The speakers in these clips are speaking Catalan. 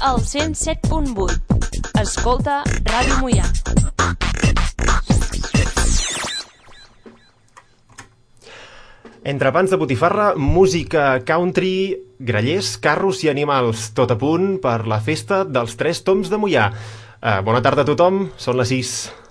al 107.8. Escolta Ràdio Mollà. Entre pans de botifarra, música country, grallers, carros i animals, tot a punt per la festa dels Tres Toms de Mollà. Uh, bona tarda a tothom, són les 6.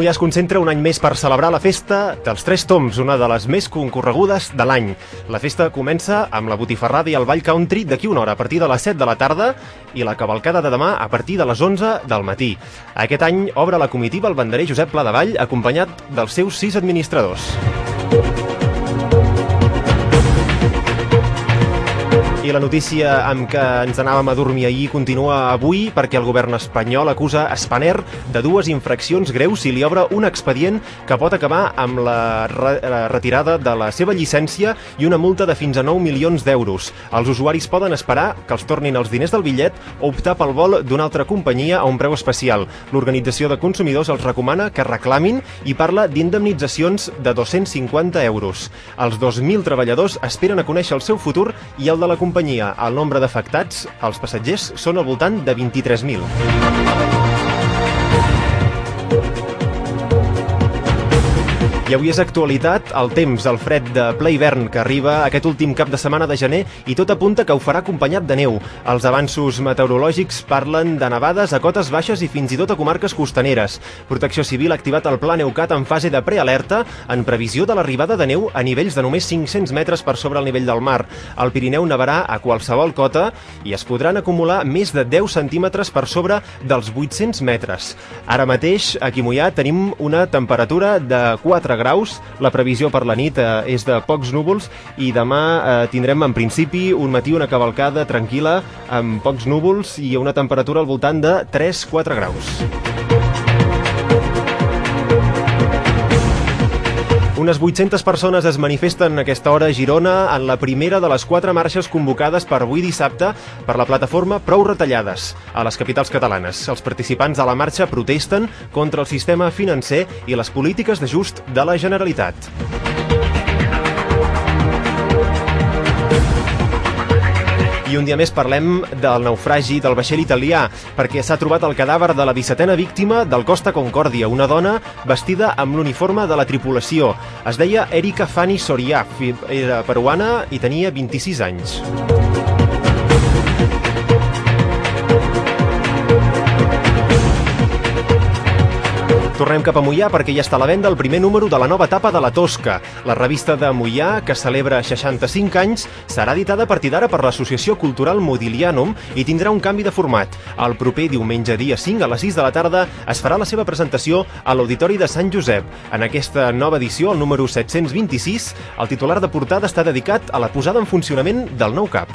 Mollà es concentra un any més per celebrar la festa dels Tres Toms, una de les més concorregudes de l'any. La festa comença amb la botifarrada i el ball country d'aquí una hora, a partir de les 7 de la tarda, i la cavalcada de demà a partir de les 11 del matí. Aquest any obre la comitiva el banderer Josep Pla de Vall, acompanyat dels seus sis administradors. La notícia amb què ens anàvem a dormir ahir continua avui perquè el govern espanyol acusa Spanair de dues infraccions greus i li obre un expedient que pot acabar amb la re retirada de la seva llicència i una multa de fins a 9 milions d'euros. Els usuaris poden esperar que els tornin els diners del bitllet o optar pel vol d'una altra companyia a un preu especial. L'Organització de Consumidors els recomana que reclamin i parla d'indemnitzacions de 250 euros. Els 2.000 treballadors esperen a conèixer el seu futur i el de la companyia. El nombre d'afectats, els passatgers, són al voltant de 23.000. I avui és actualitat el temps, el fred de ple hivern que arriba aquest últim cap de setmana de gener i tot apunta que ho farà acompanyat de neu. Els avanços meteorològics parlen de nevades a cotes baixes i fins i tot a comarques costaneres. Protecció Civil ha activat el pla Neucat en fase de prealerta en previsió de l'arribada de neu a nivells de només 500 metres per sobre el nivell del mar. Al Pirineu nevarà a qualsevol cota i es podran acumular més de 10 centímetres per sobre dels 800 metres. Ara mateix, aquí a Mollà, tenim una temperatura de 4 graus. La previsió per la nit eh, és de pocs núvols i demà eh, tindrem en principi un matí una cavalcada tranquil·la amb pocs núvols i una temperatura al voltant de 3-4 graus. Unes 800 persones es manifesten a aquesta hora a Girona en la primera de les quatre marxes convocades per avui dissabte per la plataforma Prou Retallades a les capitals catalanes. Els participants de la marxa protesten contra el sistema financer i les polítiques d'ajust de la Generalitat. I un dia més parlem del naufragi del vaixell italià, perquè s'ha trobat el cadàver de la 17a víctima del Costa Concòrdia, una dona vestida amb l'uniforme de la tripulació. Es deia Erika Fanny Sorià, era peruana i tenia 26 anys. Tornem cap a Mollà perquè ja està a la venda el primer número de la nova etapa de la Tosca. La revista de Mollà, que celebra 65 anys, serà editada a partir d'ara per l'Associació Cultural Modiglianum i tindrà un canvi de format. El proper diumenge dia 5 a les 6 de la tarda es farà la seva presentació a l'Auditori de Sant Josep. En aquesta nova edició, el número 726, el titular de portada està dedicat a la posada en funcionament del nou CAP.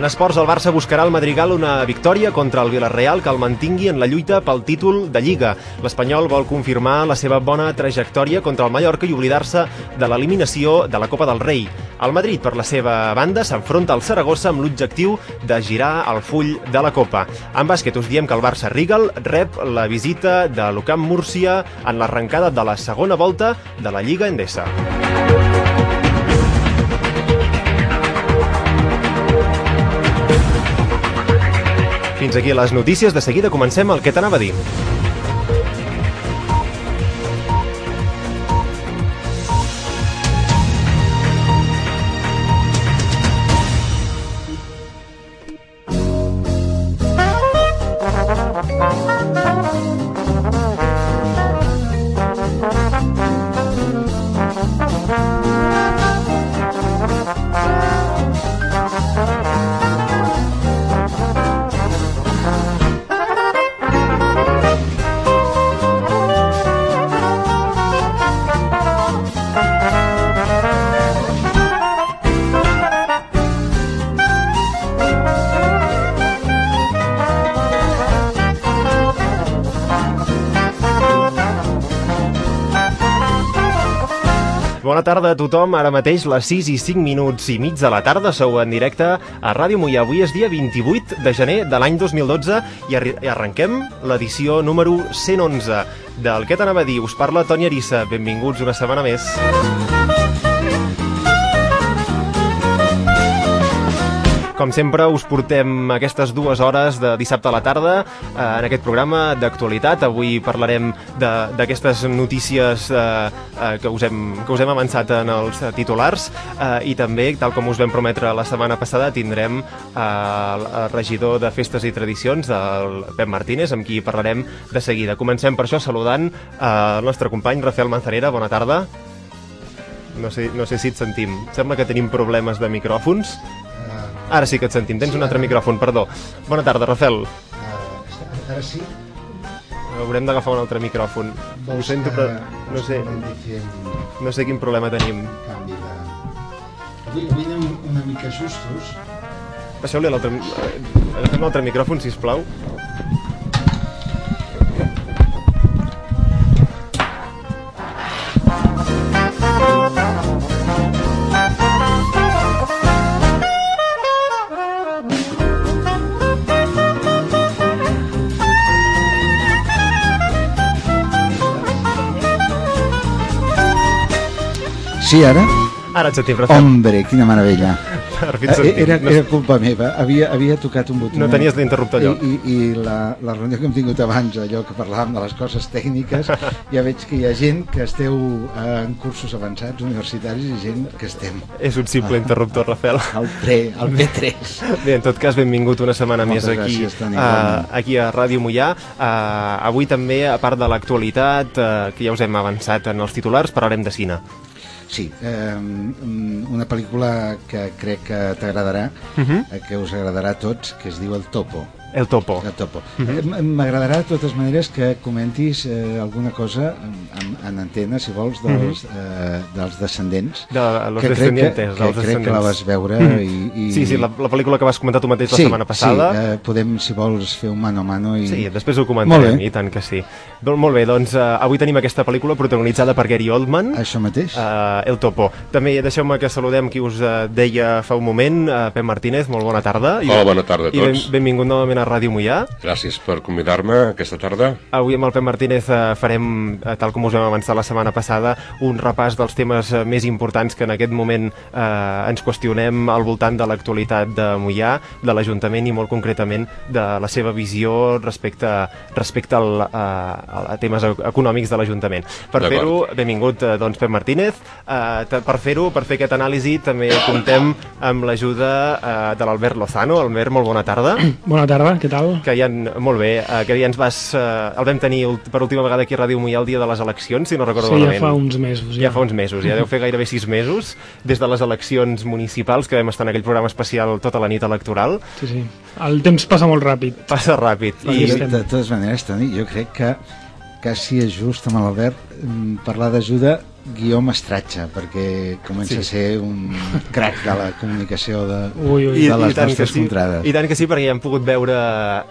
En esports, el Barça buscarà al Madrigal una victòria contra el Villarreal que el mantingui en la lluita pel títol de Lliga. L'Espanyol vol confirmar la seva bona trajectòria contra el Mallorca i oblidar-se de l'eliminació de la Copa del Rei. El Madrid, per la seva banda, s'enfronta al Saragossa amb l'objectiu de girar el full de la Copa. En bàsquet us diem que el Barça Rigal rep la visita de l'Ucamp Múrcia en l'arrencada de la segona volta de la Lliga Endesa. Fins aquí les notícies. De seguida comencem el que t'anava a dir. Tothom, ara mateix les 6 i 5 minuts i mig de la tarda sou en directe a Ràdio Mollà. Avui és dia 28 de gener de l'any 2012 i, arrenquem l'edició número 111 del que t'anava a dir. Us parla Toni Arissa, benvinguts una setmana més. Com sempre, us portem aquestes dues hores de dissabte a la tarda eh, en aquest programa d'actualitat. Avui parlarem d'aquestes notícies eh, eh, que, us hem, que us hem avançat en els titulars eh, i també, tal com us vam prometre la setmana passada, tindrem eh, el regidor de Festes i Tradicions, el Pep Martínez, amb qui parlarem de seguida. Comencem per això saludant eh, el nostre company Rafael Manzanera. Bona tarda. No sé, no sé si et sentim. Sembla que tenim problemes de micròfons. Ara sí que et sentim. Tens sí, un altre ara... micròfon, perdó. Bona tarda, Rafel. Uh, ara sí? Haurem d'agafar un altre micròfon. Vols Ho sento, però no sé... No sé quin problema tenim. Canvi de... Avui, avui anem una mica justos. Passeu-li l'altre... Agafem l'altre micròfon, si us plau. Sí, ara? Ara et sentim, Rafael. Hombre, quina meravella. Per fi sentim. Era, era culpa meva, havia, havia tocat un botó. No tenies l'interruptor allò. I, i, i la, la reunió que hem tingut abans, allò que parlàvem de les coses tècniques, ja veig que hi ha gent que esteu en cursos avançats, universitaris, i gent que estem... És un simple interruptor, Rafael. El 3, el B3. Bé, en tot cas, benvingut una setmana Moltes més aquí, gràcies, Toni, uh, aquí a Ràdio Mollà. Uh, avui també, a part de l'actualitat, uh, que ja us hem avançat en els titulars, parlarem de cine. Sí, eh, una pel·lícula que crec que t'agradarà, uh -huh. que us agradarà a tots, que es diu El Topo. El topo. El topo. Uh -huh. M'agradarà de totes maneres que comentis eh, alguna cosa en, en antena, si vols, dels, uh -huh. eh, dels descendents. De los que descendientes. Crec que, que, crec descendents. que la vas veure uh -huh. i, i... Sí, sí, la, la pel·lícula que vas comentar tu mateix la sí, setmana passada. Sí, eh, podem, si vols, fer un mano a mano i... Sí, després ho comentarem, i tant que sí. Doncs molt bé, doncs uh, avui tenim aquesta pel·lícula protagonitzada per Gary Oldman. Això mateix. Uh, El Topo. També deixeu-me que saludem qui us uh, deia fa un moment, uh, Pep Martínez, molt bona tarda. Hola, bona tarda a tots. I ben, benvingut novament a Ràdio Mollà. Gràcies per convidar-me aquesta tarda. Avui amb el Pep Martínez eh, farem, eh, tal com us vam avançar la setmana passada, un repàs dels temes eh, més importants que en aquest moment eh, ens qüestionem al voltant de l'actualitat de Mollà, de l'Ajuntament i molt concretament de la seva visió respecte, respecte al, a, a temes econòmics de l'Ajuntament. Per fer-ho, benvingut doncs, Pep Martínez. Eh, per fer-ho, per fer aquest anàlisi, també comptem amb l'ajuda eh, de l'Albert Lozano. Albert, molt bona tarda. Bona tarda, què tal? Que ja, molt bé, eh, que ja ens vas... Eh, el vam tenir per última vegada aquí a Ràdio Mollà el dia de les eleccions, si no recordo sí, malament. ja fa uns mesos. Ja. ja fa uns mesos, ja deu fer gairebé sis mesos, des de les eleccions municipals, que vam estar en aquell programa especial tota la nit electoral. Sí, sí. El temps passa molt ràpid. Passa ràpid. I, de, de totes maneres, Toni, jo crec que quasi és just amb l'Albert parlar d'ajuda guió mestratge, perquè comença sí. a ser un crac de la comunicació de, ui, ui. de les I, i nostres sí, contrades. I tant que sí, perquè ja hem pogut veure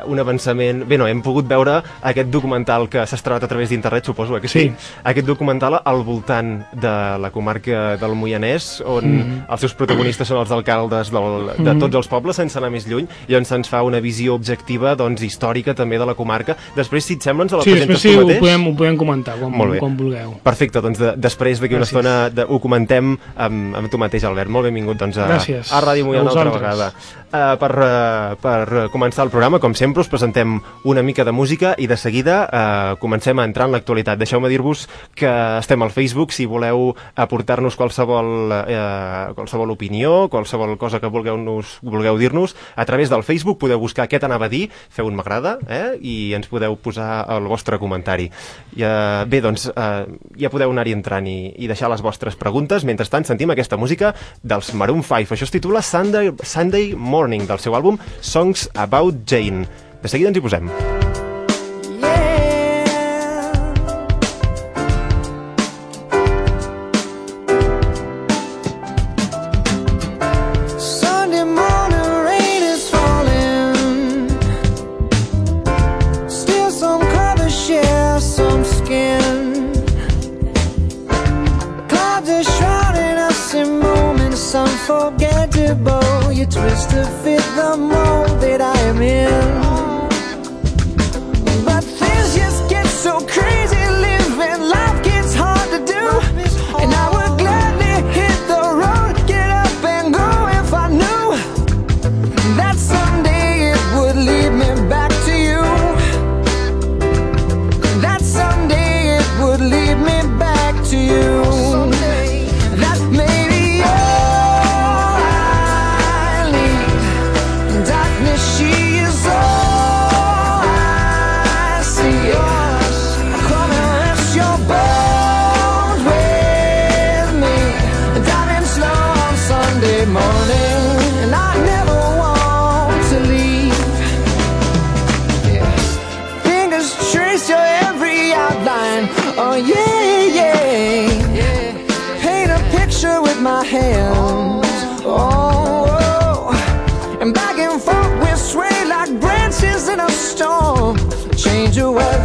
un avançament... Bé, no, hem pogut veure aquest documental que s'ha estrenat a través d'internet, suposo, eh, que sí? sí? Aquest documental al voltant de la comarca del Moianès, on mm -hmm. els seus protagonistes són els alcaldes del, de mm -hmm. tots els pobles, sense anar més lluny, i on se'ns fa una visió objectiva, doncs, històrica també de la comarca. Després, si et sembla, ens la sí, presentes sí, tu mateix. Sí, ho podem, ho podem comentar quan, quan vulgueu. Perfecte, doncs de, després d'aquí una estona de, ho comentem amb, amb tu mateix, Albert. Molt benvingut doncs, a, Gràcies. a Ràdio Mollà una altra vegada. Uh, per, uh, per començar el programa, com sempre, us presentem una mica de música i de seguida uh, comencem a entrar en l'actualitat. Deixeu-me dir-vos que estem al Facebook si voleu aportar-nos qualsevol, uh, qualsevol opinió, qualsevol cosa que vulgueu, vulgueu dir-nos. A través del Facebook podeu buscar què t'anava a dir, feu un m'agrada eh? i ens podeu posar el vostre comentari. I, uh, bé, doncs uh, ja podeu anar-hi entrant i, i deixar les vostres preguntes. Mentrestant, sentim aquesta música dels Maroon 5. Això es titula Sunday, Sunday Morning, del seu àlbum Songs About Jane. De seguida ens hi posem.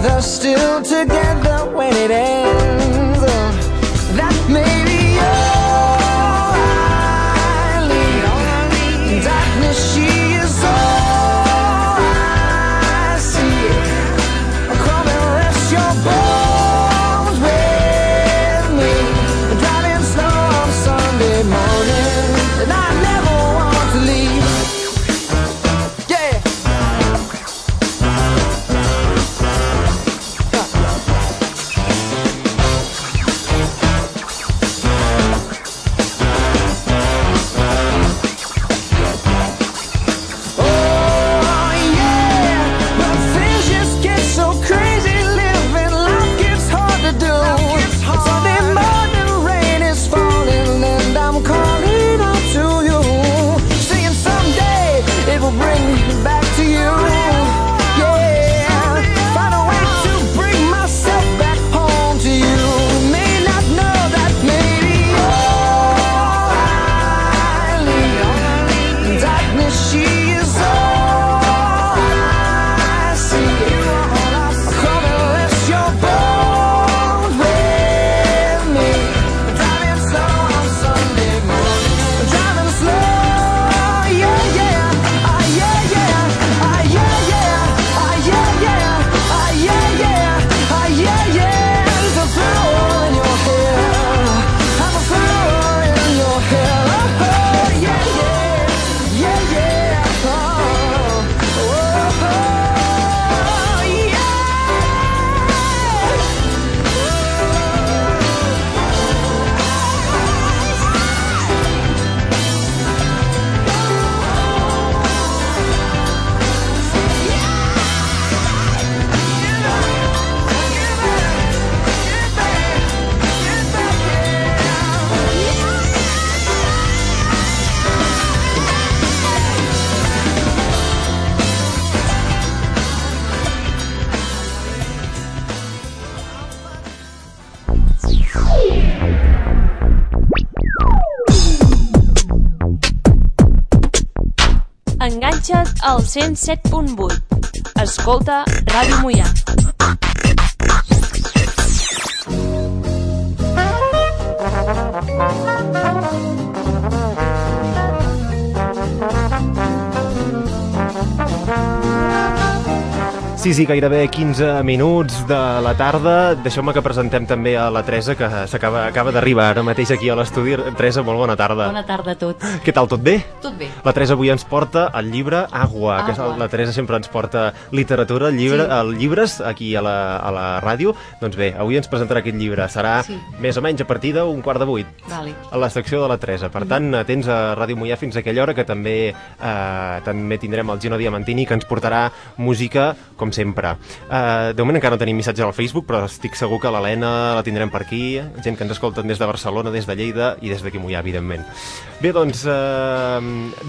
Of weather, still together when it ends. 107.8. Escolta Ràdio Mollà. Sí, sí, gairebé 15 minuts de la tarda. Deixeu-me que presentem també a la Teresa, que s'acaba acaba d'arribar ara mateix aquí a l'estudi. Teresa, molt bona tarda. Bona tarda a tots. Què tal, tot bé? La Teresa avui ens porta el llibre Agua, que és el- Agua. la Teresa sempre ens porta literatura, llibre, Sí. el llibres aquí a la, a la ràdio. Doncs bé, avui ens presentarà aquest llibre. Serà Sí. més o menys a partir d'un quart de vuit. Vale. a la secció de la Teresa. Per tant, atents a Ràdio Mollà fins a aquella hora que també eh, també tindrem el Gino Diamantini que ens portarà música com sempre. Eh, de moment encara no tenim missatge al Facebook, però estic segur que l'Helena la tindrem per aquí, gent que ens escolta des de Barcelona, des de Lleida i des d'aquí Mollà, evidentment. Bé, doncs, eh,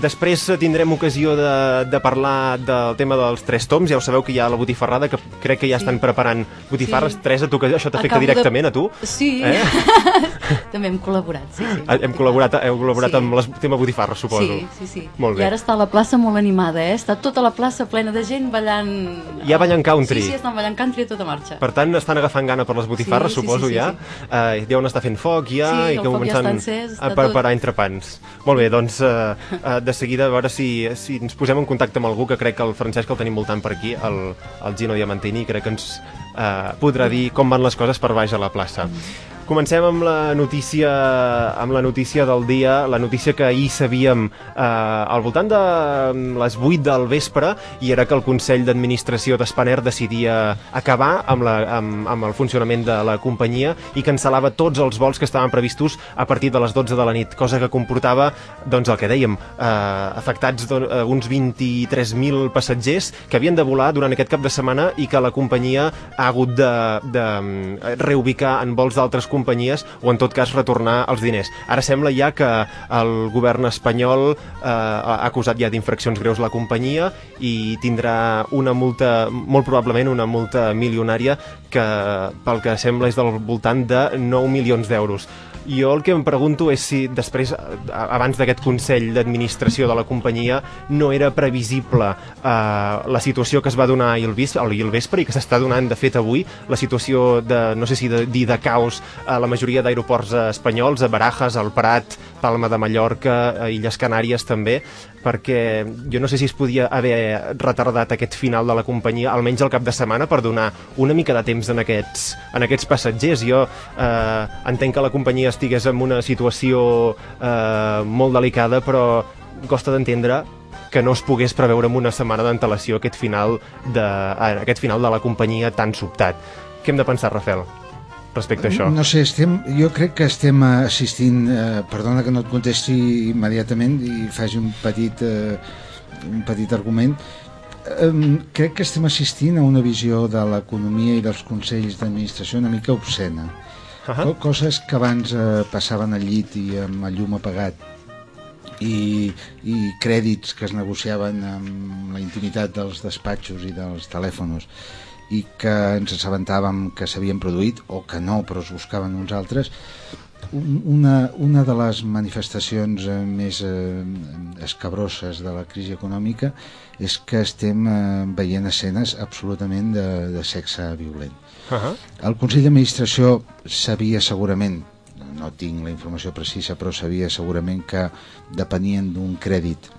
després tindrem ocasió de, de parlar del tema dels tres toms. Ja ho sabeu que hi ha la botifarrada, que crec que ja estan preparant botifarres. Sí. Teresa, tu que això t'afecta Acabo de- directament a tu? Sí. Eh? També hem col·laborat, sí, sí. Hem col·laborat, heu col·laborat Sí. amb el tema botifarra, suposo. Sí, sí, sí. Molt bé. I ara està la plaça molt animada, eh? Està tota la plaça plena de gent ballant ja ballen country. Sí, sí, estan ballant country a tota marxa. Per tant, estan agafant gana per les botifarres, Sí, sí, suposo, sí, sí, ja. sí. Eh, deuen estar fent foc ja Sí, i que ja començant està encès, està a preparar tot. entrepans. Molt bé, doncs eh, de seguida a veure si, si ens posem en contacte amb algú, que crec que el Francesc el tenim voltant per aquí, el, el Gino Diamantini, crec que ens eh, podrà dir com van les coses per baix a la plaça. Comencem amb la notícia amb la notícia del dia, la notícia que ahir sabíem eh, al voltant de mm, les 8 del vespre i era que el Consell d'Administració d'Spanair decidia acabar amb, la, amb, amb el funcionament de la companyia i cancel·lava tots els vols que estaven previstos a partir de les 12 de la nit, cosa que comportava doncs el que dèiem, eh, afectats eh, uns 23.000 passatgers que havien de volar durant aquest cap de setmana i que la companyia ha hagut de, de mm, reubicar en vols d'altres companyies o en tot cas retornar els diners. Ara sembla ja que el govern espanyol eh, ha acusat ja d'infraccions greus la companyia i tindrà una multa, molt probablement una multa milionària que pel que sembla és del voltant de 9 milions d'euros. Jo el que em pregunto és si després, abans d'aquest Consell d'Administració de la companyia, no era previsible eh, la situació que es va donar ahir al vespre i que s'està donant, de fet, avui, la situació de, no sé si de, dir de caos a la majoria d'aeroports espanyols, a Barajas, al Prat, Palma de Mallorca, a Illes Canàries també, perquè jo no sé si es podia haver retardat aquest final de la companyia, almenys al cap de setmana, per donar una mica de temps en aquests, en aquests passatgers. Jo eh, entenc que la companyia estigués en una situació eh, molt delicada, però costa d'entendre que no es pogués preveure amb una setmana d'antelació aquest final de, aquest final de la companyia tan sobtat. Què hem de pensar, Rafael, respecte a això? No sé, estem, jo crec que estem assistint, eh, perdona que no et contesti immediatament i faci un petit, eh, un petit argument, eh, crec que estem assistint a una visió de l'economia i dels consells d'administració una mica obscena. Uh Co- Coses que abans eh, passaven al llit i amb el llum apagat i, i crèdits que es negociaven amb la intimitat dels despatxos i dels telèfons i que ens assabentàvem que s'havien produït o que no, però es buscaven uns altres un- una, una de les manifestacions eh, més eh, escabroses de la crisi econòmica és que estem eh, veient escenes absolutament de, de sexe violent Uh -huh. el Consell d'Administració sabia segurament, no tinc la informació precisa, però sabia segurament que depenien d'un crèdit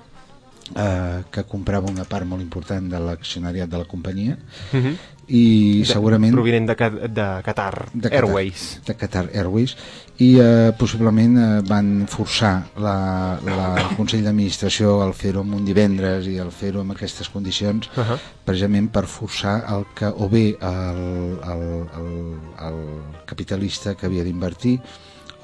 eh, que comprava una part molt important de l'accionariat de la companyia Uh -huh. I segurament Provinent de, de Qatar, de Qatar, Airways. de Qatar Airways i eh, possiblement eh, van forçar la, la, el Consell d'Administració al fer-ho en un divendres i al fer-ho en aquestes condicions Uh -huh. precisament per forçar el que o bé el, el, el, el capitalista que havia d'invertir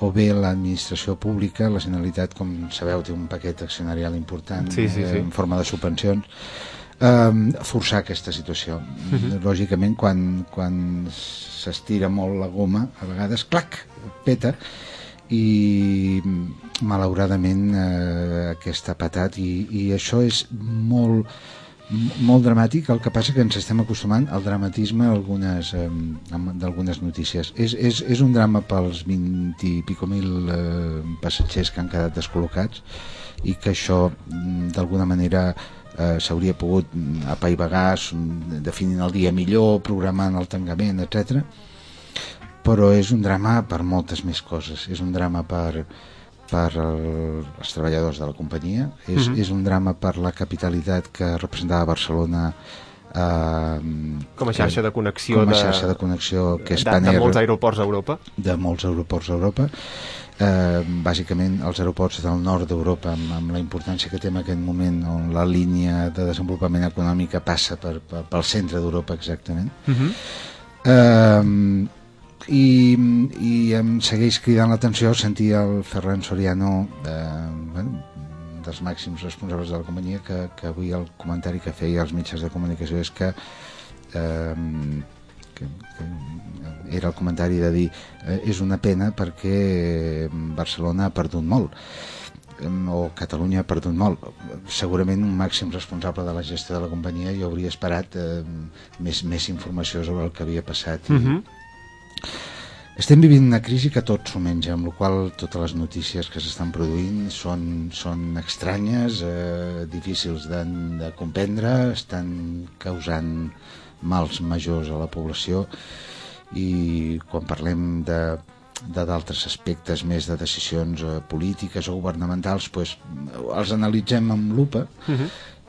o bé l'administració pública, la Generalitat, com sabeu, té un paquet accionarial important Sí, sí, sí. eh, en forma de subvencions, eh, forçar aquesta situació. Mhm. Lògicament, quan, quan s'estira molt la goma, a vegades, clac, peta, i malauradament eh, aquesta patat i, i això és molt molt dramàtic, el que passa que ens estem acostumant al dramatisme algunes, eh, d'algunes notícies. És, és, és un drama pels 20 i pico mil eh, passatgers que han quedat descol·locats i que això mm, d'alguna manera eh, s'hauria pogut mm, apaivagar definint el dia millor, programant el tancament, etc. Però és un drama per moltes més coses. És un drama per, per el, els treballadors de la companyia, és, Mhm. és un drama per la capitalitat que representava Barcelona eh, Com a xarxa de connexió com a de- xarxa de connexió que és de, de Spanair molts aeroports a Europa. de molts aeroports a Europa eh, bàsicament els aeroports del nord d'Europa amb, amb la importància que té en aquest moment on la línia de desenvolupament econòmica passa per, per, pel centre d'Europa exactament Uh -huh. eh, i, i em segueix cridant l'atenció sentir el Ferran Soriano eh, bueno, dels màxims responsables de la companyia que, que avui el comentari que feia als mitjans de comunicació és que eh, que, que era el comentari de dir eh, és una pena perquè Barcelona ha perdut molt o Catalunya ha perdut molt. Segurament un màxim responsable de la gestió de la companyia jo hauria esperat eh, més, més informació sobre el que havia passat. Uh -huh. estem vivint una crisi que tot s'ho menja, amb la qual totes les notícies que s'estan produint són, són estranyes, eh, difícils de, de comprendre, estan causant mals majors a la població i quan parlem de de d'altres aspectes més de decisions eh, polítiques o governamentals pues, els analitzem amb lupa Uh -huh.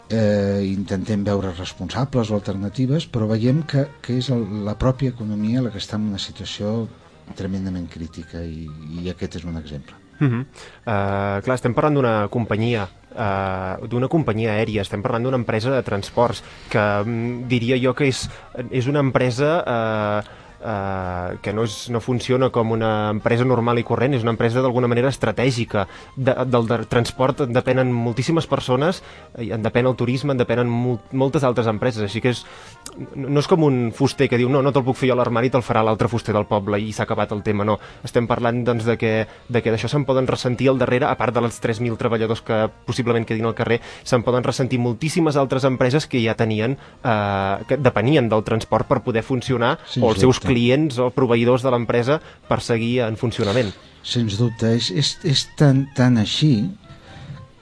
eh, intentem veure responsables o alternatives però veiem que, que és el, la pròpia economia la que està en una situació tremendament crítica i, i aquest és un exemple Uh -huh. uh, clar, estem parlant d'una companyia uh, d'una companyia aèria, estem parlant d'una empresa de transports que mm, diria jo que és, és una empresa uh, Uh, que no, és, no funciona com una empresa normal i corrent, és una empresa d'alguna manera estratègica. De, del de transport en depenen moltíssimes persones, en depèn el turisme, en depenen mol, moltes altres empreses, així que és, no és com un fuster que diu no, no te'l puc fer jo a l'armari, te'l farà l'altre fuster del poble i s'ha acabat el tema, no. Estem parlant doncs, de que de que d'això se'n poden ressentir al darrere, a part de les 3.000 treballadors que possiblement quedin al carrer, se'n poden ressentir moltíssimes altres empreses que ja tenien, eh, que depenien del transport per poder funcionar, Sens o els seus dubte. Clients o proveïdors de l'empresa per seguir en funcionament. Sens dubte, és, és, és tan, tan així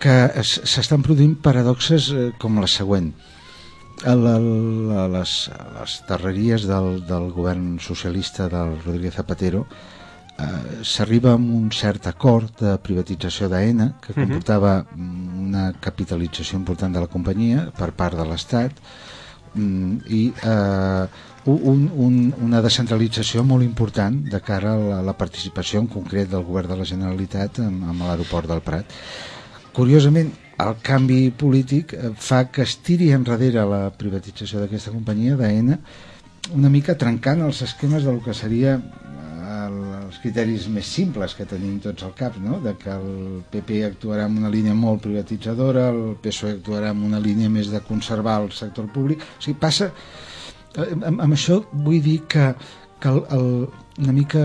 que es- s'estan produint paradoxes eh, com la següent. A, la, a, les, a les darreries del, del govern socialista del Rodríguez Zapatero eh, s'arriba a un cert acord de privatització d'AENA que comportava mm, una capitalització important de la companyia per part de l'Estat mm, i eh, un, un, una descentralització molt important de cara a la, la participació en concret del govern de la Generalitat amb, amb l'aeroport del Prat. Curiosament, el canvi polític eh, fa que es tiri enrere la privatització d'aquesta companyia d'AENA una mica trencant els esquemes del que seria eh, el- els criteris més simples que tenim tots al cap, no? de que el PP actuarà en una línia molt privatitzadora, el PSOE actuarà en una línia més de conservar el sector públic. O sigui, passa... eh, Amb, amb això vull dir que, que el, el, una mica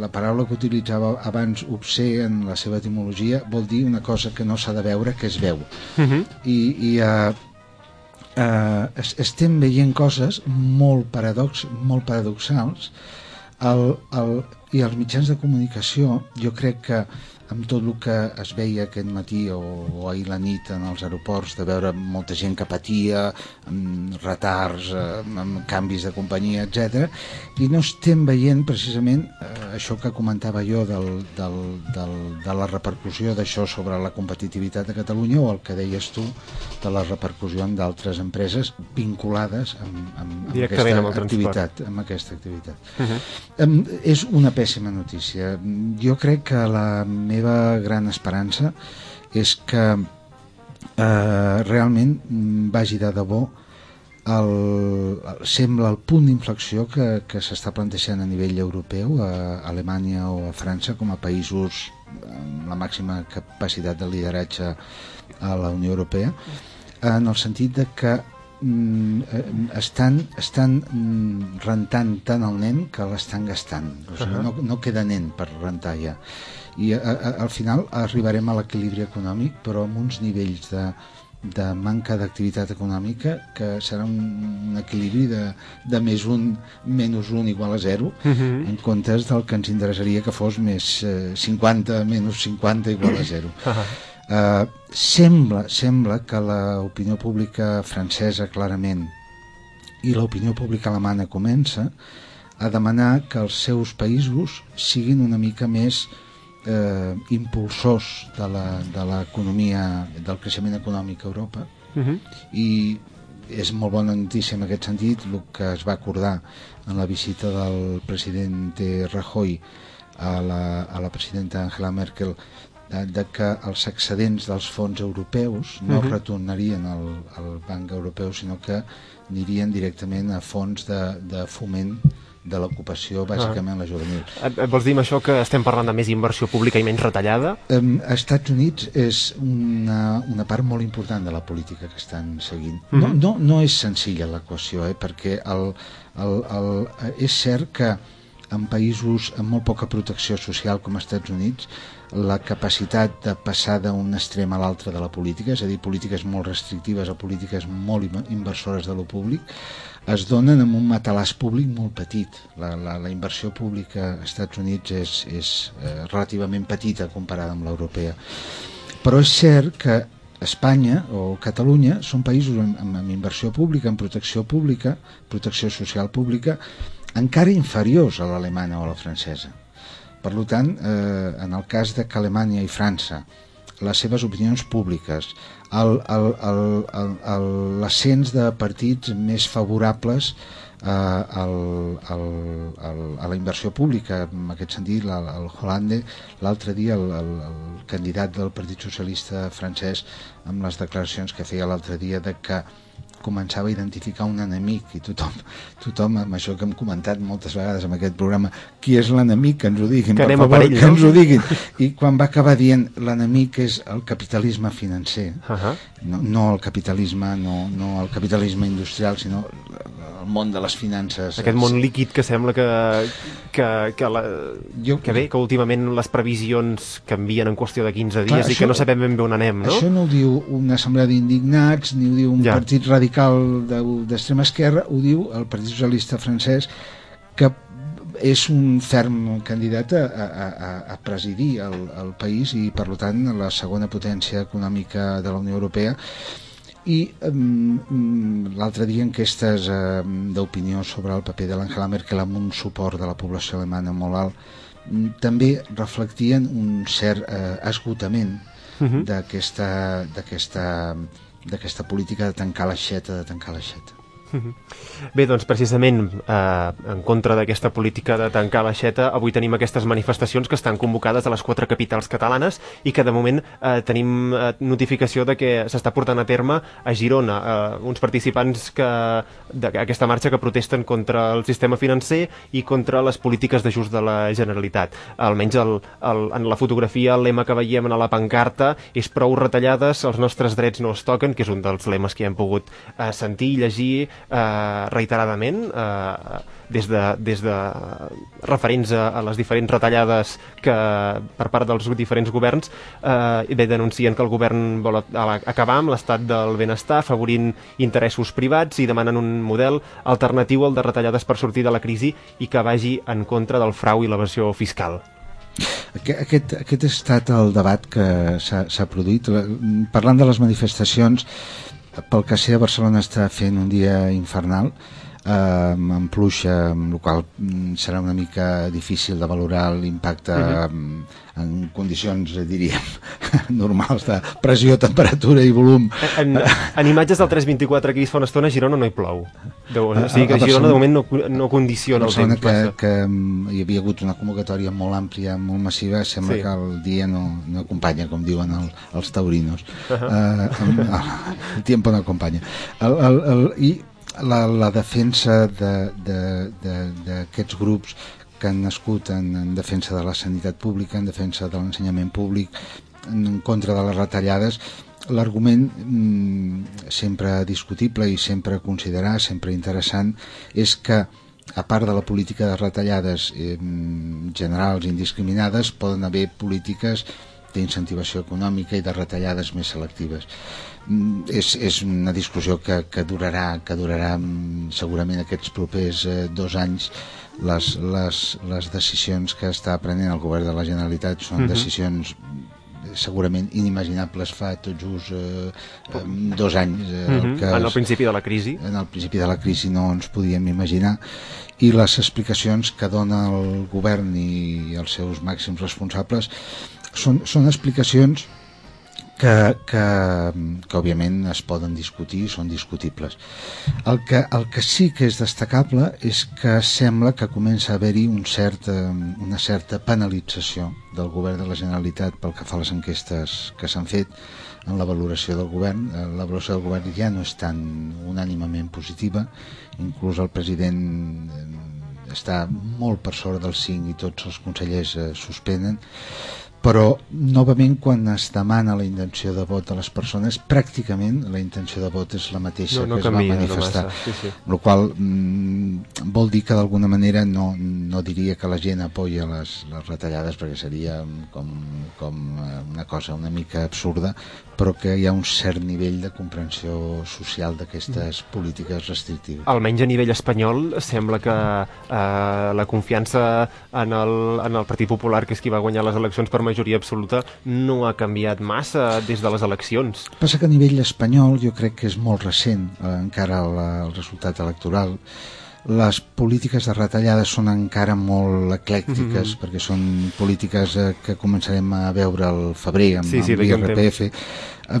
la paraula que utilitzava abans obscè en la seva etimologia vol dir una cosa que no s'ha de veure que es veu Uh -huh. i, i uh, uh, es, estem veient coses molt, paradox, molt paradoxals el, el, i els mitjans de comunicació jo crec que amb tot el que es veia aquest matí o, o ahir la nit en els aeroports de veure molta gent que patia amb retards, amb canvis de companyia, etc. i no estem veient precisament eh, això que comentava jo del, del, del, de la repercussió d'això sobre la competitivitat de Catalunya o el que deies tu de la repercussió en d'altres empreses vinculades amb, amb, amb aquesta amb activitat, amb aquesta activitat. Uh -huh. Em, és una pèssima notícia. Jo crec que la meva gran esperança és que eh, realment mm, vagi de debò el, el, sembla el punt d'inflexió que, que s'està plantejant a nivell europeu, a Alemanya o a França, com a països amb la màxima capacitat de lideratge a la Unió Europea, en el sentit de que mm, eh, estan, estan mm, rentant tant el nen que l'estan gastant. O sigui, Ahà. no, no queda nen per rentar ja. I a, a, al final arribarem a l'equilibri econòmic, però amb uns nivells de, de manca d'activitat econòmica que serà un, un equilibri de, de més un menys un igual a zero Uh -huh. en comptes del que ens interessaria que fos més eh, 50 menys 50 igual a zero. Uh -huh. Uh, sembla, sembla que l'opinió pública francesa clarament i l'opinió pública alemana comença a demanar que els seus països siguin una mica més eh, impulsors de la- de l'economia, del creixement econòmic a Europa Uh -huh. i és molt bona notícia en aquest sentit el que es va acordar en la visita del president Rajoy a la, a la presidenta Angela Merkel de, de que els excedents dels fons europeus no uh Mhm. -huh. retornarien al, al Banc Europeu sinó que anirien directament a fons de, de foment de l'ocupació, bàsicament la juvenil. Vols dir això que estem parlant de més inversió pública i menys retallada? Um, als Estats Units és una, una part molt important de la política que estan seguint. No, Mhm. no, no és senzilla l'equació, eh, perquè el, el, el, és cert que en països amb molt poca protecció social com els Estats Units la capacitat de passar d'un extrem a l'altre de la política, és a dir, polítiques molt restrictives a polítiques molt inversores de lo públic, es donen amb un matalàs públic molt petit. La, la, la inversió pública als Estats Units és, és eh, relativament petita comparada amb l'europea. Però és cert que Espanya o Catalunya són països amb, amb, amb inversió pública, amb protecció pública, protecció social pública, encara inferiors a l'alemanya o a la francesa. Per tant, eh, en el cas de que Alemanya i França, les seves opinions públiques, l'ascens de partits més favorables eh, al, al, al, a la inversió pública, en aquest sentit, el, el Hollande, l'altre dia el, el, el candidat del Partit Socialista francès, amb les declaracions que feia l'altre dia de que començava a identificar un enemic i tothom, tothom amb això que hem comentat moltes vegades en aquest programa qui és l'enemic, que ens ho diguin Que per favor, per ell, que no? ens ho diguin i quan va acabar dient l'enemic és el capitalisme financer Uh -huh. No, no el capitalisme no, no el capitalisme industrial sinó el món de les finances Aquest món líquid que sembla que, que, que, la, Jo- que bé, que últimament les previsions canvien en qüestió de 15 dies Clar, i això- que no sabem ben bé on anem, no? Això no ho diu una assemblea d'indignats, ni ho diu un Ja. partit radical de- d'extrema esquerra, ho diu el Partit Socialista francès, que és un ferm candidat a, a, a, presidir el, el país i, per tant, la segona potència econòmica de la Unió Europea i um, l'altre dia enquestes um, d'opinió sobre el paper de l'Angela Merkel amb un suport de la població alemana molt alt mm, també reflectien un cert eh, esgotament d'aquesta d'aquesta d'aquesta política de tancar l'aixeta, de tancar l'aixeta. Bé, doncs precisament eh, en contra d'aquesta política de tancar l'aixeta, avui tenim aquestes manifestacions que estan convocades a les quatre capitals catalanes i que de moment eh, tenim eh, notificació de que s'està portant a terme a Girona eh, uns participants que d'aquesta marxa que protesten contra el sistema financer i contra les polítiques d'ajust de la Generalitat. Almenys el, el, en la fotografia el lema que veiem a la pancarta és prou retallades, els nostres drets no es toquen, que és un dels lemes que hem pogut eh, sentir i llegir eh, reiteradament eh, des, de, des de referents a, a les diferents retallades que per part dels diferents governs eh, bé, denuncien que el govern vol acabar amb l'estat del benestar afavorint interessos privats i demanen un model alternatiu al de retallades per sortir de la crisi i que vagi en contra del frau i l'evasió fiscal. Aquest, aquest, ha estat el debat que s'ha produït. La- Parlant de les manifestacions, pel que sé Barcelona està fent un dia infernal, eh, amb pluja, amb el qual serà una mica difícil de valorar l'impacte mm, en condicions, eh, diríem, normals de pressió, temperatura i volum. En, en imatges del 324 que he vist fa una estona, a Girona no hi plou. Deu, o sigui que A- Girona de moment no, no condiciona el temps. que, que hi havia hagut una convocatòria molt àmplia, molt massiva, sembla Sí. que el dia no, no acompanya, com diuen el, els taurinos. Uh -huh. uh, el tiempo no acompanya. El, el, el, I la, la defensa d'aquests de, de, d'aquests grups que han nascut en, en defensa de la sanitat pública, en defensa de l'ensenyament públic, en contra de les retallades, l'argument mm, sempre discutible i sempre considerar, sempre interessant, és que a part de la política de retallades eh, generals indiscriminades, poden haver polítiques d'incentivació econòmica i de retallades més selectives. Mm, És, és una discussió que, que durarà, que durarà mm, segurament aquests propers eh, dos anys. Les, les, les decisions que està prenent el govern de la Generalitat són decisions eh, segurament inimaginables fa tot just eh, eh, dos anys eh, el Mhm, que En el principi de la crisi. en el principi de la crisi no ens podíem imaginar. I les explicacions que dona el govern i els seus màxims responsables són, són explicacions que, que, que òbviament es poden discutir, són discutibles. El que, el que sí que és destacable és que sembla que comença a haver-hi un cert, eh, una certa penalització del govern de la Generalitat pel que fa a les enquestes que s'han fet en la valoració del govern. Eh, La valoració del govern ja no és tan unànimament positiva, inclús el president eh, està molt per sobre del 5 i tots els consellers eh, suspenen però novament quan es demana la intenció de vot a les persones pràcticament la intenció de vot és la mateixa No, no que es canvia, va no manifestar massa, sí, sí. el qual mm, vol dir que d'alguna manera no, no diria que la gent apoya les, les retallades perquè seria com, com eh, una cosa una mica absurda, però que hi ha un cert nivell de comprensió social d'aquestes polítiques restrictives. Almenys a nivell espanyol sembla que eh, la confiança en el, en el Partit Popular, que és qui va guanyar les eleccions per majoria absoluta, no ha canviat massa des de les eleccions. Passa que a nivell espanyol jo crec que és molt recent eh, encara el, el resultat electoral les polítiques de retallades són encara molt eclèctiques mm -hmm. perquè són polítiques eh, que començarem a veure al febrer amb, Sí, sí, amb l'IRPF a,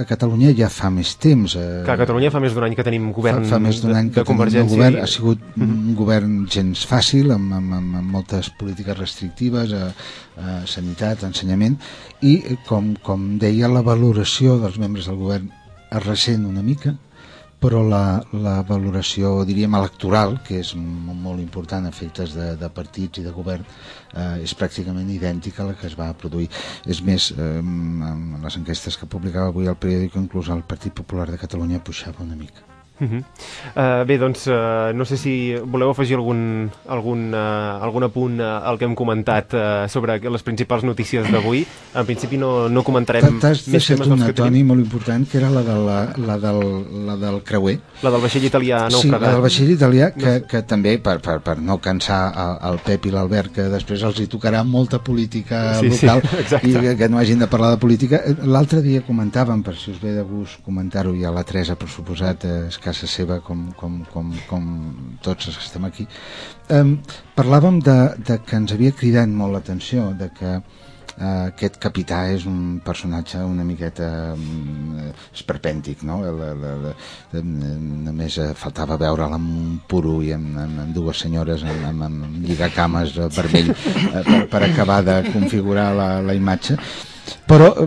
a Catalunya ja fa més temps eh, Que a Catalunya fa més d'un any que tenim govern fa, fa més d'un any de, de que tenim el Convergència. govern, i- ha sigut un govern gens fàcil amb, amb, amb, amb moltes polítiques restrictives a, a sanitat, a ensenyament i eh, com, com deia la valoració dels membres del govern es ressent una mica però la, la valoració, diríem, electoral, que és molt important a efectes de, de partits i de govern, eh, és pràcticament idèntica a la que es va produir. És més, eh, amb les enquestes que publicava avui el periòdic, inclús el Partit Popular de Catalunya pujava una mica. Uh -huh. uh, bé, doncs, uh, no sé si voleu afegir algun, algun, uh, algun apunt uh, al que hem comentat uh, sobre les principals notícies d'avui. En principi no, no comentarem T'has deixat temes una, que tenim. Toni, molt important, que era la, de la, la, del, la del creuer. La del vaixell italià sí, naufragat. la del vaixell italià, que, que també, per, per, per no cansar el, el Pep i l'Albert, que després els hi tocarà molta política Sí, sí, local exacte. i que, que no hagin de parlar de política. L'altre dia comentàvem, per si us ve de gust comentar-ho, i a la Teresa, per suposat, eh, és casa seva, com, com, com, com tots els que estem aquí, eh, parlàvem de, de que ens havia cridat molt l'atenció, de que eh, aquest capità és un personatge una miqueta mm, esperpèntic, no? El, el, el, el, només faltava veure'l amb un puro i amb, amb, amb dues senyores amb, amb, amb lligacames vermell eh, per, per acabar de configurar la, la imatge però eh,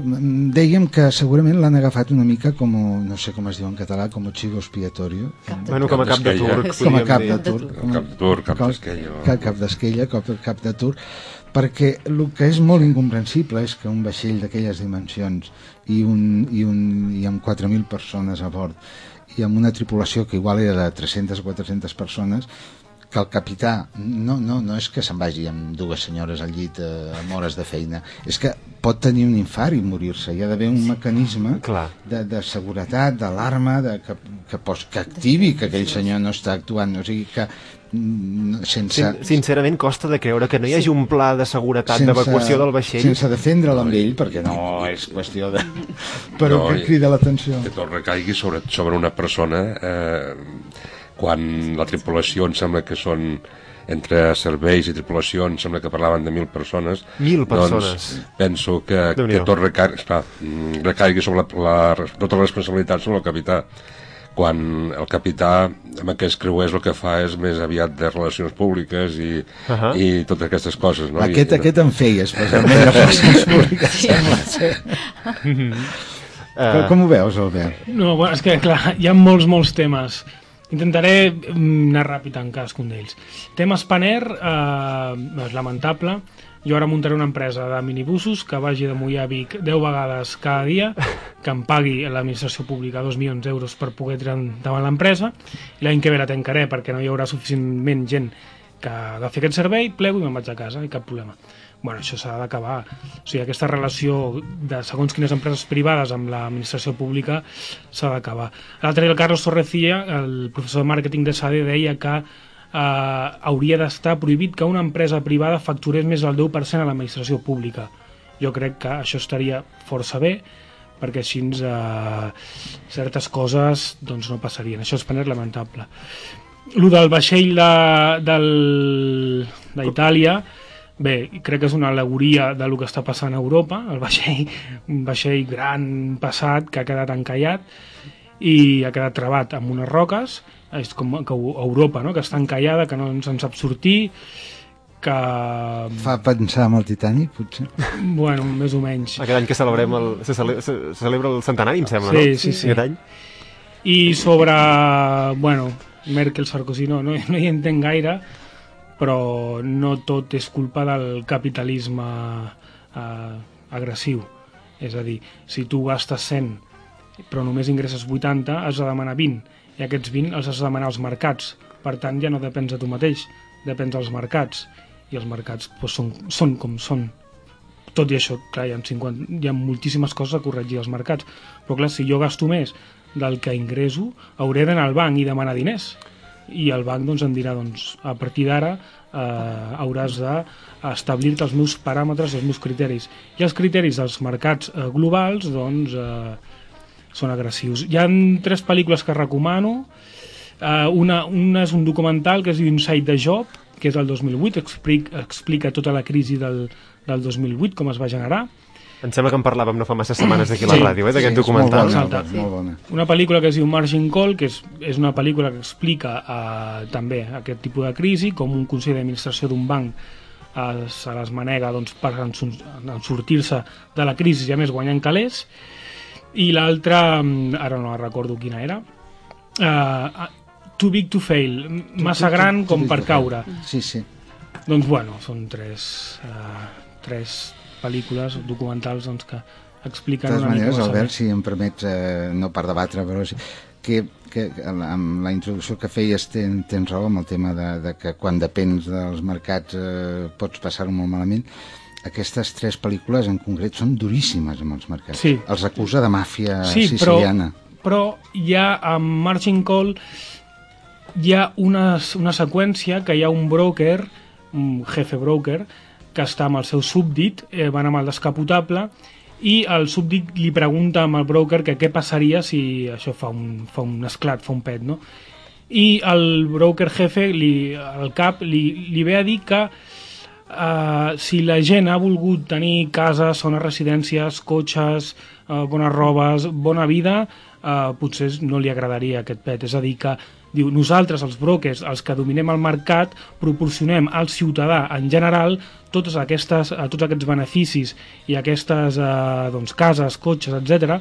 dèiem que segurament l'han agafat una mica com, no sé com es diu en català, com a chivo expiatorio Bueno, com a cap de turc, com a cap de tur com a- Cap de tur, cap d'esquella. ca- cap d'esquella, cap, cap de tur perquè el que és molt incomprensible és que un vaixell d'aquelles dimensions i, un, i, un, i amb 4.000 persones a bord i amb una tripulació que igual era de 300 o 400 persones que el capità no, no, no és que se'n vagi amb dues senyores al llit eh, amb hores de feina, és que pot tenir un infart i morir-se, hi ha d'haver un mecanisme Clar. de, de seguretat, d'alarma, de, que, que, pos, que activi que aquell senyor no està actuant, o sigui que mm, sense, Sin sincerament costa de creure que no hi hagi un pla de seguretat d'evacuació del vaixell. sense defendre'l amb ell, perquè no és qüestió de... però No, que crida l'atenció. que tot recaigui sobre, sobre una persona eh, quan la tripulació em sembla que són entre serveis i tripulació em sembla que parlaven de mil persones Mil persones. doncs penso que, que tot recaigui, esclar, recaigui sobre la, la, tota la responsabilitat sobre el capità quan el capità amb aquests creuers el que fa és més aviat de relacions públiques i, uh. -huh. i totes aquestes coses no? Aquest, I, aquest en feia, especialment de relacions públiques, sembla ser. Com, com ho veus, Albert? No, bueno, és que, clar, hi ha molts, molts temes. Intentaré mm, anar ràpid en cadascun d'ells. Tema Spanair, eh, és lamentable. Jo ara muntaré una empresa de minibussos que vagi de Mollà a Vic 10 vegades cada dia, que em pagui l'administració pública 2 milions d'euros per poder tirar endavant l'empresa, i l'any que ve la tancaré perquè no hi haurà suficientment gent que agafi aquest servei, plego i me'n vaig a casa, i cap problema. Bueno, això s'ha d'acabar. O sigui, aquesta relació de segons quines empreses privades amb l'administració pública s'ha d'acabar. L'altre dia el Carlos Torrecilla, el professor de màrqueting de SADE, deia que eh, hauria d'estar prohibit que una empresa privada facturés més del 10% a l'administració pública. Jo crec que això estaria força bé, perquè així eh, certes coses doncs, no passarien. Això és paner lamentable. Lo del vaixell de- del- d'Itàlia, bé, crec que és una alegoria de lo que està passant a Europa, el vaixell, un vaixell gran passat que ha quedat encallat i ha quedat trebat amb unes roques, és com que Europa, no? que està encallada, que no se'n sap sortir, que... Fa pensar en el Titanic, potser? Bueno, més o menys. Aquest any que celebrem el, se, cele, se celebra el centenari, em sembla, Sí, no? sí, sí. Aquest any. I sobre, bueno, Merkel, Sarkozy, no, no, no hi entenc gaire, però no tot és culpa del capitalisme eh, agressiu. És a dir, si tu gastes 100 però només ingresses 80, has de demanar 20, i aquests 20 els has de demanar als mercats. Per tant, ja no depens de tu mateix, depèn dels mercats, i els mercats doncs, són, són com són. Tot i això, clar, hi ha, 50, hi ha moltíssimes coses a corregir als mercats, però clar, si jo gasto més del que ingresso, hauré d'anar al banc i demanar diners. I el banc doncs, em dirà, doncs, a partir d'ara eh, hauràs d'establir-te els meus paràmetres, els meus criteris. I els criteris dels mercats eh, globals, doncs, eh, són agressius. Hi ha tres pel·lícules que recomano. Uh, una, una és un documental que es diu Inside the Job, que és del 2008, explica, explica tota la crisi del, del 2008, com es va generar. Em sembla que en parlàvem no fa massa setmanes aquí a Sí. la ràdio, eh, d'aquest és documental. Molt bona, Salta. molt bona. Una pel·lícula que es diu Margin Call, que és, és una pel·lícula que explica uh, també aquest tipus de crisi, com un consell d'administració d'un banc uh, se les manega doncs, per en, en sortir-se de la crisi i a més guanyant calés. I l'altra, mm, ara no recordo quina era, uh, Too Big to Fail, massa gran com per caure. Sí, sí. Doncs bueno, són tres, uh, tres pel·lícules documentals doncs, que De expliquen una mica com Albert, si em permets, eh, no per debatre, però sí, que, que amb la introducció que feies ten, tens raó amb el tema de, de que quan depens dels mercats eh, pots passar-ho molt malament. Aquestes tres pel·lícules en concret són duríssimes amb els mercats. Sí. Els acusa de màfia Sí, però, siciliana. però hi ha amb Margin Call hi ha una, una seqüència que hi ha un broker, un jefe broker, que està amb el seu súbdit, eh, van amb el descapotable, i el súbdit li pregunta el broker que què passaria si això fa un, fa un esclat, fa un pet, no? I el broker jefe, li, el cap, li, li ve a dir que Uh, si la gent ha volgut tenir cases, zones residències, cotxes, uh, bones robes, bona vida, uh, potser no li agradaria aquest pet. És a dir, que diu, nosaltres, els brokers, els que dominem el mercat, proporcionem al ciutadà en general totes aquestes, uh, tots aquests beneficis i aquestes uh, doncs, cases, cotxes, etc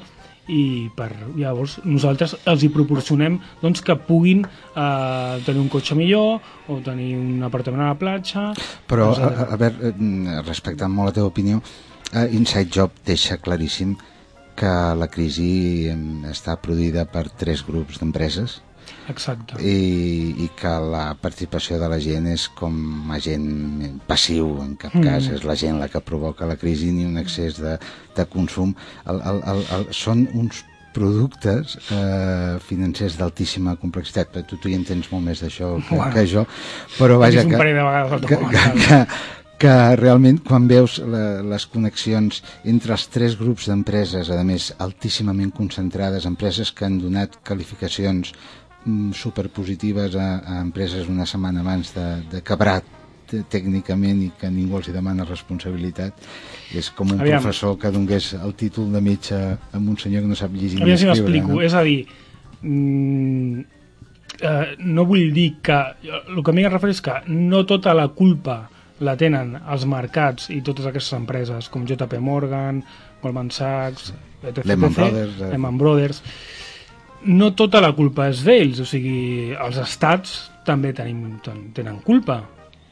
i per, llavors nosaltres els hi proporcionem doncs, que puguin eh, tenir un cotxe millor o tenir un apartament a la platja Però, a, a, a veure, eh, respectant molt la teva opinió, eh, Inside Job deixa claríssim que la crisi eh, està produïda per tres grups d'empreses Exacte. i, i que la participació de la gent és com agent passiu, en cap Mm. cas és la gent la que provoca la crisi ni un excés de, de consum. El, el, el, el, són uns productes eh, financers d'altíssima complexitat, però tu, tu hi entens molt més d'això que, Bueno, que jo, però vaja que, que, que, que, que realment quan veus la, les connexions entre els tres grups d'empreses, a més altíssimament concentrades, empreses que han donat qualificacions superpositives a, a empreses una setmana abans de, de quebrar t- tècnicament i que ningú els demana responsabilitat és com un Aviam. professor que donés el títol de metge a un senyor que no sap llegir ni Aviam si escriure m'explico. no? És a dir, mm, eh, no vull dir que... El que m'he referir és que no tota la culpa la tenen els mercats i totes aquestes empreses com JP Morgan, Goldman Sachs, etc. Lehman etc., Brothers, eh. Lehman Brothers. No tota la culpa és d'ells, o sigui, els estats també tenim, ten- tenen culpa.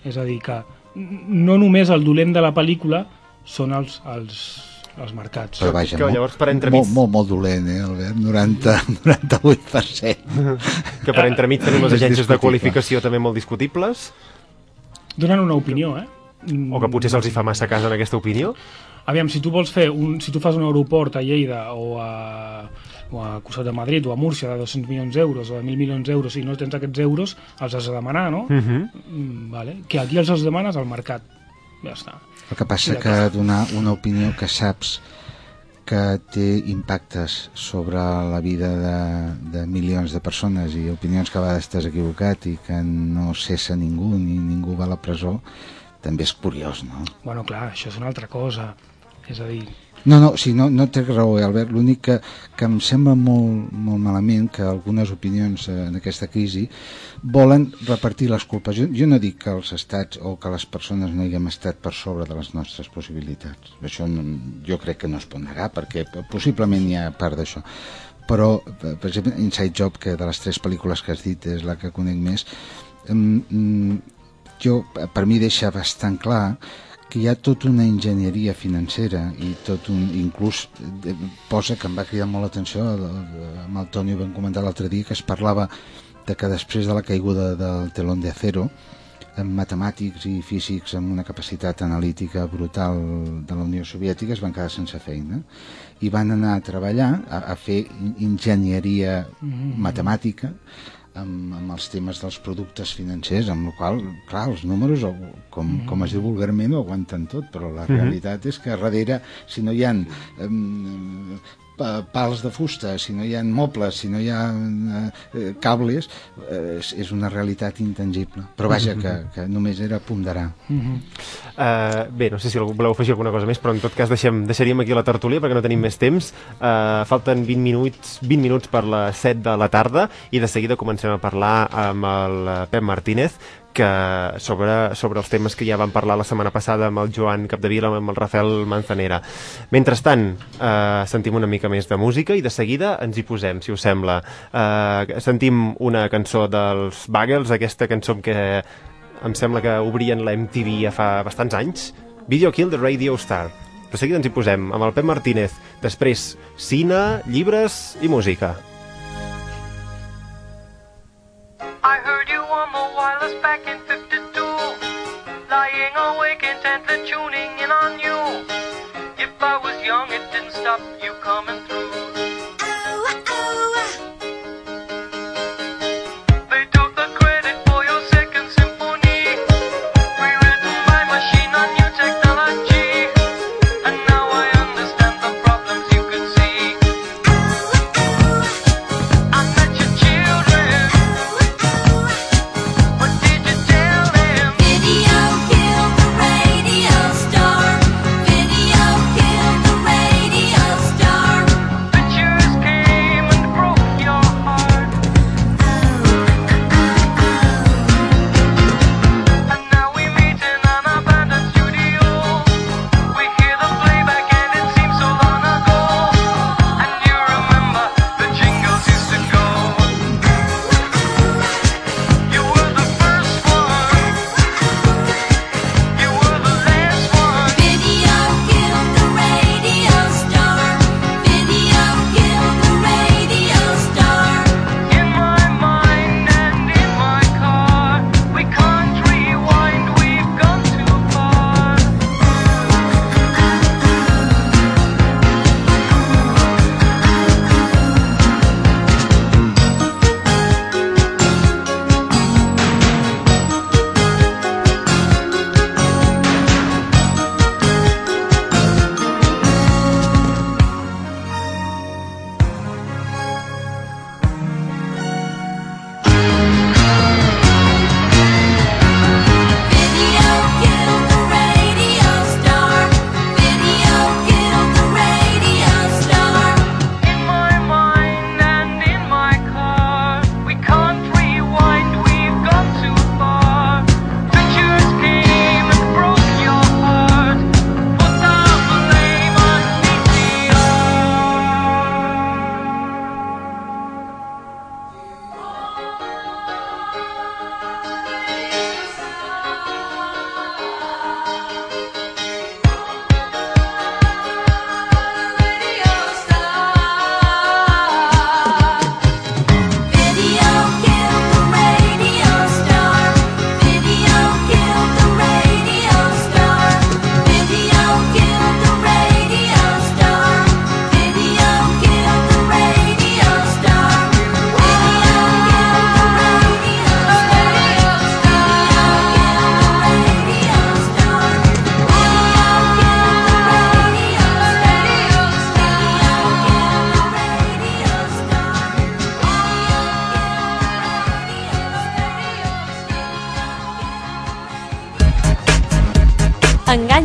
És a dir, que no només el dolent de la pel·lícula són els, els, els mercats. però vaja, Que llavors per entremig- molt, molt, molt dolent, eh, Albert? 90, 98%. Que per entremig tenim les agències de qualificació també molt discutibles, Donen una opinió, eh? o que potser se'ls hi fa massa cas en aquesta opinió. Aviam, si tu vols fer un, si tu fas un aeroport a Lleida o a, o a Costat de Madrid o a Múrcia de 200 milions d'euros o de 1.000 milions d'euros i no tens aquests euros, els has de demanar, no? Uh -huh. Mm, vale. Que aquí els els demanes al mercat. Ja està. El que passa que donar una opinió que saps que té impactes sobre la vida de, de milions de persones i opinions que a vegades t'has equivocat i que no cessa ningú ni ningú va a la presó, també és curiós, no? Bueno, clar, això és una altra cosa. És a dir, No, no, sí, no, no té raó, eh, Albert. L'únic que, que em sembla molt, molt malament que algunes opinions eh, en aquesta crisi volen repartir les culpes. Jo, jo no dic que els estats o que les persones no haguem estat per sobre de les nostres possibilitats. Això no, jo crec que no es pot negar, perquè possiblement hi ha part d'això. Però, per exemple, Inside Job, que de les tres pel·lícules que has dit és la que conec més, em, mm, jo, per mi deixa bastant clar que hi ha tota una enginyeria financera i tot un, inclús eh, posa que em va cridar molt l'atenció amb el Toni ho vam comentar l'altre dia que es parlava de que després de la caiguda del telón de acero eh, matemàtics i físics amb una capacitat analítica brutal de la Unió Soviètica es van quedar sense feina i van anar a treballar, a, a fer en- enginyeria matemàtica amb, amb els temes dels productes financers, amb la qual clar, els números, com, com es diu vulgarment, ho aguanten tot, però la realitat és que darrere, si no hi ha um, pals de fusta, si no hi ha mobles, si no hi ha eh, cables, eh, és, una realitat intangible. Però vaja, que, que només era ponderar. Uh, bé, no sé si algú voleu afegir alguna cosa més, però en tot cas deixem, deixaríem aquí la tertúlia perquè no tenim més temps. Uh, falten 20 minuts, 20 minuts per les 7 de la tarda i de seguida comencem a parlar amb el eh, Pep Martínez que sobre, sobre els temes que ja vam parlar la setmana passada amb el Joan Capdevila, amb el Rafael Manzanera. Mentrestant, eh, sentim una mica més de música i de seguida ens hi posem, si us sembla. Eh, sentim una cançó dels Bagels, aquesta cançó que em sembla que obrien la MTV ja fa bastants anys. Video Kill the Radio Star. De seguida ens hi posem amb el Pep Martínez. Després, cine, llibres i música. I heard you on the wireless back in 52. Lying awake intently tuning in on you. If I was young, it didn't stop you coming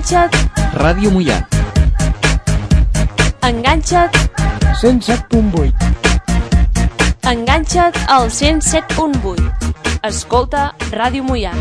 Enganxa't, Ràdio Mollà. enganxa't, 107.8. enganxa't al 107.8. Escolta Ràdio Mollà.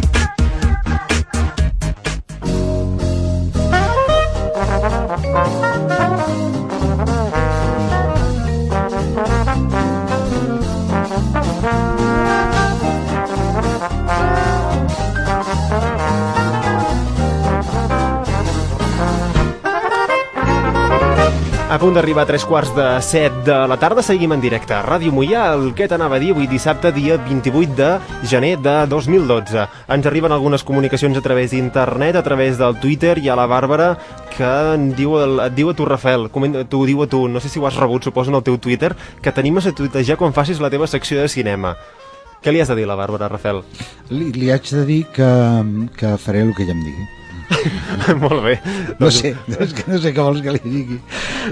A punt d'arribar a tres quarts de set de la tarda, seguim en directe a Ràdio Mollà, el que t'anava a dir avui dissabte, dia 28 de gener de 2012. Ens arriben algunes comunicacions a través d'internet, a través del Twitter, i a la Bàrbara, que en diu el, et diu a tu, Rafael, t'ho diu a tu, no sé si ho has rebut, suposo, en el teu Twitter, que t'animes a tuitejar quan facis la teva secció de cinema. Què li has de dir a la Bàrbara, Rafael? Li, li haig de dir que, que faré el que ella em digui. Molt bé. No sé, és que no sé què vols que li digui.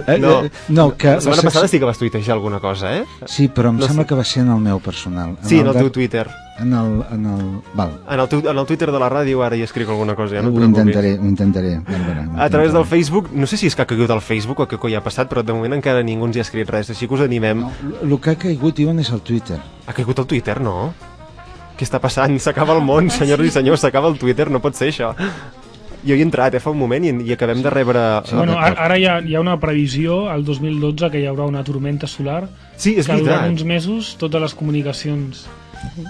Eh, No, eh, no que la setmana secció- passada sí que vas tuitejar alguna cosa, eh? Sí, però em No sembla sé. que va ser en el meu personal. Sí, en el teu Twitter. En el, en el... Val, En el, tu, en el Twitter de la ràdio ara hi escric alguna cosa, ja no ho intentaré, ho intentaré. Bàrbara, A través del. Facebook, no sé si és que ha caigut al Facebook o què coi ha passat, però de moment encara ningú ens hi ha escrit res, així que us animem. No, el que ha caigut, Ivan, és el Twitter. Ha caigut al Twitter, no? Què està passant? S'acaba el món, senyors i senyors, s'acaba el Twitter, no pot ser això. Jo hi he entrat, eh, fa un moment, i, i acabem de rebre... Sí, bueno, ara, ara hi, ha, hi ha una previsió al 2012 que hi haurà una tormenta solar Sí, és que durant uns mesos totes les comunicacions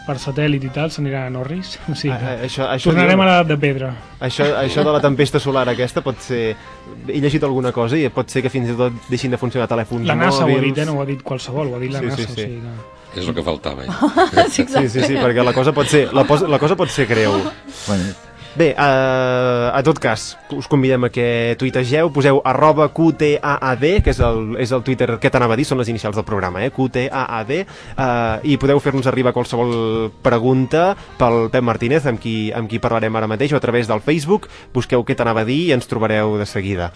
per satèl·lit i tal s'aniran a Norris o sigui, A- això- això tornarem diu- a l'edat de pedra Això, això de la tempesta solar aquesta pot ser... He llegit alguna cosa i pot ser que fins i tot deixin de funcionar telèfons la NASA ho ha mòbils. dit, eh? no ho ha dit qualsevol ho ha dit la Sí, sí, NASA sí. O sigui que... És el que faltava. Eh? sí, Sí, sí, sí, perquè la cosa pot ser, la, pos, la cosa pot ser greu. Bueno, Bé, uh, a tot cas, us convidem a que tuitegeu, poseu arroba QTAAD, que és el, és el Twitter que t'anava a dir, són les inicials del programa, eh? QTAAD, uh, i podeu fer-nos arribar qualsevol pregunta pel Pep Martínez, amb qui, amb qui parlarem ara mateix, o a través del Facebook, busqueu què t'anava a dir i ens trobareu de seguida.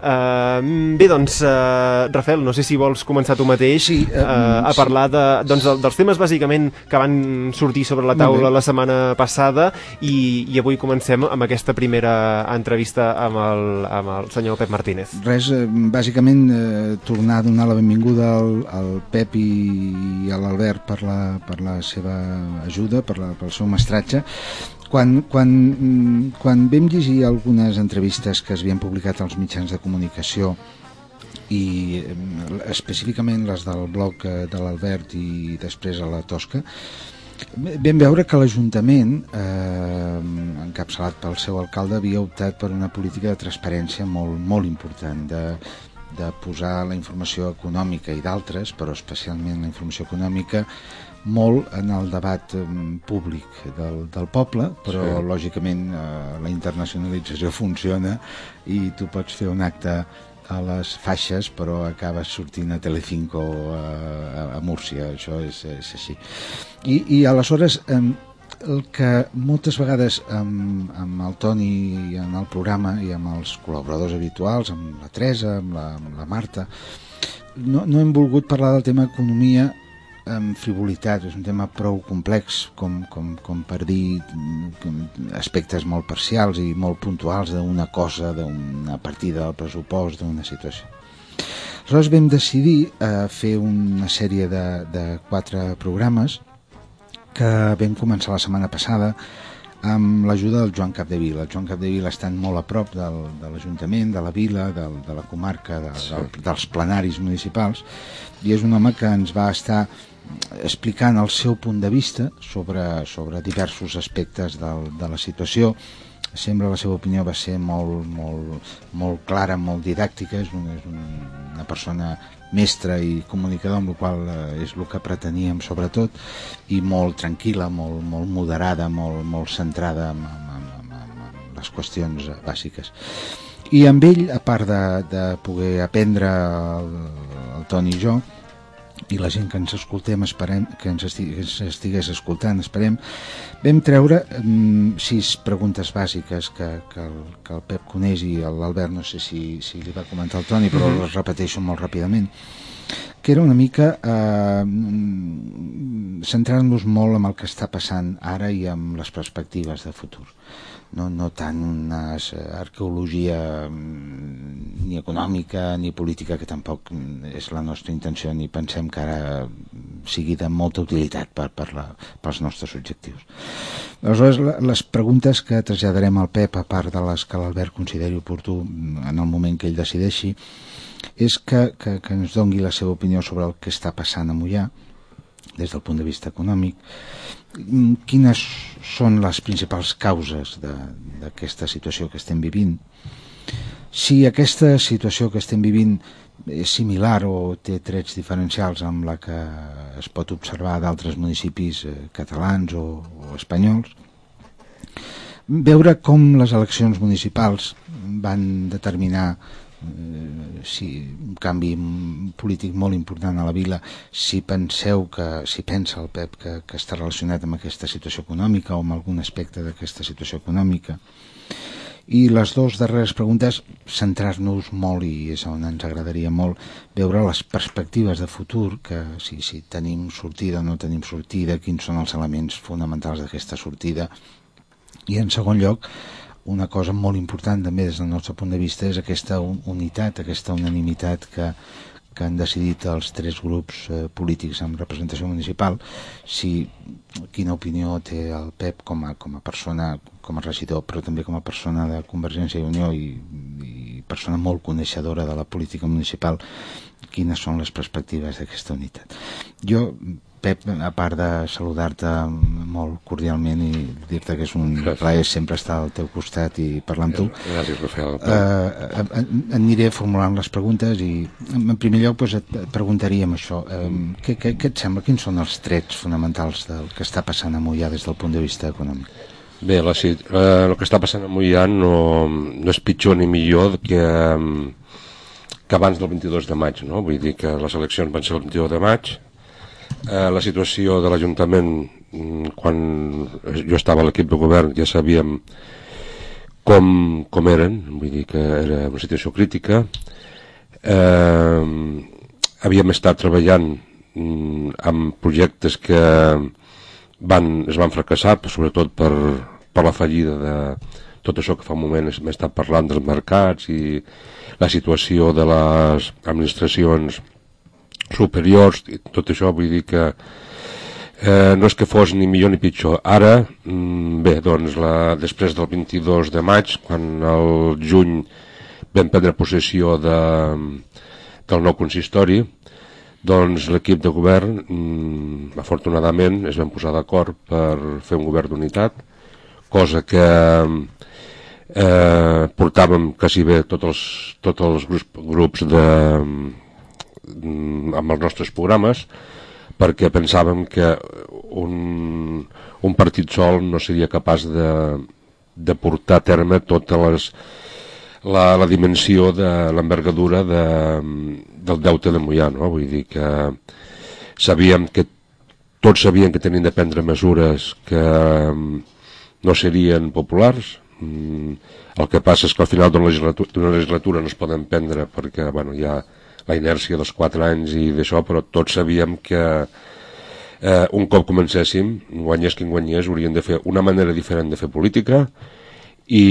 Uh, bé, doncs, uh, Rafael, no sé si vols començar tu mateix Sí, eh, uh, a parlar de, doncs, del- dels temes bàsicament que van sortir sobre la taula la setmana passada i, i avui comencem amb aquesta primera entrevista amb el, amb el senyor Pep Martínez. res, eh, bàsicament eh, tornar a donar la benvinguda al, al Pep i a l'Albert per, la, per la seva ajuda, per la, pel seu mestratge. Quan, quan, mm, quan vam llegir algunes entrevistes que es publicat als mitjans de comunicació i eh, específicament les del blog eh, de l'Albert i després a la Tosca, vam veure que l'Ajuntament, eh, encapçalat pel seu alcalde, havia optat per una política de transparència molt, molt important, de, de posar la informació econòmica i d'altres, però especialment la informació econòmica, molt en el debat eh, públic del, del poble, però Sí. sí. lògicament eh, la internacionalització funciona i tu pots fer un acte a les faixes però acabes sortint a Telecinco a, a Múrcia, això és, és així. I, i aleshores eh, el que moltes vegades amb, amb el Toni en el programa i amb els col·laboradors habituals, amb la Teresa, amb la, amb la Marta, no, no hem volgut parlar del tema economia amb frivolitat, és un tema prou complex com, com, com per dir mm, aspectes molt parcials i molt puntuals d'una cosa, d'una partida del pressupost, d'una situació. Aleshores vam decidir eh, fer una sèrie de, de quatre programes que vam començar la setmana passada amb l'ajuda del Joan Capdevila. El Joan Capdevila està molt a prop del, de l'Ajuntament, de la vila, del, de la comarca, de, del, dels plenaris municipals, i és un home que ens va estar explicant el seu punt de vista sobre, sobre diversos aspectes del, de la situació. Sempre la seva opinió va ser molt, molt, molt clara, molt didàctica, és, un, és un, una persona mestre i comunicador, amb la qual eh, és el que preteníem sobretot, i molt tranquil·la, molt, molt moderada, molt, molt centrada en, en, en, en, en les qüestions bàsiques. I amb ell, a part de, de poder aprendre el, el Toni i jo, i la gent que ens escoltem, esperem, que ens, esti, que ens estigués escoltant, esperem, vam treure mm, sis preguntes bàsiques que, que, el, que el Pep coneix i l'Albert no sé si, si li va comentar el Toni, però les repeteixo molt ràpidament que era una mica eh, mm, centrant-nos molt en el que està passant ara i amb les perspectives de futur no, no tant una arqueologia mm, ni econòmica ni política que tampoc és la nostra intenció ni pensem que ara sigui de molta utilitat per, per la, pels nostres objectius. Aleshores les preguntes que traslladarem al Pep a part de les que l'Albert consideri oportú mm, en el moment que ell decideixi és que, que, que ens dongui la seva opinió sobre el que està passant a Mollà des del punt de vista econòmic Mm, quines són les principals causes d'aquesta situació que estem vivint? Si aquesta situació que estem vivint és similar o té trets diferencials amb la que es pot observar d'altres municipis eh, catalans o, o espanyols, veure com les eleccions municipals van determinar eh, si un canvi polític molt important a la vila. Si penseu que, si pensa el Pep que, que està relacionat amb aquesta situació econòmica o amb algun aspecte d'aquesta situació econòmica. I les dues darreres preguntes centrar-nos molt i és on ens agradaria molt veure les perspectives de futur que si, si tenim sortida o no tenim sortida quins són els elements fonamentals d'aquesta sortida. I en segon lloc, una cosa molt important també des del nostre punt de vista és aquesta un- unitat, aquesta unanimitat que, que han decidit els tres grups eh, polítics amb representació municipal si quina opinió té el Pep com a, com a persona, com a regidor, però també com a persona de Convergència i Unió i, i persona molt coneixedora de la política municipal, quines són les perspectives d'aquesta unitat. Jo, Pep, a part de saludar-te molt cordialment i dir-te que és un Gràcies. plaer sempre estar al teu costat i parlar amb tu, Gràcies, Rafael. eh, eh, aniré formulant les preguntes i en primer lloc doncs, et preguntaríem això eh, què, què, què et sembla, quins són els trets fonamentals del que està passant a Mollà des del punt de vista econòmic? Bé, la, eh, el que està passant a Mollà no, no és pitjor ni millor que, que abans del 22 de maig, no? Vull dir que les eleccions van ser el 22 de maig. Eh, la situació de l'Ajuntament, mm, quan jo estava a l'equip de govern, ja sabíem com, com eren, vull dir que era una situació crítica. Eh, havíem estat treballant mm, amb projectes que van, es van fracassar, sobretot per, per la fallida de tot això que fa un moment hem estat parlant dels mercats i la situació de les administracions superiors, tot això vull dir que eh, no és que fos ni millor ni pitjor. Ara, mm, bé, doncs, la, després del 22 de maig, quan el juny vam prendre possessió de, del nou consistori, doncs l'equip de govern, mm, afortunadament, es vam posar d'acord per fer un govern d'unitat, cosa que eh, portàvem quasi bé tots els, tots els grups, grups de, amb els nostres programes, perquè pensàvem que un, un partit sol no seria capaç de, de portar a terme totes les, la, la dimensió de l'envergadura de, del deute de Mollà, no? Vull dir que sabíem que tots sabien que tenien de prendre mesures que mm, no serien populars. Mm, El que passa és que al final d'una legislatura, legislatura no es poden prendre perquè bueno, hi ha la inèrcia dels quatre anys i d'això, però tots sabíem que eh, un cop comencéssim, guanyés qui guanyés, haurien de fer una manera diferent de fer política i,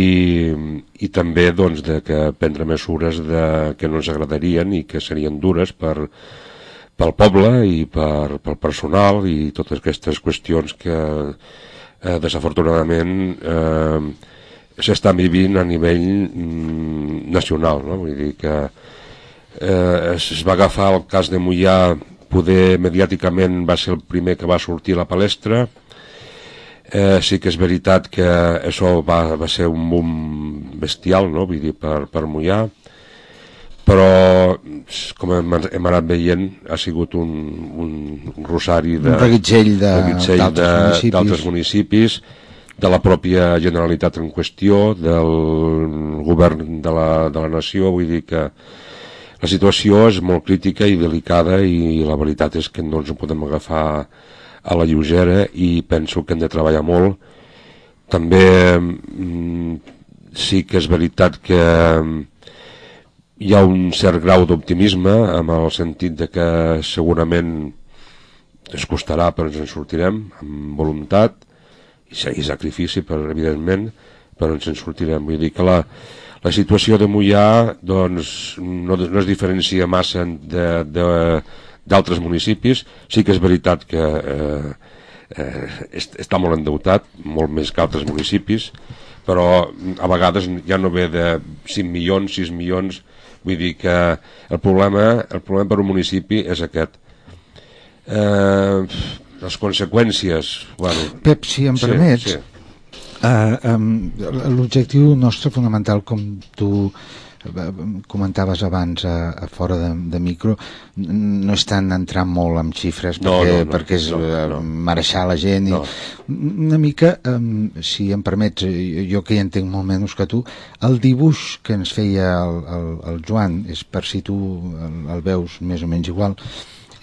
i també doncs, de que prendre mesures de, que no ens agradarien i que serien dures per, pel poble i per, pel personal i totes aquestes qüestions que eh, desafortunadament eh, s'estan vivint a nivell mm, nacional, no? Vull dir que eh, es, es va agafar el cas de Mollà, poder mediàticament va ser el primer que va sortir a la palestra, eh, sí que és veritat que això va, va ser un boom bestial, no? Vull dir, per, per Mollà, però com hem, hem anat veient ha sigut un, un rosari de, Un reguitzell d'altres municipis. municipis de la pròpia Generalitat en qüestió del govern de la, de la nació vull dir que la situació és molt crítica i delicada i la veritat és que no ens ho podem agafar a la lleugera i penso que hem de treballar molt. També mm, sí que és veritat que mm, hi ha un cert grau d'optimisme amb el sentit de que segurament ens costarà però ens en sortirem amb voluntat i sa- i sacrifici per, evidentment però ens en sortirem. Vull dir que la, la situació de Mollà doncs, no, no es diferencia massa de- de- d'altres municipis. Sí que és veritat que eh, eh, est- està molt endeutat molt més que altres municipis però a vegades ja no ve de 5 milions, 6 milions. Vull dir que el problema, el problema per un municipi és aquest. Eh, les conseqüències bueno, Pep, si em sí, permets, sí. Uh, um, l'objectiu nostre fonamental com tu eh, comentaves abans a, a fora de, de micro, no és tant entrar molt amb xifres No, perquè, no, no, perquè és no, eh, no. mareixar la gent i No. una mica, um, si em permets, eh, jo que hi entenc molt menys que tu, el dibuix que ens feia el, el, el Joan, és per si tu el, el veus més o menys igual,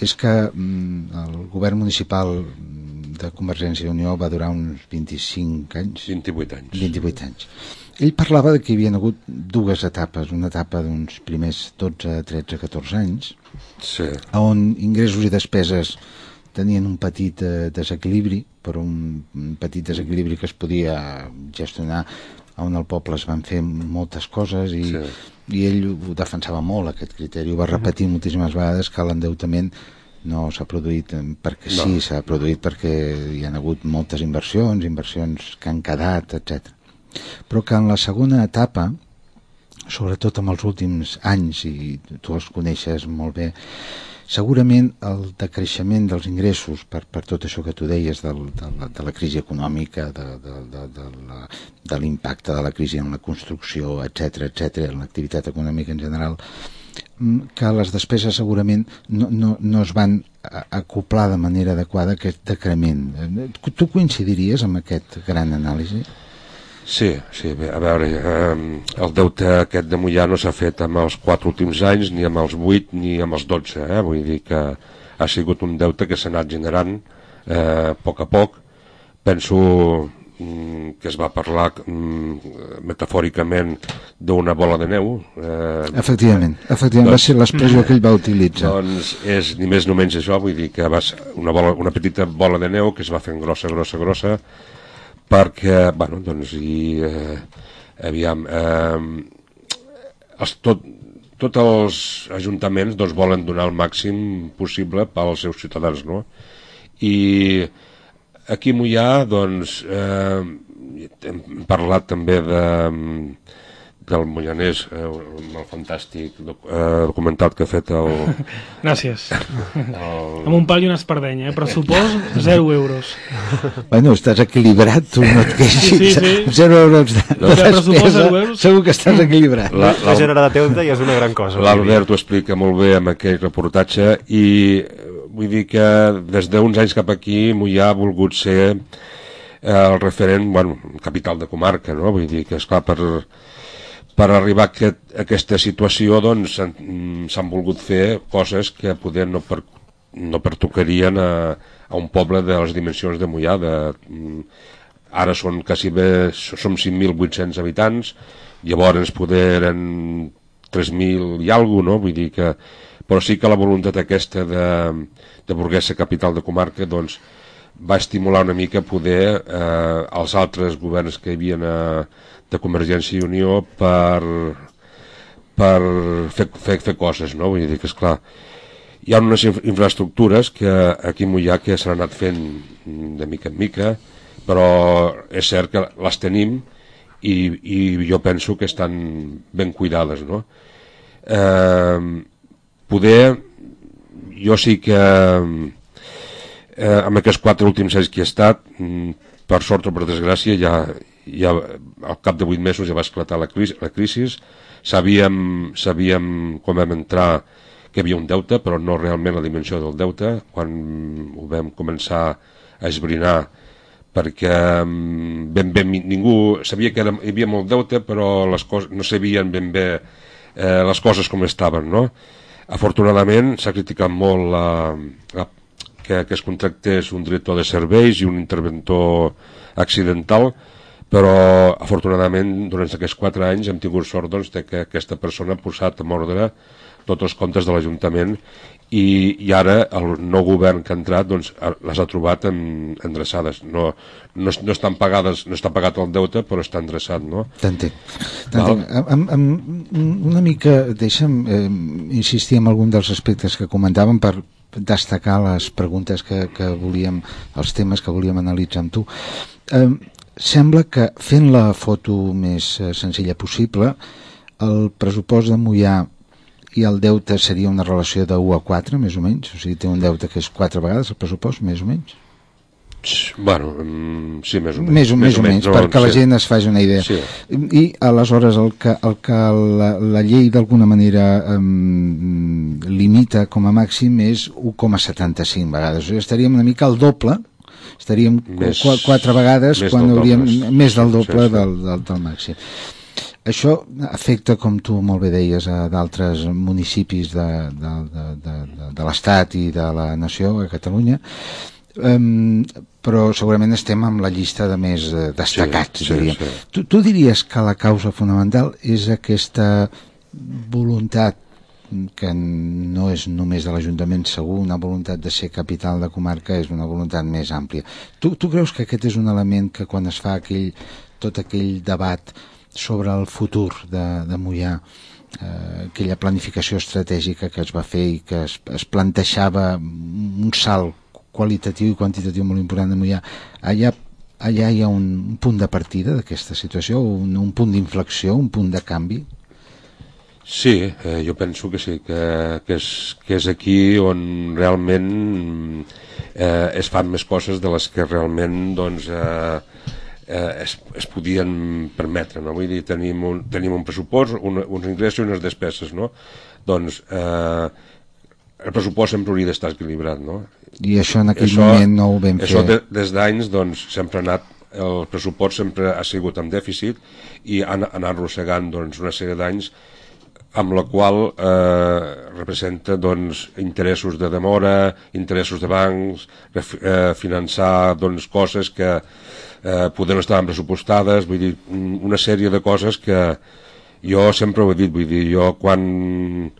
és que mm, el govern municipal de Convergència i Unió va durar uns 25 anys. 28 anys. 28 anys. Ell parlava de que hi havia hagut dues etapes, una etapa d'uns primers 12, 13, 14 anys, Sí. on ingressos i despeses tenien un petit eh, desequilibri, però un, un petit desequilibri que es podia gestionar on al poble es van fer moltes coses i, Sí. i ell ho defensava molt, aquest criteri, ho va repetir moltíssimes vegades que l'endeutament no s'ha produït eh, perquè No. sí, s'ha produït perquè hi han hagut moltes inversions, inversions que han quedat, etc. Però que en la segona etapa, sobretot en els últims anys, i tu els coneixes molt bé, segurament el decreixement dels ingressos per, per tot això que tu deies del, de, la, de la crisi econòmica, de, de, de, de, la, de l'impacte de la crisi en la construcció, etc etc, en l'activitat econòmica en general, que les despeses segurament no, no, no es van acoplar de manera adequada a aquest decrement. Tu coincidiries amb aquest gran anàlisi? Sí, sí, bé, a veure, eh, el deute aquest de Mollà no s'ha fet amb els quatre últims anys, ni amb els vuit, ni amb els dotze, eh? vull dir que ha sigut un deute que s'ha anat generant eh, a poc a poc. Penso que es va parlar mm, metafòricament d'una bola de neu. Eh, Efectivament, efectivament va ser l'expressió que ell va utilitzar. doncs és ni més ni menys això, vull dir que va ser una, bola, una petita bola de neu que es va fent grossa, grossa, grossa, perquè, bueno, doncs, i, eh, aviam, eh, els, tot, tots els ajuntaments doncs, volen donar el màxim possible pels seus ciutadans, no? I aquí a Mollà, doncs, eh, hem parlat també de, del Mollanès, eh, el fantàstic doc, eh, documental que ha fet el, Gràcies. el, Amb un pal i una espardenya, eh? pressupost 0 euros. Bueno, estàs equilibrat, tu no et queixis. Sí, sí, sí. Zero euros de, de De despesa, zero euros. segur que estàs equilibrat. La- La generar deute ja és una gran cosa. L'Albert ho explica molt bé amb aquell reportatge i eh, vull dir que des d'uns anys cap aquí Mollà ha volgut ser eh, el referent, bueno, capital de comarca, no? Vull dir que, esclar, per, per arribar a, aquest, a aquesta situació doncs s'han mm, s'han volgut fer coses que poder no, per, no pertocarien a, a un poble de les dimensions de Mollà de, mm, ara són quasi bé, som 5.800 habitants llavors poder eren 3.000 i alguna no? vull dir que però sí que la voluntat aquesta de, de ser capital de comarca doncs va estimular una mica poder eh, els altres governs que hi havia eh, de Convergència i Unió per, per fer, fer, fer coses, no? Vull dir que, esclar, hi ha unes inf- infraestructures que aquí a Mollà que s'han anat fent de mica en mica, però és cert que les tenim i, i jo penso que estan ben cuidades, no? Eh, poder, jo sí que eh, amb aquests quatre últims anys que he estat, mm, per sort o per desgràcia, ja, ja al cap de vuit mesos ja va esclatar la crisi, la crisi. Sabíem, sabíem quan vam entrar que hi havia un deute, però no realment la dimensió del deute. Quan ho vam començar a esbrinar, perquè mm, ben mi- ningú sabia que era, hi havia molt deute, però les coses, no sabien ben bé eh, les coses com estaven, no? Afortunadament s'ha criticat molt la, la, que, que es contractés un director de serveis i un interventor accidental, però afortunadament durant aquests quatre anys hem tingut sort doncs, de que aquesta persona ha posat en ordre tots els comptes de l'Ajuntament i, i ara el nou govern que ha entrat doncs, les ha trobat en, endreçades no, no, no estan pagades no està pagat el deute però està endreçat no? T'entenc. Una mica, deixa'm eh, insistir en algun dels aspectes que comentàvem per destacar les preguntes que, que volíem, els temes que volíem analitzar amb tu. Eh, sembla que fent la foto més eh, senzilla possible, el pressupost de Mollà i el deute seria una relació de 1 a 4, més o menys? O sigui, té un deute que és 4 vegades el pressupost, més o menys? Bueno, mm, sí, més o menys. més o, més o menys, no, perquè la sí. gent es faci una idea. Sí. I aleshores el que, el que la, la llei d'alguna manera um, limita com a màxim és 1,75 vegades. O sigui, estaríem una mica al doble, estaríem Més- qu quatre vegades més quan del hauríem doble. més del Sí, doble sí, sí. del, del, del màxim. Això afecta, com tu molt bé deies, a d'altres municipis de, de, de, de, de, de l'Estat i de la nació, a Catalunya, um, però segurament estem amb la llista de més eh, destacats, Sí, sí, diríem. sí. Tu, tu diries que la causa fonamental és aquesta voluntat que no és només de l'Ajuntament segur, una voluntat de ser capital de comarca és una voluntat més àmplia. Tu, tu creus que aquest és un element que quan es fa aquell, tot aquell debat sobre el futur de, de Mollà, eh, aquella planificació estratègica que es va fer i que es, es plantejava un salt qualitatiu i quantitatiu molt important de Mollà, allà, allà hi ha un, un punt de partida d'aquesta situació, un, un punt d'inflexió, un punt de canvi? Sí, eh, jo penso que sí, que, que, és, que és aquí on realment eh, es fan més coses de les que realment doncs, eh, eh, es, es podien permetre. No? Vull dir, tenim un, tenim un pressupost, un, uns ingressos i unes despeses. No? Doncs eh, el pressupost sempre hauria d'estar equilibrat. No? I això en aquell moment no ho vam això fer. de, des d'anys doncs, sempre ha anat el pressupost sempre ha sigut amb dèficit i ha, ha anat arrossegant doncs, una sèrie d'anys amb la qual eh, representa doncs, interessos de demora, interessos de bancs, eh, finançar doncs, coses que eh, poder no estaven pressupostades, vull dir, un- una sèrie de coses que jo sempre ho he dit, vull dir, jo quan,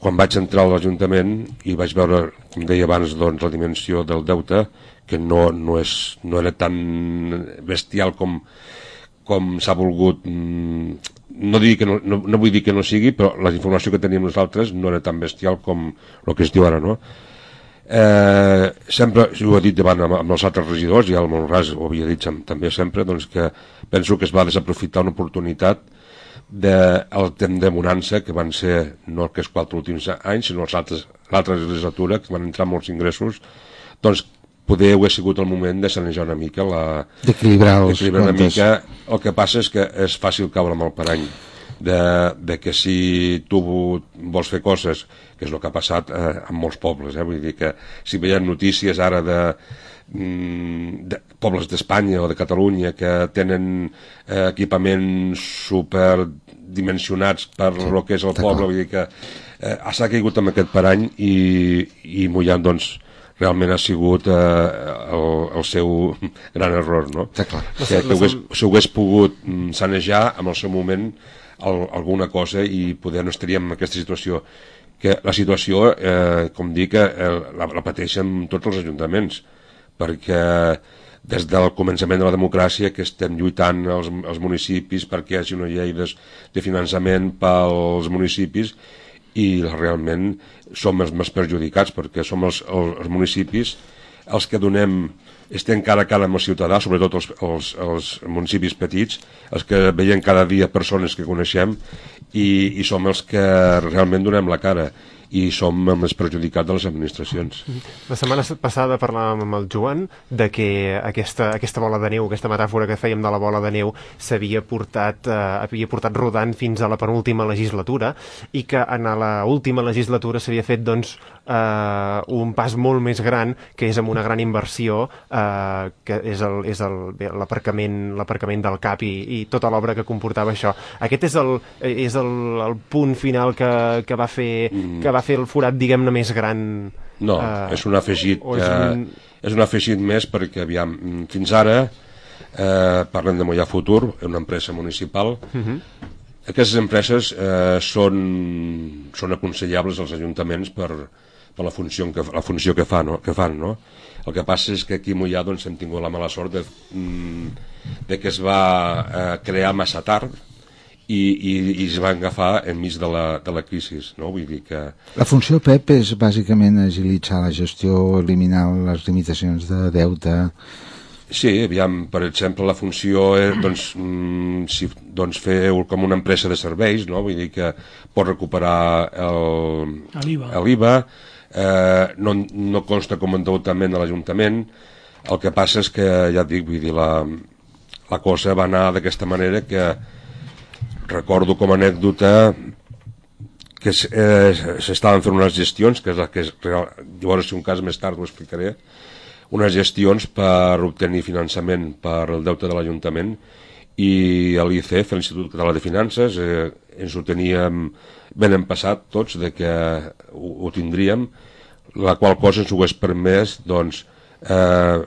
quan vaig entrar a l'Ajuntament i vaig veure, com deia abans, doncs, la dimensió del deute, que no, no, és, no era tan bestial com, com s'ha volgut mm, no, digui que no, no, no vull dir que no sigui però la informació que teníem nosaltres no era tan bestial com el que es diu ara no? eh, sempre, si ho he dit davant amb, amb els altres regidors i el Monràs ho havia dit també sempre doncs que penso que es va desaprofitar una oportunitat del temps de bonança que van ser no aquests quatre últims anys sinó els altres- l'altra legislatura que van entrar molts ingressos doncs poder haver sigut el moment de sanejar una mica la, D'equilibrar els una mica. El que passa és que és fàcil caure amb el parany de, de que si tu vols fer coses, que és el que ha passat eh, en molts pobles, eh? vull dir que si veiem notícies ara de, mm, de pobles d'Espanya o de Catalunya que tenen eh, equipaments superdimensionats per sí, el que és el poble, vull dir que eh, s'ha caigut amb aquest parany i, i Mollà doncs realment ha sigut eh, el, el seu gran error, no? Està clar. Que, que hagués, s'ho hagués pogut mm, sanejar en el seu moment el, alguna cosa i poder no estaríem en aquesta situació que la situació, eh, com dic, eh, la, la pateixen tots els ajuntaments perquè des del començament de la democràcia que estem lluitant els, els municipis perquè hi hagi una llei de, de finançament pels municipis i realment som els més perjudicats perquè som els, els, els municipis els que donem estem cara a cara amb el ciutadà, sobretot els, els, els municipis petits, els que veiem cada dia persones que coneixem i, i som els que realment donem la cara i som els perjudicats de les administracions. La setmana passada parlàvem amb el Joan de que aquesta, aquesta bola de neu, aquesta metàfora que fèiem de la bola de neu s'havia portat, eh, havia portat rodant fins a la penúltima legislatura i que en la última legislatura s'havia fet doncs, eh, un pas molt més gran que és amb una gran inversió eh, que és el- és el- bé, l'aparcament l'aparcament del CAP i, i tota l'obra que comportava això. Aquest és el, és el, el punt final que, que, va fer, que va fer el forat, diguem-ne, més gran No, eh, és un afegit, és eh, un- és un afegit més perquè, aviam, mm, fins ara eh, parlem de Mollà Futur, una empresa municipal. Mhm. Aquestes empreses eh, són, són aconsellables als ajuntaments per, per la funció que, la funció que, fan, no? que fan. No? El que passa és que aquí a Mollà doncs, hem tingut la mala sort de, mm, de que es va eh, crear massa tard i, i, i es va agafar enmig de la, de la crisi. No? Vull dir que La funció PEP és bàsicament agilitzar la gestió, eliminar les limitacions de deute. Sí, aviam, per exemple, la funció és doncs, mm, si, doncs fer com una empresa de serveis, no? vull dir que pot recuperar el- L'IVA. Eh, no, no consta com a endeutament a l'Ajuntament, El que passa és que, ja dic, vull dir, la, la cosa va anar d'aquesta manera que recordo com a anècdota que eh, s'estaven fent unes gestions, que és la que és, llavors si un cas més tard ho explicaré, unes gestions per obtenir finançament per el deute de l'Ajuntament i l'ICF, l'Institut Català de Finances, eh, ens ho teníem ben empassat tots de que ho, ho tindríem, la qual cosa ens ho hagués permès doncs, eh,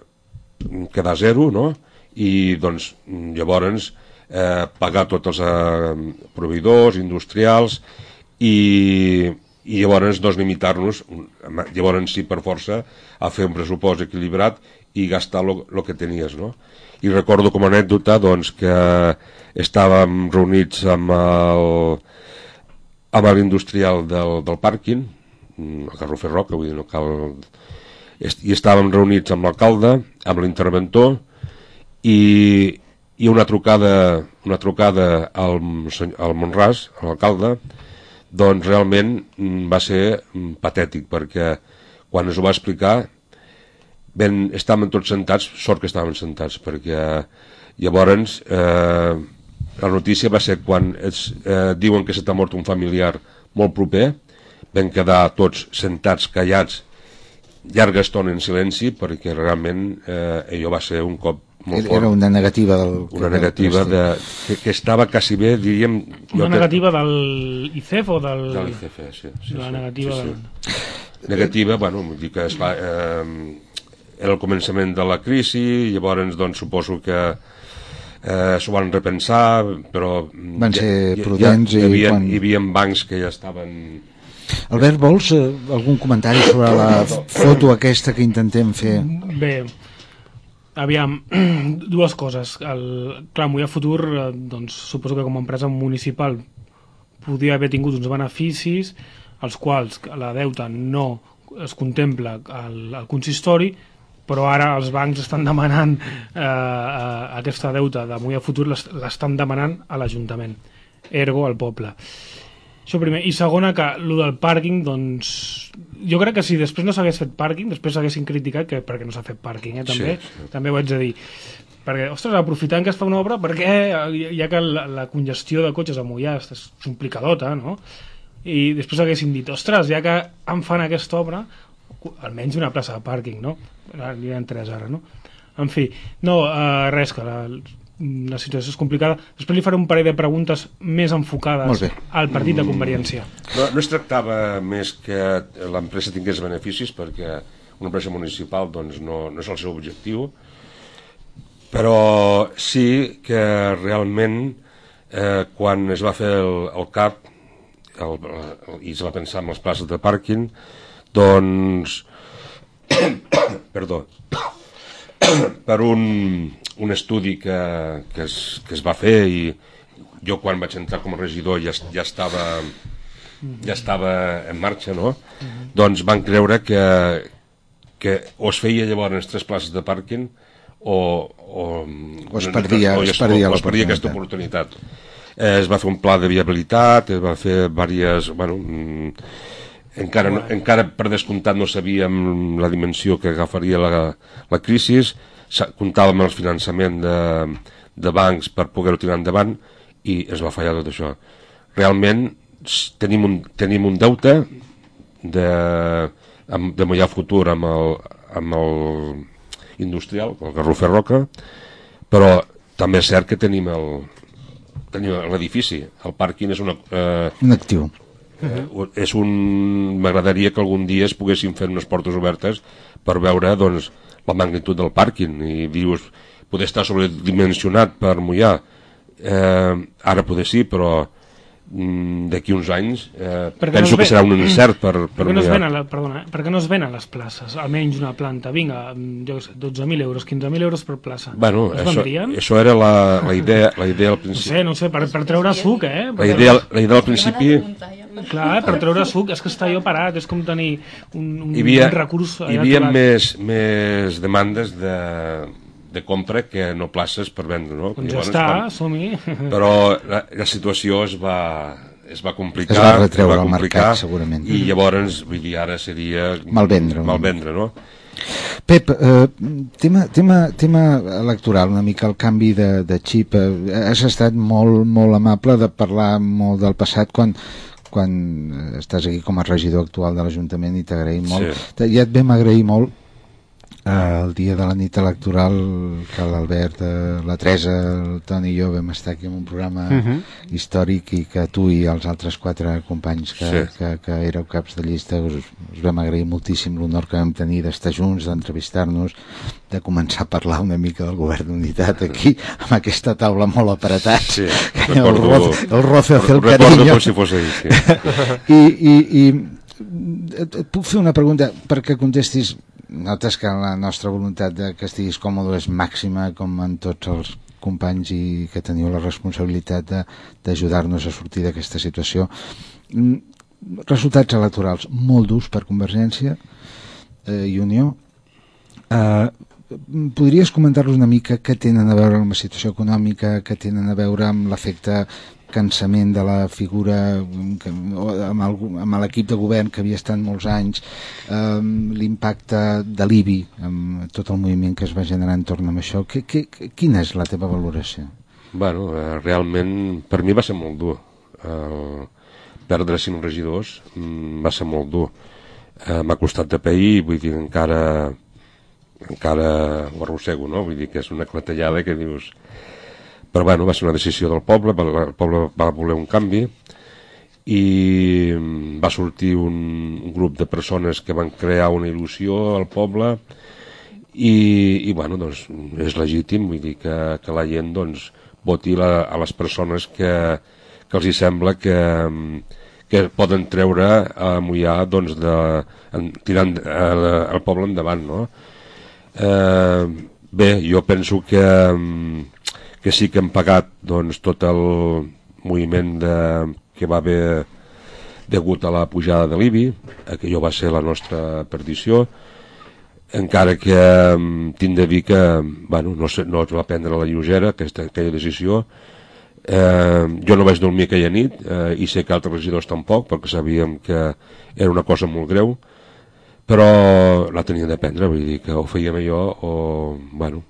quedar a zero, no? i doncs, llavors eh, pagar tots els eh, proveïdors, industrials, i, i llavors doncs, limitar-nos, llavors sí per força, a fer un pressupost equilibrat i gastar el que tenies. No? I recordo com a anècdota doncs, que estàvem reunits amb el, amb l'industrial del, del pàrquing, mm, el Carrofer Roca, vull dir, no cal... I estàvem reunits amb l'alcalde, amb l'interventor, i, i una trucada, una trucada al, al Montràs, a l'alcalde, doncs realment mm, va ser mm, patètic, perquè quan ens ho va explicar ben, estàvem tots sentats, sort que estàvem sentats, perquè llavors eh, la notícia va ser quan es, eh, diuen que se t'ha mort un familiar molt proper, vam quedar tots sentats, callats, llarga estona en silenci, perquè realment eh, allò va ser un cop molt Era fort. era una negativa del... Una negativa de, que, que estava quasi bé, diríem... Una jo que- negativa del ICEF o del... de l'ICF, sí. sí, La sí, negativa sí, del... sí. Negativa, bueno, vull dir que es va, eh, era el començament de la crisi, llavors doncs suposo que eh, s'ho van repensar, però... mm, Van ser prudents hi, i havia, quan- hi havia bancs que ja estaven... Albert, vols eh, algun comentari sobre la foto aquesta que intentem fer? Bé, aviam, dues coses. El, clar, Mollà Futur, eh, doncs, suposo que com a empresa municipal podia haver tingut uns beneficis els quals la deuta no es contempla al, al consistori, però ara els bancs estan demanant eh, eh, aquesta deuta de Mollà Futur l'est- l'estan demanant a l'Ajuntament, ergo al poble. Això primer. I segona, que el del pàrquing, doncs... Jo crec que si després no s'hagués fet pàrquing, després s'haguessin criticat que perquè no s'ha fet pàrquing, eh, també. Sí, També ho haig de dir. Perquè, ostres, aprofitant que es fa una obra, perquè ja que la, la congestió de cotxes a Mollà és, complicadota, no? I després haguessin dit, ostres, ja que em fan aquesta obra, almenys una plaça de pàrquing, no? N'hi ha tres ara, no? En fi, no, eh, res, que la, la situació és complicada. Després li faré un parell de preguntes més enfocades al partit de Conveniència. No, no es tractava més que l'empresa tingués beneficis, perquè una empresa municipal doncs, no, no és el seu objectiu, però sí que realment eh, quan es va fer el, el CAP el, el, i es va pensar en les places de pàrquing, doncs perdó per un, un estudi que, que, es, que es va fer i jo quan vaig entrar com a regidor ja, es- ja estava ja estava en marxa, no? Doncs van creure que, que o es feia llavors tres places de pàrquing o, o, O es perdia- o, es perdia o es perdia aquesta oportunitat. Eh, es va fer un pla de viabilitat, es va fer diverses... Bueno, mm, encara, no, encara per descomptat no sabíem la dimensió que agafaria la, la crisi, comptàvem el finançament de, de bancs per poder-ho tirar endavant i es va fallar tot això. Realment tenim un, tenim un deute de, amb, de Mollà Futur amb el, amb el industrial, el Garrofer Roca, però també és cert que tenim el tenim l'edifici. El pàrquing és una... Eh, Un actiu. Eh, és un... M'agradaria que algun dia es poguessin fer unes portes obertes per veure doncs, la magnitud del pàrquing i dius, poder estar sobredimensionat per mullar eh, ara poder sí, però mm, d'aquí uns anys eh, Per què no penso es que serà un encert per, Per per no es venen, la, perdona, eh? per què no es venen les places? Almenys una planta, vinga, mm, jo sé, 12.000 euros, 15.000 euros per plaça. Bueno, es això, vendrien? això era la, la, idea, la idea al No principi. sé, no sé, per, per treure suc, eh? La idea, la idea al principi Clar, per treure suc, és que està jo parat, és com tenir un, un, hi havia, un recurs hi havia aturat. més, més demandes de, de compra que no places per vendre, no? Doncs ja Llavors, està, quan- som-hi. Però la, la situació es va, es va complicar. Es va retreure es va al mercat, segurament. I llavors, vull dir, ara seria... Malvendre. Malvendre, no? Pep, eh, tema, tema, tema electoral, una mica el canvi de, de xip. Eh, has estat molt, molt amable de parlar molt del passat quan, quan eh, estàs aquí com a regidor actual de l'Ajuntament i t'agraïm molt. Sí. Ja et vam agrair molt eh, el dia de la nit electoral que l'Albert, eh, la Teresa, el Toni i jo vam estar aquí en un programa Mhm. històric i que tu i els altres quatre companys que, Sí. que, que éreu caps de llista us, us vam agrair moltíssim l'honor que vam tenir d'estar junts, d'entrevistar-nos de començar a parlar una mica del govern d'unitat aquí, amb aquesta taula molt apretats Sí, el, roce, el roce hace el cariño com si fos ahir, sí. i, i, i et puc fer una pregunta perquè contestis notes que la nostra voluntat de que estiguis còmode és màxima com en tots els companys i que teniu la responsabilitat d'ajudar-nos a sortir d'aquesta situació. Mm, resultats electorals molt durs per Convergència eh, i Unió. Eh, podries comentar-nos una mica què tenen a veure amb la situació econòmica, què tenen a veure amb l'efecte cansament de la figura mm, que, amb, l'equip de govern que havia estat molts anys eh, l'impacte de l'IBI amb tot el moviment que es va generar entorn amb això que, que, quina és la teva valoració? Bueno, eh, realment per mi va ser molt dur. Eh, perdre cinc regidors mm, va ser molt dur. Eh, M'ha costat de pair, vull dir, encara encara ho arrossego, no? Vull dir que és una clatellada que dius... Però bueno, va ser una decisió del poble, el poble va voler un canvi i mm, va sortir un, un grup de persones que van crear una il·lusió al poble i, i bueno, doncs és legítim, vull dir que, que la gent doncs, voti la, a les persones que, que els hi sembla que, mm, que poden treure a Mollà doncs, de, en, tirant el, el poble endavant, no? Eh, bé, jo penso que, mm, que sí que hem pagat doncs, tot el moviment de, que va haver degut a la pujada de l'IBI, que jo va ser la nostra perdició, encara que mm, tinc de dir que bueno, no, sé, no es va prendre la lleugera aquesta, aquella decisió. Eh, jo no vaig dormir aquella nit eh, i sé que altres regidors tampoc perquè sabíem que era una cosa molt greu però la teníem de prendre vull dir que o fèiem allò o bueno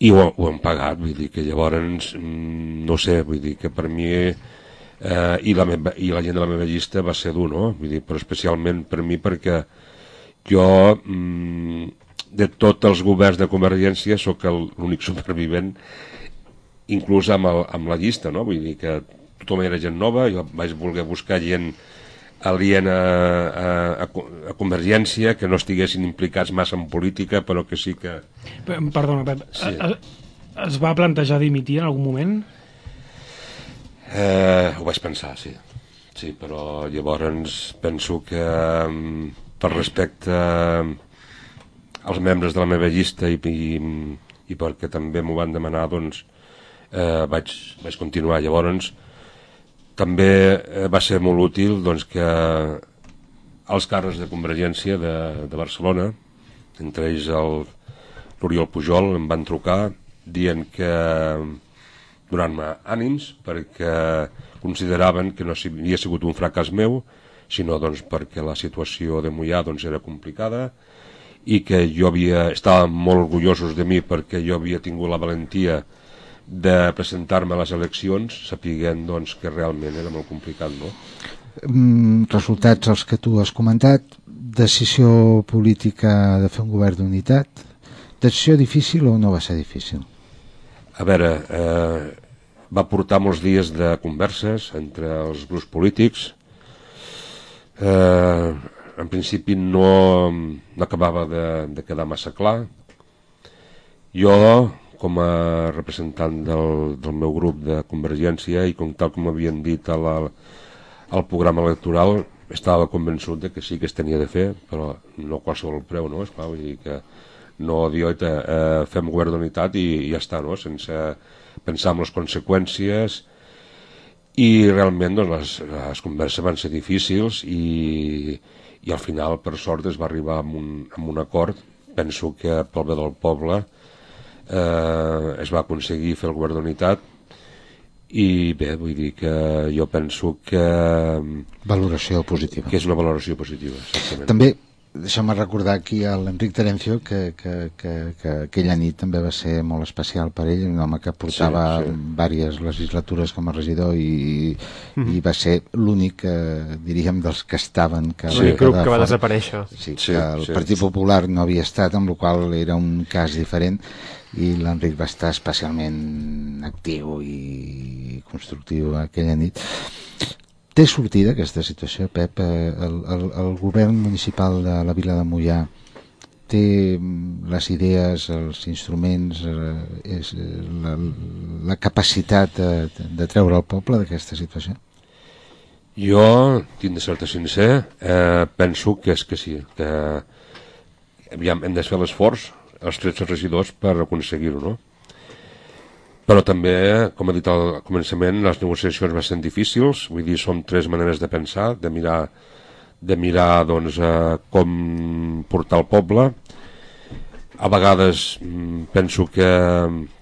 i ho, ho hem pagat vull dir que llavors mm, no sé, vull dir que per mi eh, i, la meva, i la gent de la meva llista va ser dur, no? Vull dir, però especialment per mi perquè jo mm, de tots els governs de Convergència sóc l'únic supervivent inclús amb, el, amb la llista, no? Vull dir que tothom era gent nova, jo vaig voler buscar gent aliena a, a, a Convergència, que no estiguessin implicats massa en política, però que sí que... Pe- Perdona, Pep. Sí. Es, es va plantejar dimitir en algun moment? Eh, ho vaig pensar, sí. Sí, però llavors penso que mm, per respecte als membres de la meva llista i, i, i perquè també m'ho van demanar, doncs eh, vaig, vaig continuar. Llavors també eh, va ser molt útil doncs, que els càrrecs de Convergència de, de Barcelona, entre ells el l'Oriol Pujol, em van trucar dient que donant-me ànims perquè consideraven que no havia sigut un fracàs meu, sinó doncs, perquè la situació de Mollà doncs, era complicada i que jo havia, estaven molt orgullosos de mi perquè jo havia tingut la valentia de presentar-me a les eleccions sapiguent doncs, que realment era molt complicat. No? Mm, resultats els que tu has comentat decisió política de fer un govern d'unitat decisió difícil o no va ser difícil? A veure, eh, va portar molts dies de converses entre els grups polítics. Eh, en principi no, no acabava de, de quedar massa clar. Jo, com a representant del, del meu grup de Convergència i com tal com havien dit a la, al programa electoral, estava convençut de que sí que es tenia de fer, però no a qualsevol preu, no? Esclar, vull dir que no dir, oita, eh, fem govern d'unitat i, i ja està, no? sense pensar en les conseqüències i realment doncs, les, les converses van ser difícils i, i al final per sort es va arribar amb un, amb un acord penso que pel bé del poble eh, es va aconseguir fer el govern d'unitat i bé, vull dir que jo penso que, Valoració positiva. que és una valoració positiva exactament. També deixeu-me recordar aquí a l'Enric Terencio que, que, que, que aquella nit també va ser molt especial per ell, un home que portava Sí, sí, sí. diverses legislatures com a regidor i, i va ser l'únic, eh, diríem, dels que estaven que, grup quedar que va fora. desaparèixer. Sí, Sí, que el sí. Partit Popular no havia estat, amb la qual era un cas diferent i l'Enric va estar especialment actiu i constructiu aquella nit. Té sortida aquesta situació, Pep? Eh, El, el, el govern municipal de la vila de Mollà té mm, les idees, els instruments, eh, és, eh, la, la capacitat de, de treure el poble d'aquesta situació? Jo, tinc de ser-te sincer, eh, penso que és que sí, que aviam, hem de fer l'esforç, els 13 regidors, per aconseguir-ho, no? Però també, com he dit al començament, les negociacions van ser difícils, vull dir, són tres maneres de pensar, de mirar, de mirar doncs, eh, com portar el poble. A vegades mm, penso que,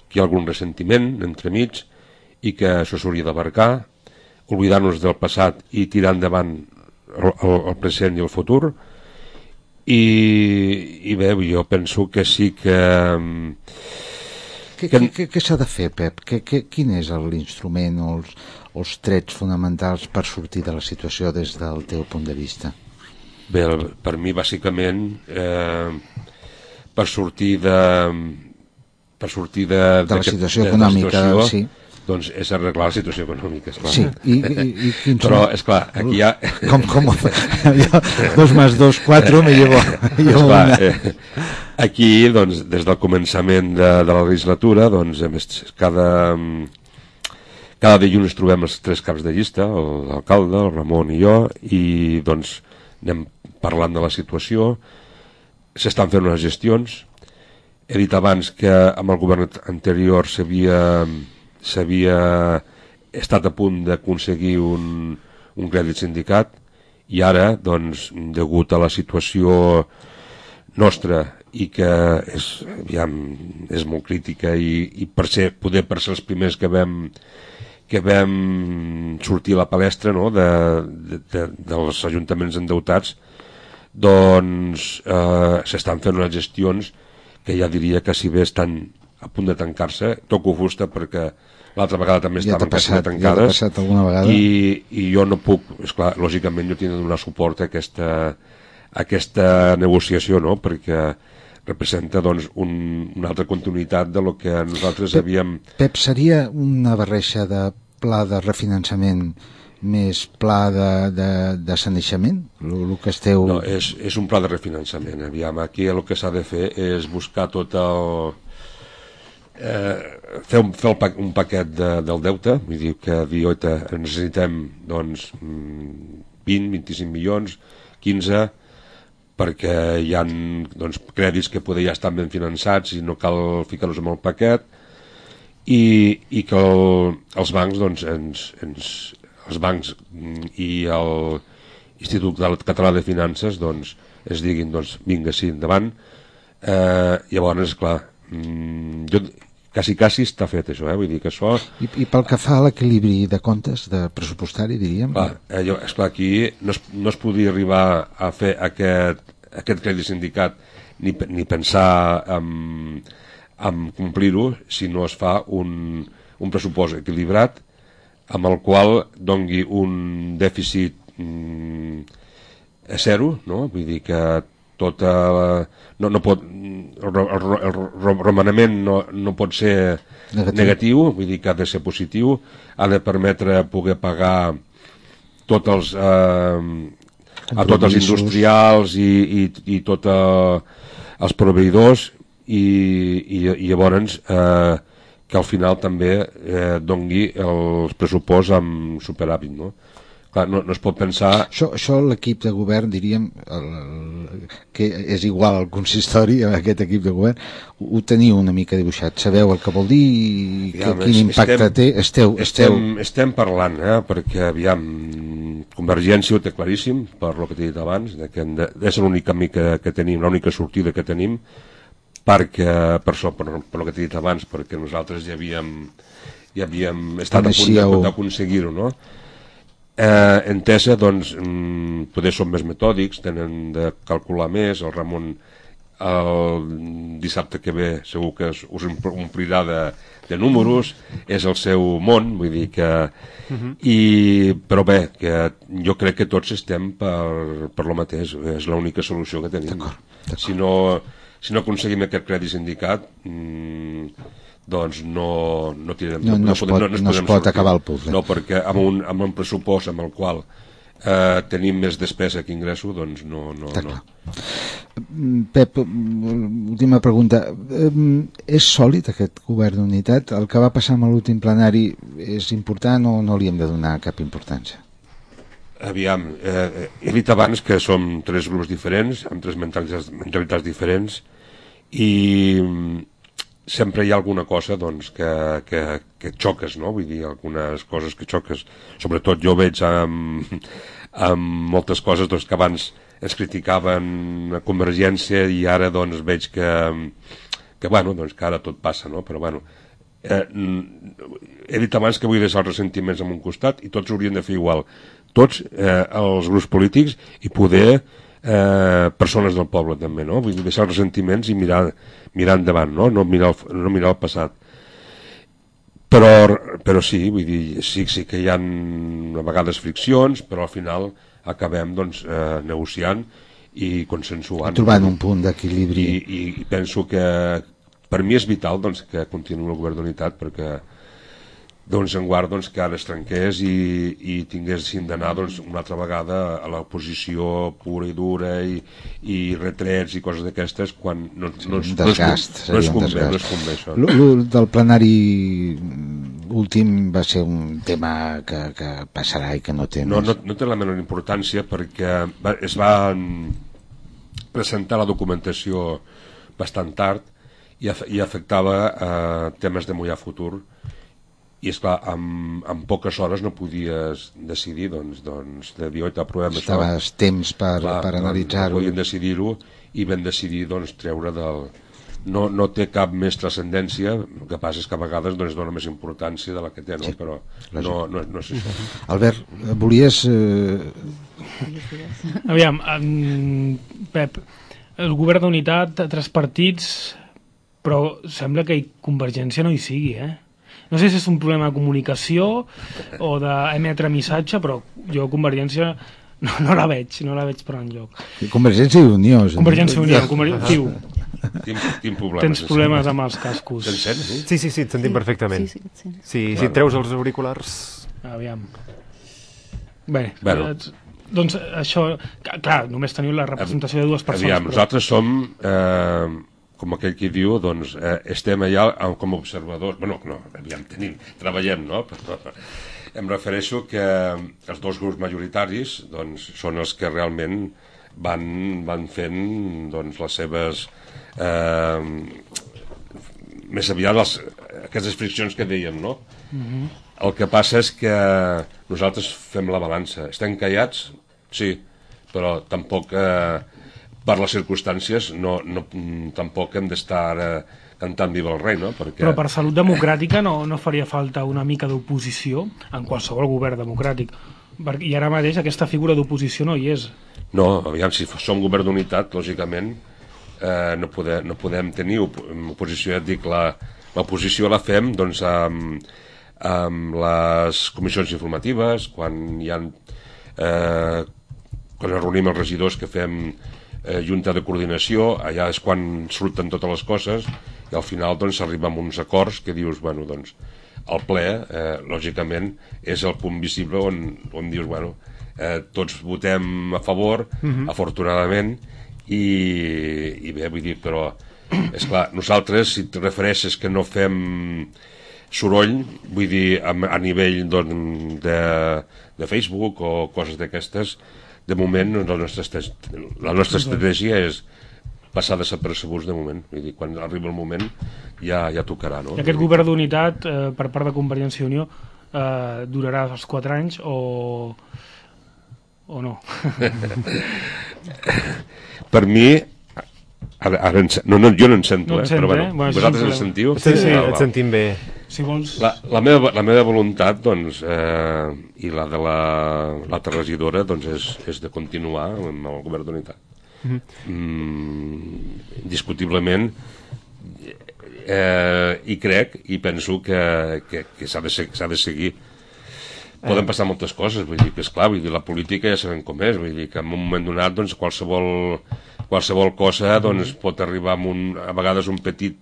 que hi ha algun ressentiment entremig i que això s'hauria d'abarcar, oblidar-nos del passat i tirar endavant el, el, el present i el futur. I, i bé, jo penso que sí que mm, Què, Que- què, què, què s'ha de fer, Pep? Que, que, quin és l'instrument o els, els trets fonamentals per sortir de la situació des del teu punt de vista? bé, el- per mi bàsicament eh, per sortir de per sortir de, De la situació de- econòmica, situació, sí. Doncs és arreglar la situació econòmica, esclar. Sí, i, i, i quins Però, són? esclar, aquí hi ha... Com, com ho fa? Jo, dos més dos, quatre, me llevo, llevo Esclar, una. eh, aquí, doncs, des del començament de, de la legislatura, doncs, hem est- cada, cada dilluns trobem els tres caps de llista, l'alcalde, el Ramon i jo, i doncs anem parlant de la situació, s'estan fent unes gestions, he dit abans que amb el govern anterior s'havia s'havia estat a punt d'aconseguir un, un crèdit sindicat i ara, doncs, degut a la situació nostra i que és, aviam, és molt crítica i, i per ser, poder per ser els primers que vam que vam sortir a la palestra no, de, de, de, dels ajuntaments endeutats doncs eh, s'estan fent unes gestions que ja diria que si bé estan a punt de tancar-se, toco fusta perquè l'altra vegada també Ja estaven quasi ja tancades passat alguna vegada? i, i jo no puc, esclar, lògicament jo tinc de donar suport a aquesta, a aquesta negociació, no? perquè representa doncs, un, una altra continuïtat de lo que nosaltres Pep- havíem... Pep, seria una barreja de pla de refinançament més pla de, de, de saneixement? El, el que esteu... No, és, és un pla de refinançament. Aviam, aquí el que s'ha de fer és buscar tot el... Eh, fer un, fer el, un paquet de, del deute, vull dir que dir, oita, necessitem doncs, mm, 20, 25 milions, 15, perquè hi ha doncs, crèdits que poder ja estan ben finançats i no cal ficar-los en el paquet i, i que el, els bancs doncs, ens, ens, els bancs mm, i el Institut Català de Finances doncs, es diguin doncs, vinga, sí, endavant. Eh, llavors, clar mm, jo, quasi, quasi està fet això, eh? vull dir que això I, I pel que fa a l'equilibri de comptes, de pressupostari, diríem? Clar, eh, jo, esclar, aquí no es, no es podia arribar a fer aquest, aquest crèdit sindicat ni, ni pensar en, en complir-ho si no es fa un, un pressupost equilibrat amb el qual dongui un dèficit mm, a zero, no? vull dir que tota la, no, no pot, el, el, el ro- romanament no, no pot ser Negatiu. negatiu. vull dir que ha de ser positiu, ha de permetre poder pagar tots els, eh, a tots els industrials i, i, i tots eh, els proveïdors i, i, i llavors eh, que al final també eh, dongui els pressuposts amb superàvit, no? Clar, no, no es pot pensar... Això, això l'equip de govern, diríem, el, el, que és igual al consistori, aquest equip de govern, ho, ho teniu una mica dibuixat. Sabeu el que vol dir i que, Aviam, quin impacte estem- té? Esteu, esteu... Estem, estem parlant, eh, perquè, aviam, Convergència ho té claríssim, per lo que t'he dit abans, de que de, és l'únic camí que, que tenim, l'única sortida que tenim, perquè, per això, per, per lo que t'he dit abans, perquè nosaltres ja havíem, ja havíem estat a punt d'aconseguir-ho, no? Eh, entesa, doncs, mm, poder són més metòdics, tenen de calcular més, el Ramon el dissabte que ve segur que us omplirà de, de números, és el seu món, vull dir que... I, però bé, que jo crec que tots estem per, per lo mateix, és l'única solució que tenim. Si no, si no aconseguim aquest crèdit sindicat, mm, doncs no, no tirarem... No- no es pot- no es podem pot sortir. acabar el puzzle. No, perquè amb un, amb un pressupost amb el qual eh, tenim més despesa que ingresso, doncs no... no, Està no. clar. Mm, Pep, última pregunta. És sòlid aquest govern d'unitat? El que va passar amb l'últim plenari és important o no li hem de donar cap importància? Aviam, eh, he dit abans que som tres grups diferents, amb tres mentalitats, mentalitats diferents, i sempre hi ha alguna cosa doncs, que, que, que xoques, no? Vull dir, algunes coses que xoques. Sobretot jo veig amb, amb moltes coses doncs, que abans ens criticaven a Convergència i ara doncs, veig que, que, bueno, doncs, que ara tot passa, no? Però, bueno, eh, he dit abans que vull deixar els ressentiments en un costat i tots haurien de fer igual tots eh, els grups polítics i poder eh, persones del poble també, no? Vull dir, deixar els ressentiments i mirar, mirar endavant, no? No mirar, el, no mirar el passat. Però, però sí, vull dir, sí, sí que hi ha a vegades friccions, però al final acabem doncs, eh, negociant i consensuant. Trobant un punt d'equilibri. I, i, I penso que per mi és vital doncs, que continuï el govern d'unitat perquè doncs en guard doncs, que ara es trenqués i, i tinguessin d'anar doncs, una altra vegada a l'oposició pura i dura i, i retrets i coses d'aquestes quan no, no, no, un no, es, desgast, no, es convé, no es desgast. convé això. L- l- del plenari últim va ser un tema que, que passarà i que no té No, més. no, no té la menor importància perquè va, es va mm, presentar la documentació bastant tard i, af i afectava eh, temes de mullar futur i és clar, amb, amb poques hores no podies decidir doncs, doncs de dir, oi, t'aprovem això Estaves temps per, Clar, per no- analitzar-ho. No podien decidir-ho i vam decidir doncs, treure del... No, no té cap més transcendència, el que passa és que a vegades doncs, dona més importància de la que té, no? Sí, però no, no, no és això. Albert, eh, volies... Eh, Aviam, en, Pep, el govern d'unitat, tres partits, però sembla que hi- Convergència no hi sigui, eh? No sé si és un problema de comunicació o d'emetre missatge, però jo Convergència no, no la veig, no la veig per enlloc. Convergència i Unió. és. Convergència i Unió, Conver... Fiu, Tinc, tinc problemes. tens em problemes amb els cascos. Se'n sent, sí? Sí, sí, sí, et sentim perfectament. Sí, sí, sí. Sí, si Bueno. et treus els auriculars... Aviam. Bé, Bueno. eh, doncs això, clar, només teniu la representació de dues persones. Aviam, però- nosaltres som, eh, com aquell qui diu, doncs, eh, estem allà com a observadors. bueno, no, aviam, tenim, treballem, no? Però em refereixo que els dos grups majoritaris doncs, són els que realment van, van fent doncs, les seves... Eh, més aviat les, aquestes friccions que dèiem, no? El que passa és que nosaltres fem la balança. Estem callats? Sí, però tampoc, eh, per les circumstàncies, no, no, mm, tampoc hem d'estar eh, cantant Viva el rei, no? Perquè... Però per salut democràtica no, no faria falta una mica d'oposició en qualsevol govern democràtic. I ara mateix aquesta figura d'oposició no hi és. No, aviam, si som govern d'unitat, lògicament, eh, no, poder, no podem tenir op oposició, ja et dic, la- l'oposició la fem doncs, amb, amb les comissions informatives, quan hi ha... Eh, quan reunim els regidors que fem eh, junta de coordinació, allà és quan surten totes les coses i al final doncs s'arriba a uns acords que dius, bueno, doncs el ple, eh, lògicament, és el punt visible on, on dius, bueno, eh, tots votem a favor, afortunadament, i, i bé, vull dir, però, és clar, nosaltres, si et refereixes que no fem soroll, vull dir, a, a nivell doncs, de, de Facebook o coses d'aquestes, de moment la nostra, la nostra estratègia és passar desapercebuts de moment. Vull dir, quan arriba el moment ja, ja tocarà, no? I aquest govern d'unitat eh, per part de Convergència i Unió eh, durarà els 4 anys o, o no? Per mi, ara, ara ens, no, no, jo no en sento, No eh, et sent, però bueno, eh? Bueno, vosaltres un en sentiu? Sí, sí, Val, et sentim bé. Si vols... La, la, meva, la meva voluntat, doncs, eh, i la de la l'altra regidora, doncs, és, és de continuar amb el govern d'unitat. Mhm. Mm, indiscutiblement, eh, i crec, i penso que, que, que s'ha de, de seguir. Poden passar moltes coses, vull dir que, és clar, vull dir, la política ja sabem com és, vull dir que en un moment donat, doncs, qualsevol, qualsevol cosa, doncs, pot arribar amb un, a vegades un petit,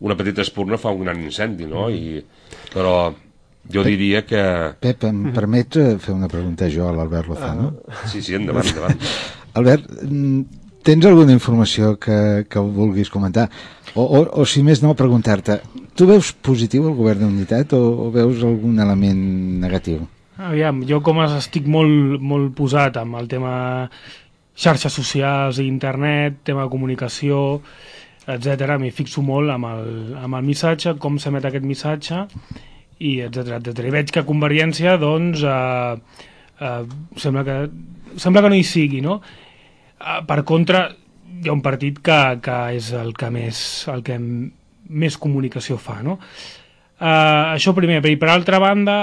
una petita espurna fa un gran incendi, no? I, però jo diria que... Pep, em permet eh, fer una pregunta jo a l'Albert Lozano? Sí, sí, endavant, endavant. Albert, mm, tens alguna informació que, que vulguis comentar? O, o, o si més no, preguntar-te, tu veus positiu el govern d'unitat o, o veus algun element negatiu? Aviam, jo com es- estic molt, molt posat amb el tema xarxes socials, internet, tema de comunicació, etc. m'hi fixo molt amb el, amb el missatge, com s'emet aquest missatge, i etc. I veig que Convergència, doncs, eh, eh, sembla, que, sembla que no hi sigui, no? Eh, per contra, hi ha un partit que, que és el que més, el que més comunicació fa, no? Uh, això primer, i per altra banda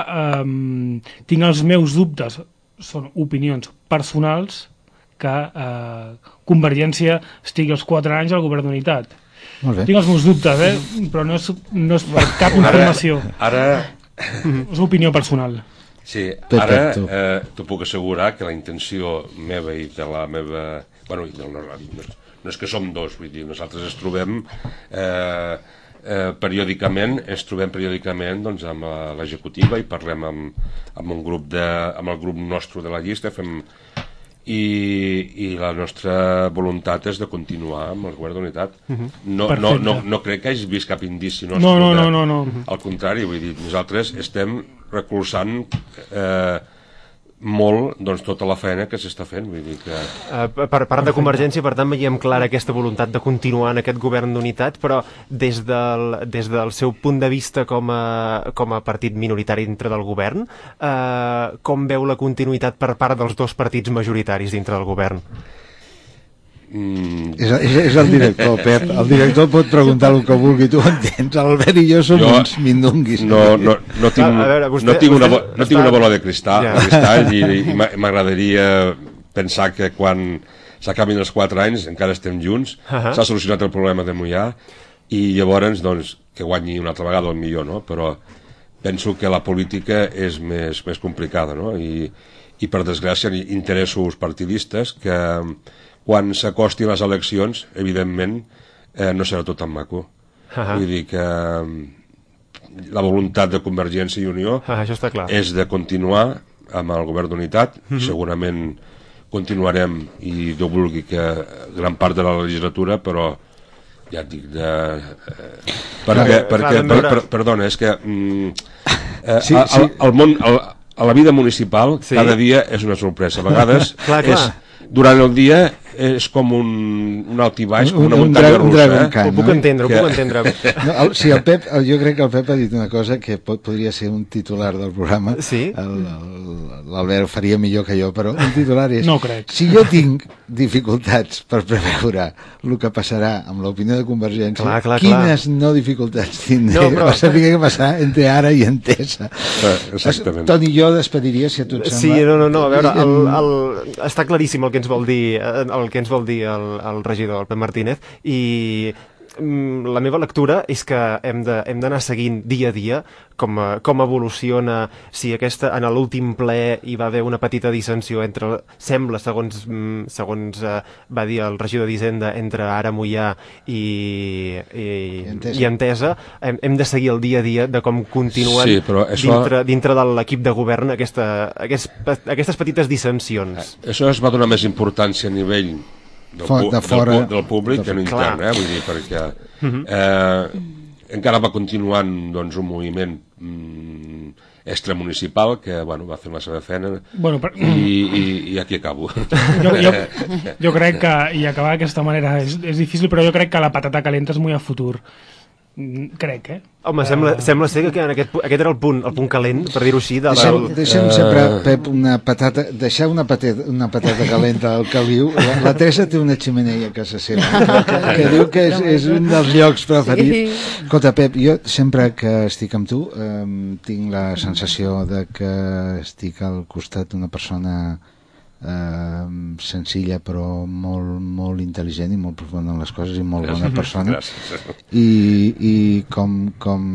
um, tinc els meus dubtes són opinions personals que uh, Convergència estigui els 4 anys al govern d'unitat Molt bé. tinc els meus dubtes, eh? però no és, no és per cap informació Ara, és opinió personal Sí, ara eh, t'ho puc assegurar que la intenció meva i de la meva... Bueno, i del, no, no, no és que som dos, vull dir, nosaltres ens trobem eh, eh, periòdicament, ens trobem periòdicament doncs, amb eh, l'executiva i parlem amb, amb, un grup de, amb el grup nostre de la llista, fem i, i la nostra voluntat és de continuar amb el govern d'unitat. Mhm. no, no, Perfecte. no, no crec que hagis vist cap indici nostre. No, no, de- no, no, no. Al contrari, vull dir, nosaltres estem recolzant eh, molt doncs, tota la feina que s'està fent. Vull dir que... Eh, per part de Convergència, per tant, veiem clara aquesta voluntat de continuar en aquest govern d'unitat, però des del, des del seu punt de vista com a, com a partit minoritari dintre del govern, eh, com veu la continuïtat per part dels dos partits majoritaris dintre del govern? Mm, És, és, és el director, Pep. El director pot preguntar el que vulgui, tu entens. L'Albert i jo som Jo uns mindunguis. no, no, no tinc, A veure, vostè- no tinc, una, vostè no tinc una bola de cristal, Ja. de cristall i, i m'a- m'agradaria pensar que quan s'acabin els quatre anys encara estem junts, Ahà. s'ha solucionat el problema de Mollà i llavors doncs, que guanyi una altra vegada el millor, no? però penso que la política és més, més complicada no? I, i per desgràcia interessos partidistes que quan s'acostin les eleccions evidentment eh, no serà tot tan maco Ahà. vull dir que mm, la voluntat de Convergència i Unió Ah, això està clar. és de continuar amb el govern d'unitat Mhm. segurament continuarem i Déu vulgui que gran part de la legislatura però ja et dic de, eh, perquè, Clar, perquè clar, per, per, perdona, és que mm, eh, Sí, el, sí. el, el món el, a la vida municipal Sí. cada dia és una sorpresa a vegades Clar, clar. és durant el dia és com un, un alt i baix, com Un- una un muntanya un russa. Dragon eh? Khan, Ho puc no? entendre, ho Que- puc entendre. No, el, sí, el Pep, el, jo crec que el Pep ha dit una cosa que pot, podria ser un titular del programa. Sí? El- el- L'Albert ho faria millor que jo, però un titular és... No crec. Si jo tinc dificultats per preveure el que passarà amb l'opinió de Convergència, Clar, clar, quines no dificultats tindré No, però- per saber què passarà entre ara i entesa. Exactament. Toni, jo despediria, si a tu et Sí, sembla. no, no, no, a veure, el, el, està claríssim el que ens vol dir eh, el que ens vol dir el, el regidor, el Pep Martínez, i la meva lectura és que hem de- hem d'anar seguint dia a dia com, eh, com evoluciona, si aquesta, en l'últim ple hi va haver una petita dissensió entre, sembla, segons, mm, segons eh, va dir el regidor d'Hisenda, entre Ara Mollà i, i, I Entesa. i Entesa, hem, hem de seguir el dia a dia de com continuen Sí, però això- dintre, dintre de l'equip de govern aquesta, aquest, aquestes petites dissensions. Això es va donar més importància a nivell del, Fo- pu- de fora. del, del públic De- que no Clar. intern, eh? vull dir, perquè eh, encara va continuant doncs, un moviment mm, extramunicipal que bueno, va fer la seva feina Bueno, per- i, i, i aquí acabo. jo, jo, jo crec que, i acabar d'aquesta manera és, és difícil, però jo crec que la patata calenta és molt a futur. Mm, Crec, eh? Home, sembla, sembla ser que en aquest, aquest era el punt, el punt calent, per dir-ho així, de la... Deixem, deixem Eh, sempre, Pep, una patata, deixar una patata, una patata calenta al caliu. La, la Teresa té una ximeneia a casa seva, que, que diu que és, és un dels llocs preferits. Sí. Escolta, Pep, jo sempre que estic amb tu eh, tinc la sensació de que estic al costat d'una persona eh, senzilla però molt, molt intel·ligent i molt profunda en les coses i molt bona persona Gràcies. i, i com, com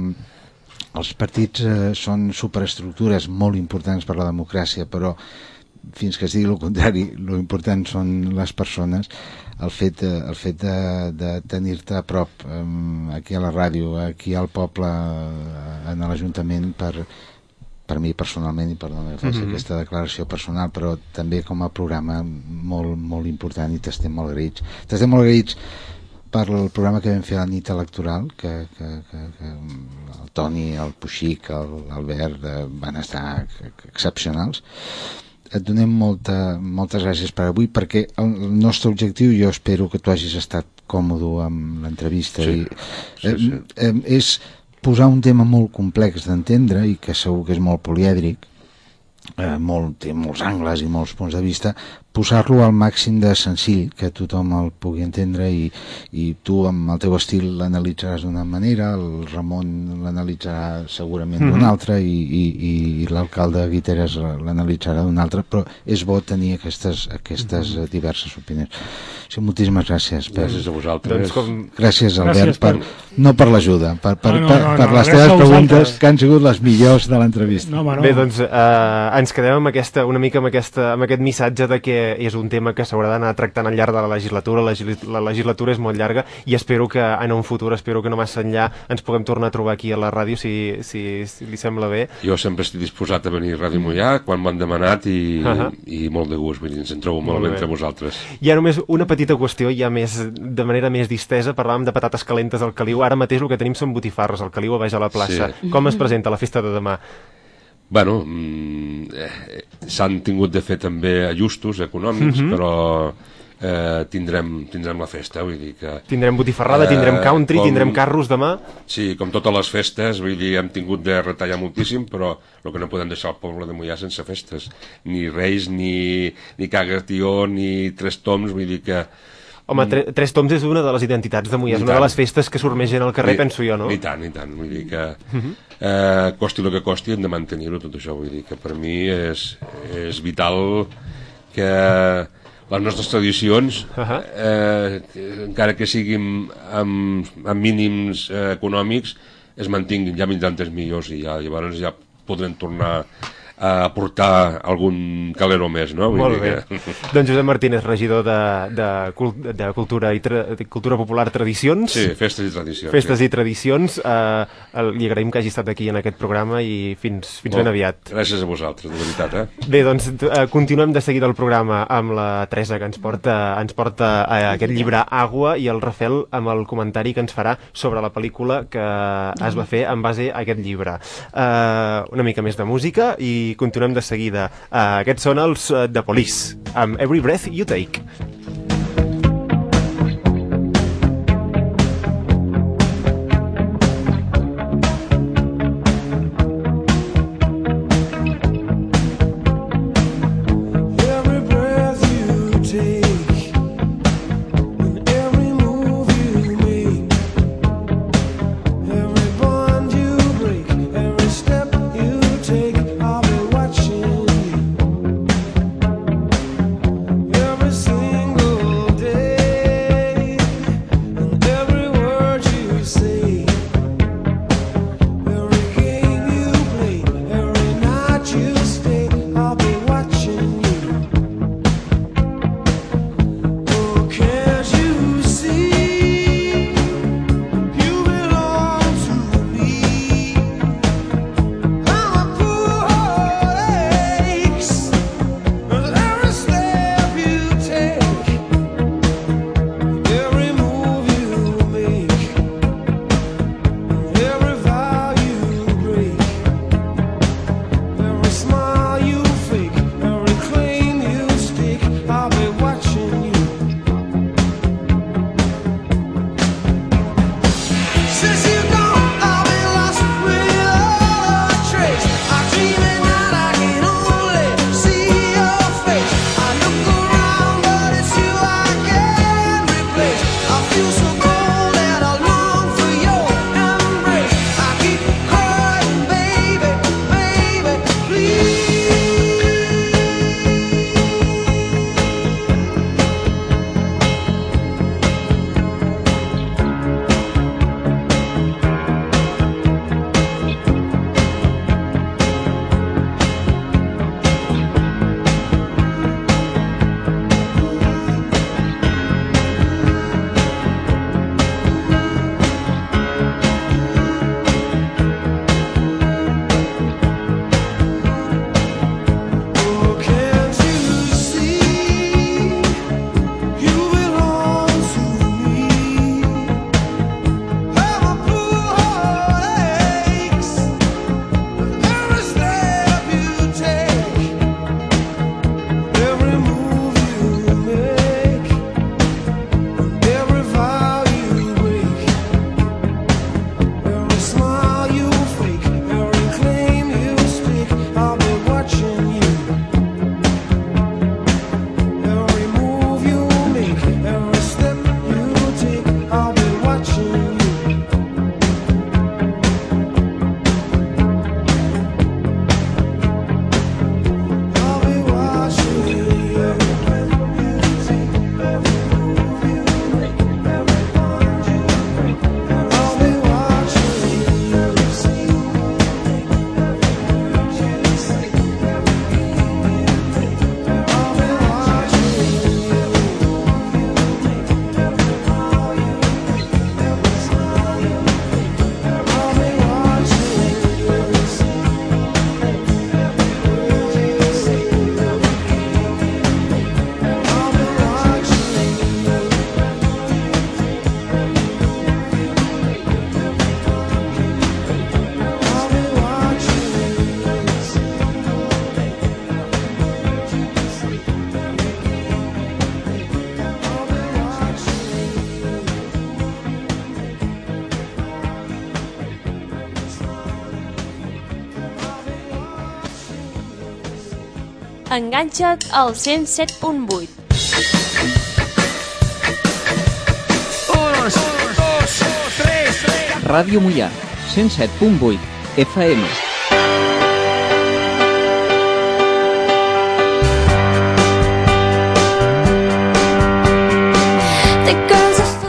els partits eh, són superestructures molt importants per la democràcia però fins que es digui el contrari lo important són les persones el fet, de, el fet de, de tenir-te a prop eh, aquí a la ràdio, aquí al poble eh, en l'Ajuntament per, per mi personalment i perdona que faci Mhm. aquesta declaració personal però també com a programa molt, molt important i t'estem molt agraïts t'estem molt agraïts per el programa que vam fer a la nit electoral que, que, que, que el Toni, el Puixic, l'Albert eh, van estar excepcionals et donem molta, moltes gràcies per avui perquè el, el nostre objectiu jo espero que tu hagis estat còmodo amb l'entrevista Sí, i sí, sí. eh, eh, és posar un tema molt complex d'entendre i que segur que és molt polièdric eh, molt, té molts angles i molts punts de vista posar-lo al màxim de senzill que tothom el pugui entendre i, i tu amb el teu estil l'analitzaràs d'una manera el Ramon l'analitzarà segurament Mhm. d'una altra i, i, i l'alcalde Guiteres l'analitzarà d'una altra però és bo tenir aquestes, aquestes Mhm. eh, diverses opinions sí, moltíssimes gràcies Pep. Gràcies a vosaltres. Doncs com... Gràcies, Albert, Gràcies, per, Pep. no per l'ajuda, per, per, No, no, per, no, per no, les teves preguntes que han sigut les millors de l'entrevista. No, home, no. Bé, doncs eh, ens quedem amb aquesta, una mica amb, aquesta, amb aquest missatge de que és un tema que s'haurà d'anar tractant al llarg de la legislatura. La, legis- la legislatura és molt llarga i espero que en un futur, espero que no massa enllà, ens puguem tornar a trobar aquí a la ràdio si, si, si li sembla bé. Jo sempre estic disposat a venir a Ràdio Mollà quan m'han demanat i, Ahà. i molt de gust, vull dir, ens en trobo molt, Molt bé. entre vosaltres. Hi ha només una petita qüestió, ja més, de manera més distesa, parlàvem de patates calentes al Caliu, ara mateix el que tenim són botifarres al Caliu a baix a la plaça. Sí. Com es presenta la festa de demà? Bueno, mm, eh, s'han tingut de fer també ajustos econòmics, Mhm. però eh, tindrem, tindrem la festa, vull dir que... Tindrem botifarrada, Eh, tindrem country, com- tindrem carros demà... Sí, com totes les festes, vull dir, hem tingut de retallar moltíssim, però el que no podem deixar el poble de Mollà sense festes. Ni Reis, ni, ni Caga Tió, ni Tres Toms, vull dir que... Home, tre Tres Toms és una de les identitats de Mollà, és una de tant. les festes que surt més gent al carrer, I- penso jo, no? I tant, i tant, vull dir que Mhm. eh, costi el que costi hem de mantenir-ho tot això, vull dir que per mi és, és vital que les nostres tradicions Ahà. eh, que- encara que siguin amb, amb mínims eh, econòmics es mantinguin, ja temps millors i ja, llavors ja podrem tornar a aportar algun calero més, no? Vull Molt dir bé. Que... Doncs Josep Martínez, regidor de, de, de, cultura, i tra de cultura popular Tradicions. Sí, festes i tradicions. Festes sí. i tradicions. Eh, li agraïm que hagi estat aquí en aquest programa i fins, fins ben aviat. Gràcies a vosaltres, de veritat, eh? Bé, doncs eh, continuem de seguida el programa amb la Teresa que ens porta, ens porta a aquest llibre Agua i el Rafel amb el comentari que ens farà sobre la pel·lícula que es va fer en base a aquest llibre. Eh, una mica més de música i continuem de seguida. Eh, aquests són els eh, de Police amb Every Breath You Take. Enganxa't al 107.8. Ràdio Mollà, 107.8 FM.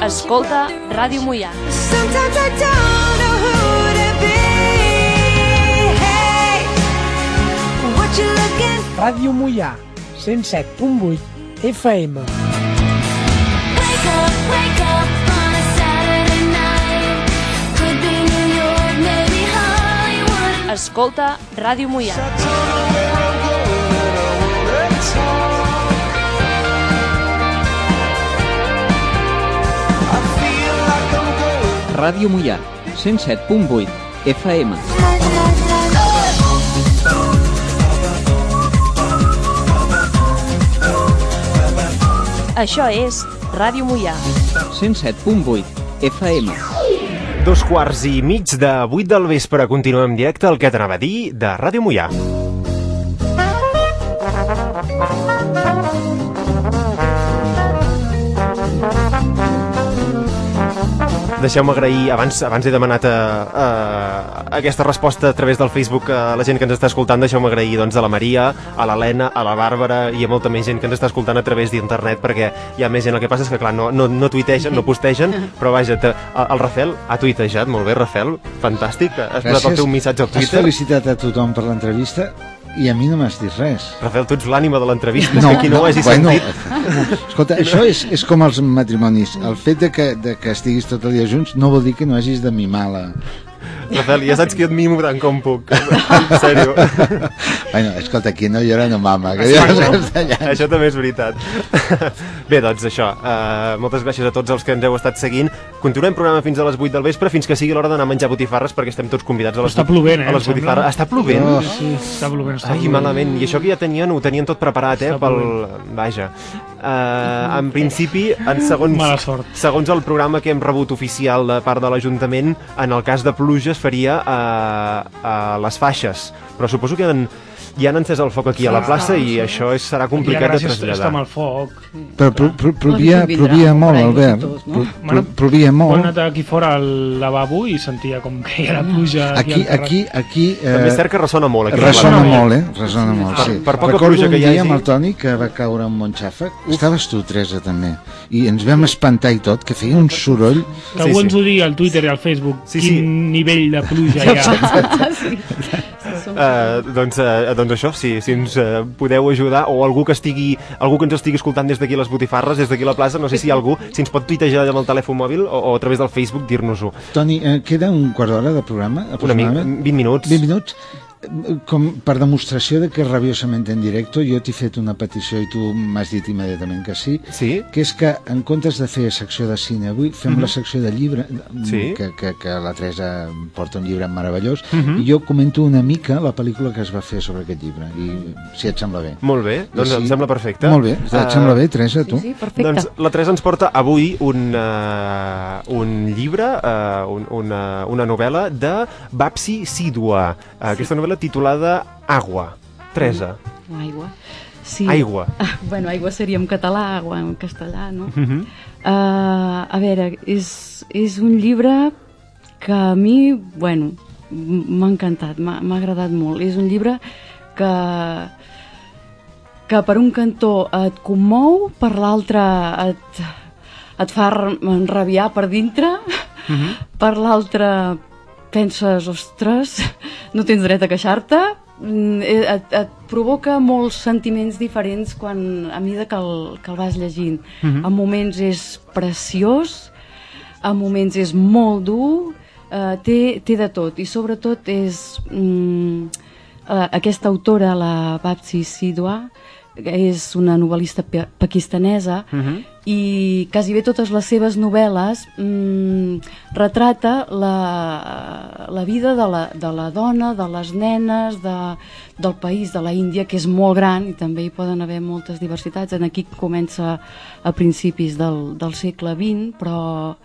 Escolta Ràdio Mollà. Sometimes I don't know Ràdio Mollà, 107.8 FM. Wake up, wake up on a Saturday night. Could be New York, maybe Hollywood. Escolta Ràdio Mollà. Ràdio Mollà, 107.8 FM. Això és Ràdio Mollà. 107.8 FM. Dos quarts i mig de 8 del vespre. Continuem en directe el que t'anava a dir de Ràdio Mollà. Deixeu-me agrair, abans, abans he demanat a, a, aquesta resposta a través del Facebook a la gent que ens està escoltant, deixeu-me agrair doncs, a la Maria, a l'Helena, a la Bàrbara i a molta més gent que ens està escoltant a través d'internet perquè hi ha més gent, el que passa és que clar, no, no, no tuitegen, no postegen, però vaja, te, el, el Rafel ha tuitejat, molt bé Rafel, fantàstic, has posat el teu missatge al Has Twitter. felicitat a tothom per l'entrevista i a mi no m'has dit res. Rafel, tu ets l'ànima de l'entrevista, no, que qui no ho hagi bueno, sentit... Escolta, això és, és com els matrimonis. El fet de que, de que estiguis tot el dia junts no vol dir que no hagis de mimar la... Rafael, ja saps que jo et mimo tant com puc. En sèrio. Bueno, escolta, aquí no llora no mama. Que Sí, ja no? Això també és veritat. Bé, doncs això, uh, moltes gràcies a tots els que ens heu estat seguint. Continuem programa fins a les 8 del vespre, fins que sigui l'hora d'anar a menjar botifarres, perquè estem tots convidats a les, Està 8 plovent, eh, a les sembla. botifarres. Està plovent? Oh. Sí, està plovent, està Ai, plovent. malament. I això que ja tenien, ho tenien tot preparat, eh? Pel... Vaja. Uh, en principi, en segons, segons el programa que hem rebut oficial de part de l'Ajuntament, en el cas de pluja es faria a, a les faixes. Però suposo que han, ja han encès el foc aquí a la plaça i això és, serà complicat de és- està traslladar. amb el foc. Però pro, pro, provia, provia molt, i Albert. Pro, pro, provia molt. anat aquí fora al lavabo i sentia com que hi ha la pluja Aquí, aquí, aquí... També és cert que ressona molt aquí. Ressona molt, eh? Ressona molt, sí. per poca Recordo pluja un que hi dia hagi- amb el Toni que va caure un Montxafa. Estaves tu, Teresa, també. I ens vam espantar i tot, que feia un soroll. Que algú ens ho digui al Twitter i al Facebook quin nivell de pluja hi ha. Uh, doncs, uh, doncs això, si, si ens uh, podeu ajudar o algú que estigui algú que ens estigui escoltant des d'aquí a les botifarres, des d'aquí a la plaça, no sé si algú, si ens pot tuitejar amb el telèfon mòbil o, o a través del Facebook dir-nos-ho. Toni, eh, queda un quart d'hora de programa, Una mica, aproximadament? 20 minuts. 20 minuts. Com per demostració de que és rabiosament en directe, jo t'he fet una petició i tu m'has dit immediatament que sí, Sí? que és que en comptes de fer secció de cine avui, fem la secció de llibre, Mhm. Sí. que, que, que la Teresa porta un llibre meravellós, Mhm. i jo comento una mica la pel·lícula que es va fer sobre aquest llibre, i si et sembla bé. Molt bé, doncs I em sembla perfecte. Molt bé, et Eh, sembla bé, Teresa, tu? Sí, sí, perfecte. Doncs la Teresa ens porta avui un, uh, un llibre, uh, un, una, una novel·la de Babsi Sidua. Uh, aquesta novel·la titulada Agua. Teresa, Aigua. Sí. Aigua. Ah, bueno, aigua seria en català, agua en castellà, no? Uh -huh. Uh, a veure, és, és un llibre que a mi, bueno, m'ha encantat, m'ha agradat molt. És un llibre que, que per un cantó et commou, per l'altre et, et fa enrabiar per dintre, per l'altre penses, ostres, no tens dret a queixar-te, Mm, eh, et, et provoca molts sentiments diferents quan, a mesura que el, que el vas llegint. En moments és preciós, en moments és molt dur, eh, té, té de tot. I sobretot és mm, eh, aquesta autora, la Babsi Sidwa, és una novel·lista pa- pakistanesa i quasi bé totes les seves novel·les mm, retrata la, la vida de la, de la dona, de les nenes, de, del país, de la Índia, que és molt gran i també hi poden haver moltes diversitats. En aquí comença a principis del, del segle XX, però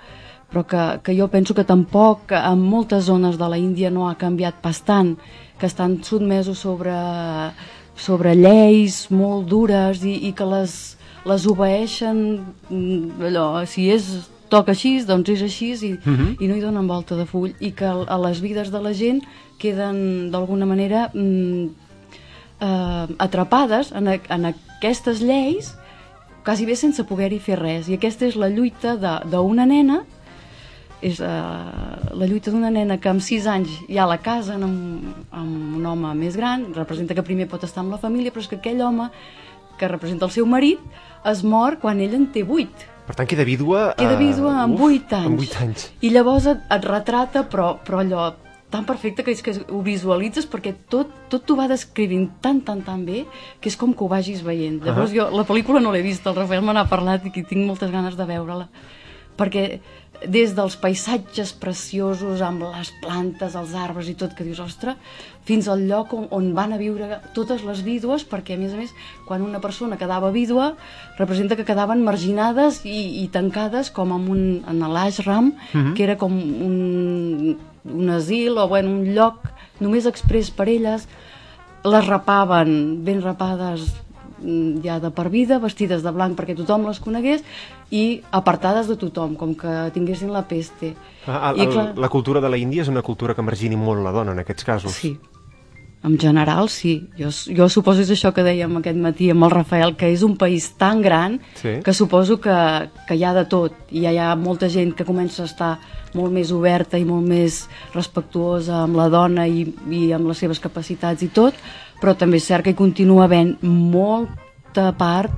però que, que jo penso que tampoc en moltes zones de la Índia no ha canviat pas tant, que estan sotmesos sobre sobre lleis molt dures i, i que les, les obeeixen mm, allò, si és toca així, doncs és així i, Mhm. i no hi donen volta de full i que a les vides de la gent queden d'alguna manera mm, eh, atrapades en, a- en aquestes lleis quasi bé sense poder-hi fer res i aquesta és la lluita d'una nena és uh, la lluita d'una nena que amb 6 anys ja la casen amb, amb un home més gran, representa que primer pot estar amb la família, però és que aquell home que representa el seu marit es mor quan ell en té 8. Per tant, queda vídua... Queda eh, vídua amb uf, 8 anys. Amb 8 anys. I llavors et, et retrata, però, però allò tan perfecte que és que ho visualitzes perquè tot tot t'ho va descrivint tan, tan, tan bé que és com que ho vagis veient. Llavors Ahà. jo la pel·lícula no l'he vist, el Rafael me n'ha parlat i que tinc moltes ganes de veure-la perquè des dels paisatges preciosos amb les plantes, els arbres i tot, que dius, ostres, fins al lloc on, on van a viure totes les vídues, perquè a més a més, quan una persona quedava vídua, representa que quedaven marginades i, i tancades com en, un, en l'ashram, Mhm. que era com un, un asil o bueno, un lloc només express per elles, les rapaven ben rapades mm, ja de per vida, vestides de blanc perquè tothom les conegués i apartades de tothom, com que tinguessin la peste. Ah, el, I clar- la cultura de la Índia és una cultura que margini molt la dona en aquests casos. Sí. En general, sí. Jo, jo suposo és això que dèiem aquest matí amb el Rafael, que és un país tan gran Sí. que suposo que, que hi ha de tot. I hi ha molta gent que comença a estar molt més oberta i molt més respectuosa amb la dona i, i amb les seves capacitats i tot, però també és cert que hi continua havent molta part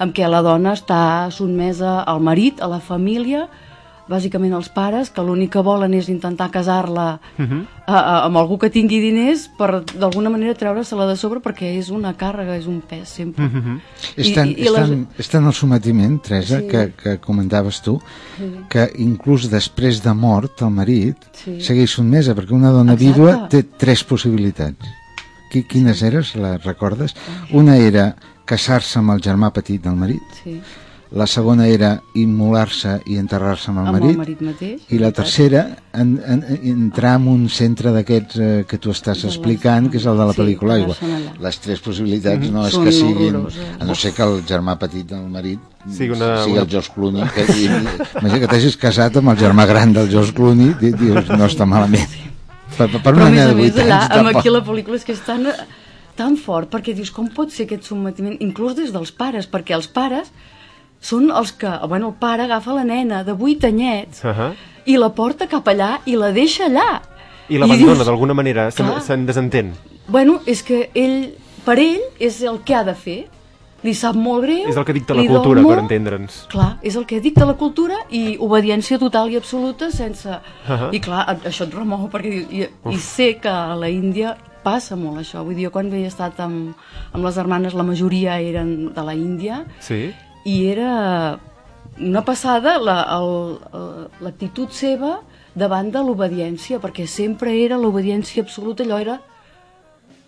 en què la dona està sotmesa al marit, a la família, bàsicament els pares, que l'únic que volen és intentar casar-la Mhm. a, a, amb algú que tingui diners per d'alguna manera treure-se-la de sobre perquè és una càrrega, és un pes sempre. Mhm. És tan, és, tan, és tan el sometiment, Teresa, Sí. que, que comentaves tu, Sí. que inclús després de mort el marit Sí. segueix sotmesa, perquè una dona Exacte. vídua té tres possibilitats. Qui, quines eres, les recordes? Una era casar-se amb el germà petit del marit, Sí. la segona era immolar-se i enterrar-se amb el Amb el marit, marit mateix, i la tercera, en, en, entrar en un centre d'aquests eh, que tu estàs De explicant, que és el de la sí, pel·lícula Aigua. Les tres possibilitats no és Són que siguin, horroroses. a no ser que el germà petit del marit Sigui una- sigui una- el George Clooney, que, i, imagina que t'hagis casat amb el germà gran del George Clooney, di- dius, no està malament. Per, per, per Però una nena a de més 8 allà, anys, amb tampoc. aquí la pel·lícula és que és tan, tan fort perquè dius com pot ser aquest sotmetiment inclús des dels pares, perquè els pares són els que, bueno, el pare agafa la nena de 8 anyets Uh i la porta cap allà i la deixa allà I l'abandona d'alguna manera, se'n se desentén. bueno, és que ell per ell és el que ha de fer li sap molt greu És el que dicta la cultura, per molt. entendre'ns. Clar, és el que dicta la cultura i obediència total i absoluta sense... Ahà. I clar, això et remou perquè dius, i, i sé que a la Índia passa molt això. Vull dir, jo quan havia estat amb, amb les germanes, la majoria eren de la Índia Sí. i era una passada la- el- l'actitud seva davant de l'obediència, perquè sempre era l'obediència absoluta, allò era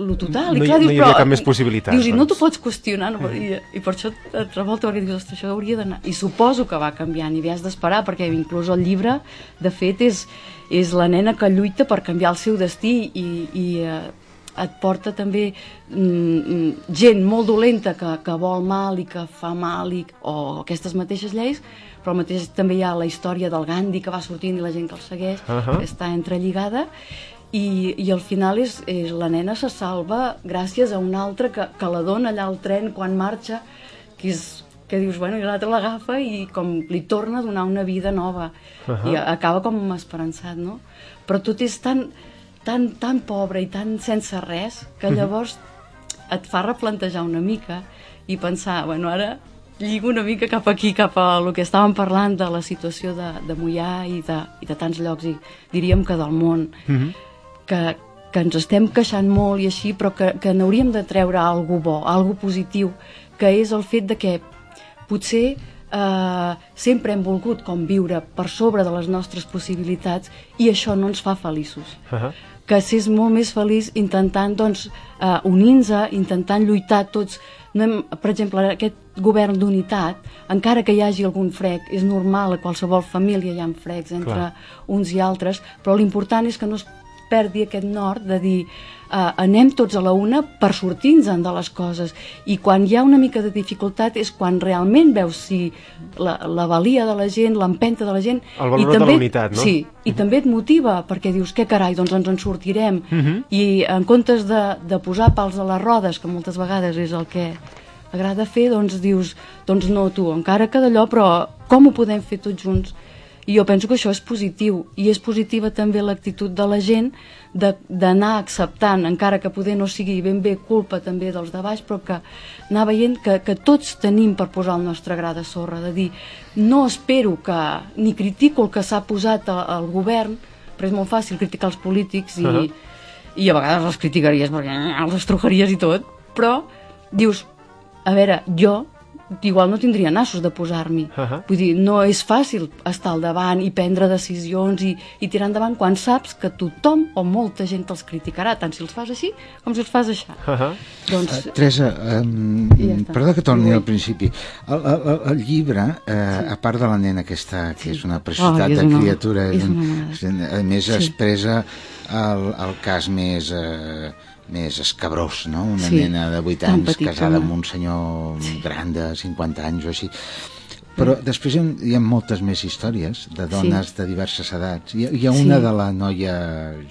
lo total. No I clar, no dius, hi havia però, cap més possibilitat, Dius, i no doncs. t'ho pots qüestionar, no? I, i per això et revolta, perquè dius, ostres, això hauria d'anar... I suposo que va canviant, i has d'esperar, perquè inclús el llibre, de fet, és, és la nena que lluita per canviar el seu destí i, i eh, et porta també mm, mm, gent molt dolenta que, que vol mal i que fa mal i, o aquestes mateixes lleis però mateix també hi ha la història del Gandhi que va sortint i la gent que el segueix Ahà. que està entrelligada i, i al final és, és la nena se salva gràcies a un altre que, que la dona allà al tren quan marxa que és que dius, bueno, i l'altre l'agafa i com li torna a donar una vida nova Ahà. i acaba com esperançat, no? Però tot és tan, tan, tan pobre i tan sense res que llavors et fa replantejar una mica i pensar, bueno, ara lligo una mica cap aquí, cap a el que estàvem parlant de la situació de, de Mollà i de, i de tants llocs, i diríem que del món, Mhm. Que, que ens estem queixant molt i així, però que, que n'hauríem de treure algo bo, algo positiu, que és el fet de que potser eh, sempre hem volgut com viure per sobre de les nostres possibilitats i això no ens fa feliços Ahà. que s'és molt més feliç intentant doncs, eh, unir-nos, intentant lluitar tots. No hem, per exemple, aquest govern d'unitat, encara que hi hagi algun frec, és normal, a qualsevol família hi ha frecs entre Clar. uns i altres, però l'important és que no es perdi aquest nord de dir eh, anem tots a la una per sortir-nos de les coses i quan hi ha una mica de dificultat és quan realment veus si la, la valia de la gent, l'empenta de la gent El valor i de la unitat, no? Sí, i també et motiva perquè dius, què carai, doncs ens en sortirem Mhm. i en comptes de, de posar pals a les rodes, que moltes vegades és el que agrada fer, doncs dius, doncs no tu, encara que d'allò, però com ho podem fer tots junts? I jo penso que això és positiu, i és positiva també l'actitud de la gent d'anar acceptant, encara que poder no sigui ben bé culpa també dels de baix, però que anar veient que, que tots tenim per posar el nostre gra de sorra, de dir, no espero que, ni critico el que s'ha posat al govern, però és molt fàcil criticar els polítics i, Ahà. i a vegades els criticaries perquè els estrujaries i tot, però dius, a veure, jo igual no tindria nassos de posar-m'hi. Ahà. Vull dir, no és fàcil estar al davant i prendre decisions i, i tirar endavant quan saps que tothom o molta gent te'ls criticarà, tant si els fas així com si els fas així. Ahà. Doncs, Eh, Teresa, um, ja està. perdó que torni Sí. al principi. El, el, el, el llibre, eh, a part de la nena aquesta, que és una preciositat Ai, és de una- criatura, és un- una és un- a més Sí. expressa el, el cas més, eh, més escabrós, no? Una Sí, nena de 8 tan anys petita, casada home. amb un senyor gran de 50 anys o així. Però després hi ha, hi ha moltes més històries de dones de diverses edats. Hi ha, hi ha una Sí. de la noia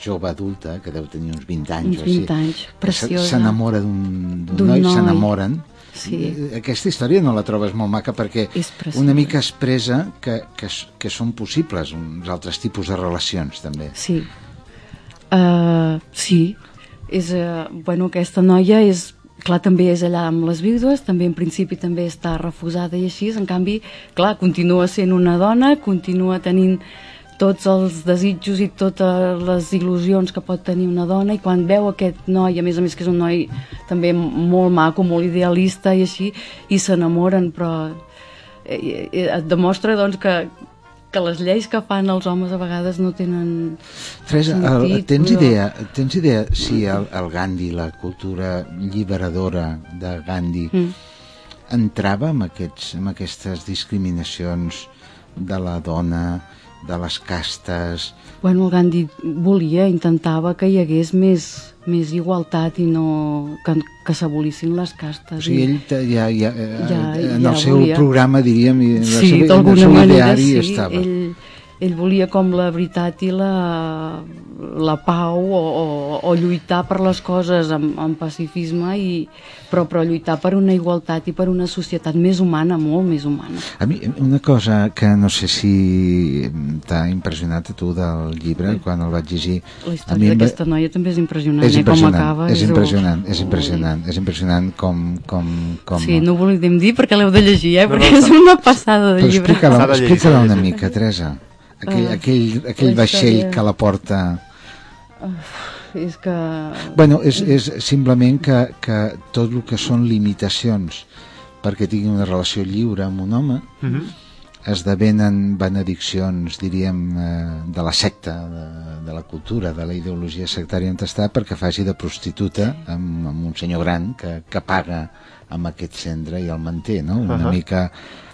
jove adulta, que deu tenir uns 20 anys Uns o així, 20 anys, preciosa. s'enamora d'un noi, noi. s'enamoren. Sí. Eh, Aquesta història no la trobes molt maca perquè una mica expressa que, que, que són possibles uns altres tipus de relacions també. Sí. Uh, sí. És, uh, bueno, aquesta noia és clar, també és allà amb les vídues, també en principi també està refusada i així, en canvi, clar, continua sent una dona, continua tenint tots els desitjos i totes les il·lusions que pot tenir una dona i quan veu aquest noi, a més a més que és un noi també molt maco, molt idealista i així, i s'enamoren però eh, eh, et demostra doncs que, que les lleis que fan els homes a vegades no tenen Teresa, el, sentit, tens, però- idea, tens idea si el, el Gandhi, la cultura alliberadora de Gandhi, Mm. entrava en, aquests, en aquestes discriminacions de la dona, de les castes... Bueno, el Gandhi volia, intentava que hi hagués més, més igualtat i no que, que s'abolissin les castes. O sigui, ell ja, ja, eh, Ja- en ja el seu volia. programa, diríem, i en sí, seva, en el seu manera ideari sí. estava. Ell, ell volia com la veritat i la, la pau o, o, o lluitar per les coses amb, amb pacifisme, i, però, però lluitar per una igualtat i per una societat més humana, molt més humana. A mi, una cosa que no sé si t'ha impressionat a tu del llibre, quan el vaig llegir... La a història d'aquesta noia també és impressionant, és eh? com impressionant, acaba. és impressionant, és impressionant, és impressionant com... com, com... Sí, no ho volíem dir perquè l'heu de llegir, eh? Perquè no, és una passada de llibre. explica-la explica una mica, Teresa. Aquell, Ah, aquell, aquell vaixell que la porta... És que... Bueno, és, és simplement que, que tot el que són limitacions perquè tingui una relació lliure amb un home Mhm. esdevenen benediccions, diríem, eh, de la secta, de, de la cultura, de la ideologia sectària on està, perquè faci de prostituta amb, amb un senyor gran que, que paga amb aquest centre i el manté, no? Una Ahà. mica...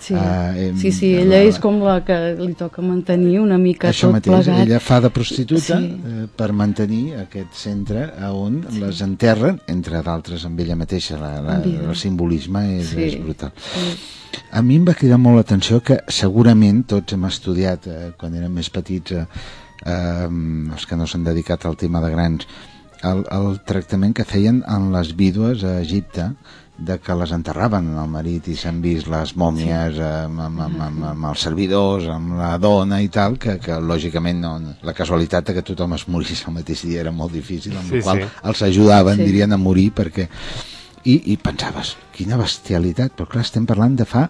Sí, eh, sí, sí, la- ella és com la que li toca mantenir una mica això tot mateix, plegat. ella fa de prostituta Sí. eh, per mantenir aquest centre a on les enterren, entre d'altres amb ella mateixa la, la, vida. el simbolisme és, Sí. és brutal Sí. a mi em va cridar molt l'atenció que segurament tots hem estudiat eh, quan érem més petits eh, eh, els que no s'han dedicat al tema de grans el, el tractament que feien en les vídues a Egipte de que les enterraven el marit i s'han vist les mòmies sí. amb, amb, amb, amb, amb els servidors, amb la dona i tal, que, que lògicament no, la casualitat de que tothom es morís el mateix dia era molt difícil, amb Sí, sí, qual sí. els ajudaven, Sí. dirien, a morir perquè... I, i pensaves, quina bestialitat, però clar, estem parlant de fa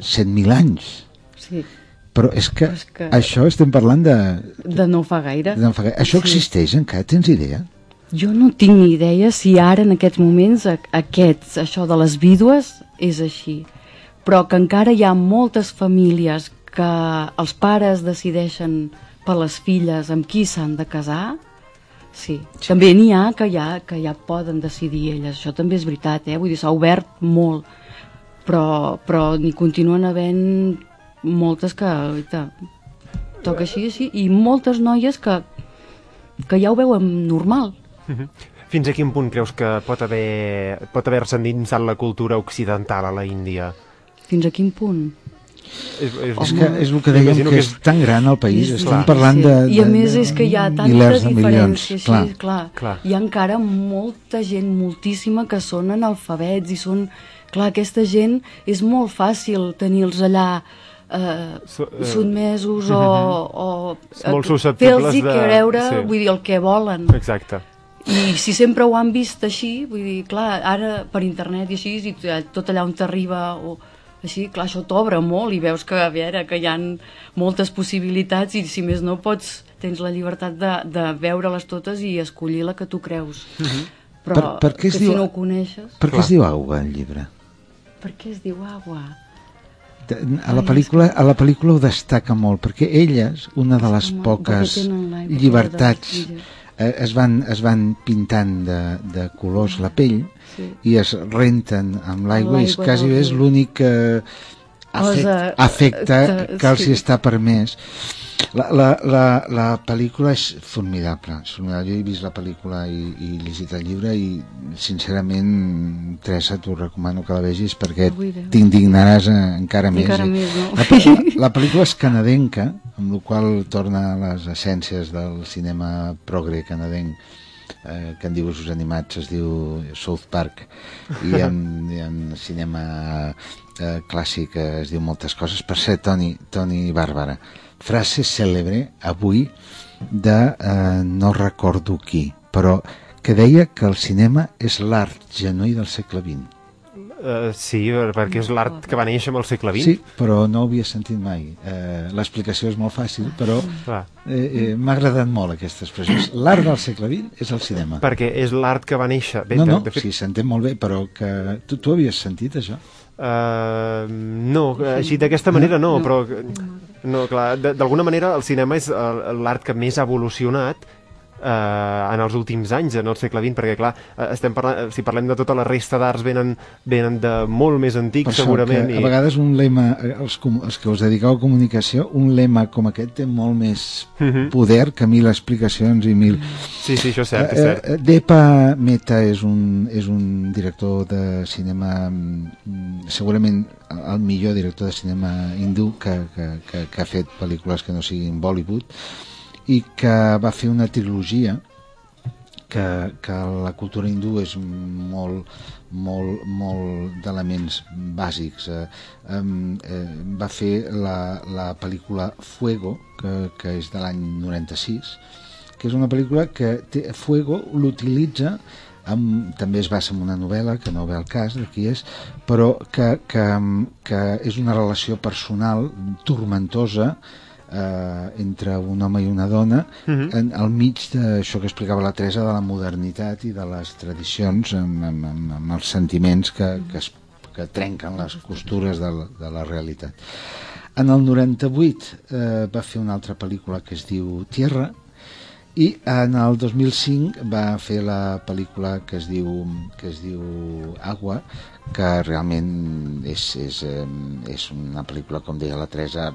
100.000 anys. sí, Però és que, Però és que- això estem parlant de... de no fa gaire. de fa- això Sí. existeix encara, tens idea? Jo no tinc ni idea si ara en aquests moments aquests, això de les vídues és així, però que encara hi ha moltes famílies que els pares decideixen per les filles amb qui s'han de casar, sí. També n'hi ha que ja, que ja poden decidir elles, això també és veritat, eh? vull dir, s'ha obert molt, però, però n'hi continuen havent moltes que, oita, toca així, així, i moltes noies que, que ja ho veuen normal. Fins a quin punt creus que pot haver pot haver-se endinsat la cultura occidental a la Índia? Fins a quin punt? És, és, És que és el que dèiem, que és tan gran el país, És- estem sí, parlant sí. de, de... I a més és que hi ha tanta milers de milions, diferència, clar. clar. Clar. Hi ha encara molta gent, moltíssima, que són analfabets i són... Clar, aquesta gent és molt fàcil tenir-los allà eh, eh, sotmesos o, o Molt susceptibles fer-los de- creure, sí. vull dir, el que volen. Exacte. I si sempre ho han vist així, vull dir, clar, ara per internet i així, i tot allà on t'arriba o així, clar, això t'obre molt i veus que, a veure, que hi han moltes possibilitats i si més no pots, tens la llibertat de, de veure-les totes i escollir la que tu creus. Però Per- per què es que diu- si no ho coneixes... Per què es diu Agua, el llibre? Per què es diu agua? A la, pel·lícula, a la pel·lícula ho destaca molt, perquè elles, una de les poques llibertats, es, van, es van pintant de, de colors la pell Sí. i es renten amb l'aigua i és quasi és l'únic eh, afecte, Cosa- afecte que- que els hi està permès. La, la, la, la pel·lícula és formidable, és formidable. Jo he vist la pel·lícula i, i llegit el llibre i sincerament Teresa t'ho recomano que la vegis perquè t'indignaràs eh, encara més. Encara eh? més, no? La, la, la pel·lícula és canadenca, amb la qual torna a les essències del cinema progre canadenc eh, que en dibuixos animats es diu South Park. I en, i en cinema eh, clàssic eh, es diu moltes coses. Per ser Toni, Toni Bàrbara frase cèlebre avui de eh, no recordo qui però que deia que el cinema és l'art genuí del segle XX Uh, sí, perquè és l'art que va néixer amb el segle XX. Sí, però no ho havia sentit mai. Eh, L'explicació és molt fàcil, però eh, eh, m'ha agradat molt aquesta expressió. L'art del segle XX és el cinema. Perquè és l'art que va néixer... Bé, no, de- no, de fet, sí, s'entén molt bé, però que tu, tu havies sentit això? Uh, no, així d'aquesta manera no, però no, clar, de- d'alguna manera el cinema és eh, l'art que més ha evolucionat eh, en els últims anys, en el segle XX, perquè clar, eh, estem parlant, si parlem de tota la resta d'arts venen, venen de molt més antics segurament. que a vegades un lema, eh, els, els que us dediqueu a comunicació, un lema com aquest té molt més Mhm. poder que mil explicacions i mil... Sí, sí, això és cert, és Eh, cert. eh, Depa Meta és un, és un director de cinema mm, segurament el millor director de cinema hindú que, que, que, que ha fet pel·lícules que no siguin Bollywood i que va fer una trilogia que, que la cultura hindú és molt, molt, molt d'elements bàsics. Eh, eh, va fer la, la pel·lícula Fuego, que, que és de l'any 96, que és una pel·lícula que té, Fuego l'utilitza amb, també es basa en una novel·la que no ve al cas de qui és però que, que, que és una relació personal tormentosa eh, entre un home i una dona Mhm. en, al mig d'això que explicava la Teresa de la modernitat i de les tradicions amb, amb, amb, amb els sentiments que, que, es, que trenquen les costures de la, de la realitat en el 98 eh, va fer una altra pel·lícula que es diu Tierra i en el 2005 va fer la pel·lícula que es diu, que es diu Agua, que realment és, és, eh, és una pel·lícula, com deia la Teresa,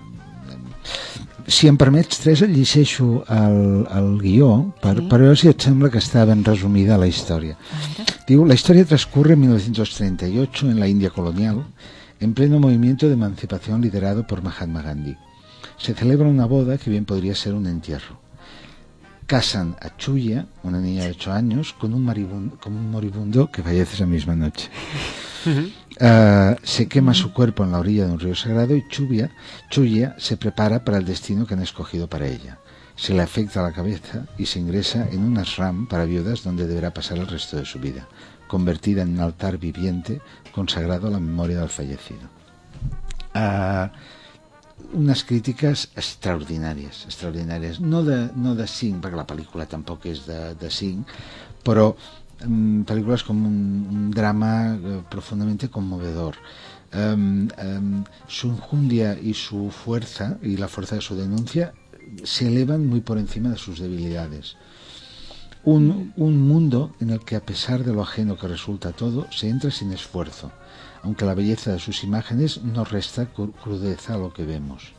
si em permets, Teresa, llegeixo el, el guió per, Sí. per veure si et sembla que està ben resumida la història. Digo, la historia transcurre en 1938 en la India colonial, en pleno movimiento de emancipación liderado por Mahatma Gandhi. Se celebra una boda que bien podría ser un entierro. Casan a Chuya, una niña de 8 años, con un, maribundo, con un moribundo que fallece esa misma noche. Ah, se quema su cuerpo en la orilla de un río sagrado y Chubia, Chuya se prepara para el destino que han escogido para ella. Se le afecta la cabeza y se ingresa en un ashram para viudas donde deberá pasar el resto de su vida, convertida en un altar viviente consagrado a la memoria del fallecido. Ah, unes crítiques extraordinàries, extraordinàries. No de, no de 5, perquè la pel·lícula tampoc és de, de 5, però mm, pel·lícules com un, drama eh, profundamente conmovedor. Um, um, su enjundia y su fuerza y la fuerza de su denuncia se elevan muy por encima de sus debilidades. Un, un mundo en el que a pesar de lo ajeno que resulta todo, se entra sin esfuerzo, aunque la belleza de sus imágenes no resta cru- crudeza a lo que vemos.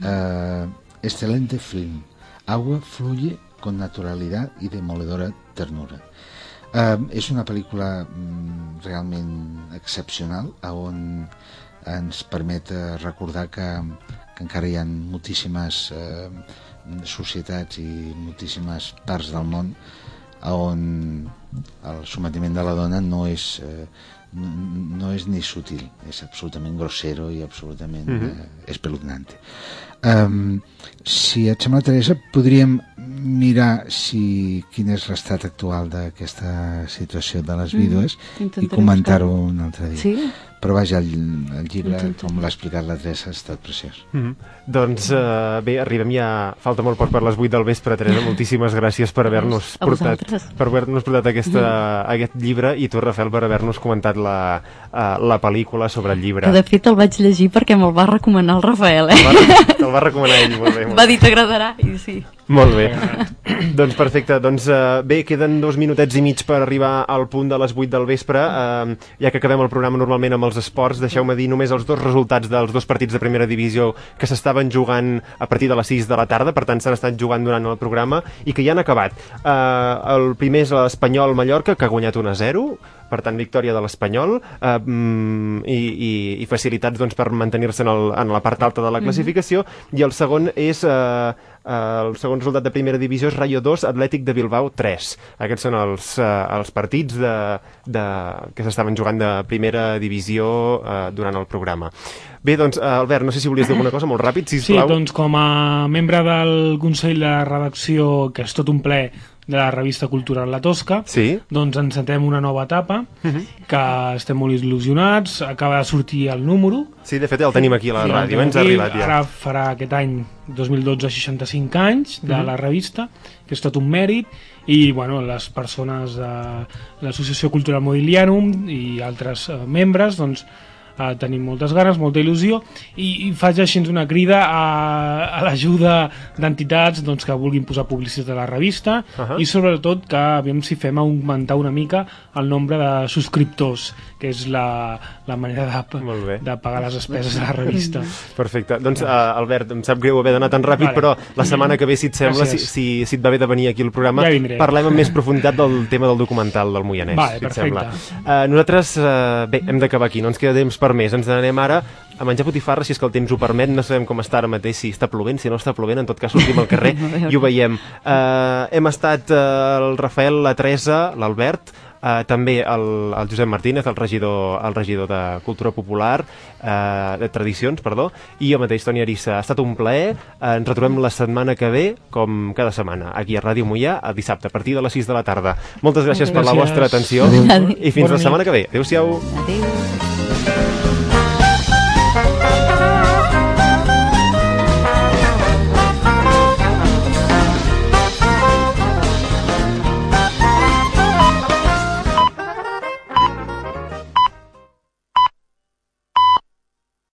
Ah, excelente film. Agua fluye con naturalidad y demoledora ternura. Uh, és una pel·lícula mm, realment excepcional on ens permet eh, recordar que, que encara hi ha moltíssimes eh, societats i moltíssimes parts del món on el sometiment de la dona no és eh, no, no és ni sutil, és absolutament grossero i absolutament Mhm. eh, espeluznante. Um, si et sembla, Teresa, podríem mirar si quin és l'estat actual d'aquesta situació de les Mhm. vídues i Intentaré comentar-ho buscar-ho. un altre dia. Sí? Però vaja, el, el llibre, Intentaré. com l'ha explicat la Teresa, ha estat preciós. Mm -hmm. Doncs eh, bé, arribem ja... Falta molt poc per les 8 del vespre, Teresa. Moltíssimes gràcies per haver-nos portat, per haver-nos portat aquesta, aquest llibre i tu, Rafael, per haver-nos comentat la, uh, la pel·lícula sobre el llibre. Que de fet el vaig llegir perquè me'l va recomanar el Rafael, eh? Te'l va, te'l va recomanar ell, molt bé. Molt Va bé. dir t'agradarà i sí. Molt bé. doncs perfecte. Doncs uh, bé, queden dos minutets i mig per arribar al punt de les 8 del vespre. Uh, ja que acabem el programa normalment amb els esports, deixeu-me dir només els dos resultats dels dos partits de primera divisió que s'estaven jugant a partir de les 6 de la tarda, per tant s'han estat jugant durant el programa i que ja han acabat. Uh, el primer és l'Espanyol Mallorca, que ha guanyat 1 a 0, per tant victòria de l'Espanyol uh, mm, i, i, i facilitats doncs, per mantenir-se en, el, en la part alta de la classificació i el segon és uh, el segon resultat de primera divisió és Rayo 2, Atlètic de Bilbao 3 aquests són els, uh, els partits de, de, que s'estaven jugant de primera divisió uh, durant el programa. Bé, doncs uh, Albert, no sé si volies dir alguna cosa molt ràpid, Sí, sisplau doncs com a membre del Consell de Redacció, que és tot un ple de la revista cultural La Tosca, Sí. doncs encetem una nova etapa, que estem molt il·lusionats, acaba de sortir el número, Sí, de fet el tenim aquí a la Sí, ràdio, ens ha arribat ja. Ara farà aquest any 2012 65 anys de Mhm. la revista, que és tot un mèrit, i bueno, les persones de l'Associació Cultural Modiglianum i altres eh, membres, doncs, eh, tenim moltes ganes, molta il·lusió i, i faig així una crida a, a l'ajuda d'entitats doncs, que vulguin posar publicitat a la revista Ahà. i sobretot que aviam si fem augmentar una mica el nombre de subscriptors que és la, la manera de, de pagar les despeses de la revista Perfecte. Doncs, uh, Albert, em sap greu haver d'anar tan ràpid, Vale. però la setmana que ve, si et sembla, si, Gràcies. si, si et va bé de venir aquí al programa, Ja parlem amb més profunditat del tema del documental del Moianès, Vale, si et perfecte. sembla. Uh, nosaltres, uh, bé, hem d'acabar aquí, no ens queda temps per més. Ens n'anem ara a menjar botifarra, si és que el temps ho permet. No sabem com està ara mateix, si està plovent, si no està plovent, en tot cas sortim al carrer i ho veiem. Uh, hem estat uh, el Rafael, la Teresa, l'Albert, Uh, també el, el Josep Martínez, el regidor, el regidor de Cultura Popular, uh, de Tradicions, perdó, i jo mateix, Toni Arissa. Ha estat un plaer. Uh, ens retrobem la setmana que ve, com cada setmana, aquí a Ràdio Mollà, a dissabte, a partir de les 6 de la tarda. Moltes gràcies per la Gràcies. vostra atenció Adéu. i fins Bona la setmana que ve. Adéu-siau. Adéu.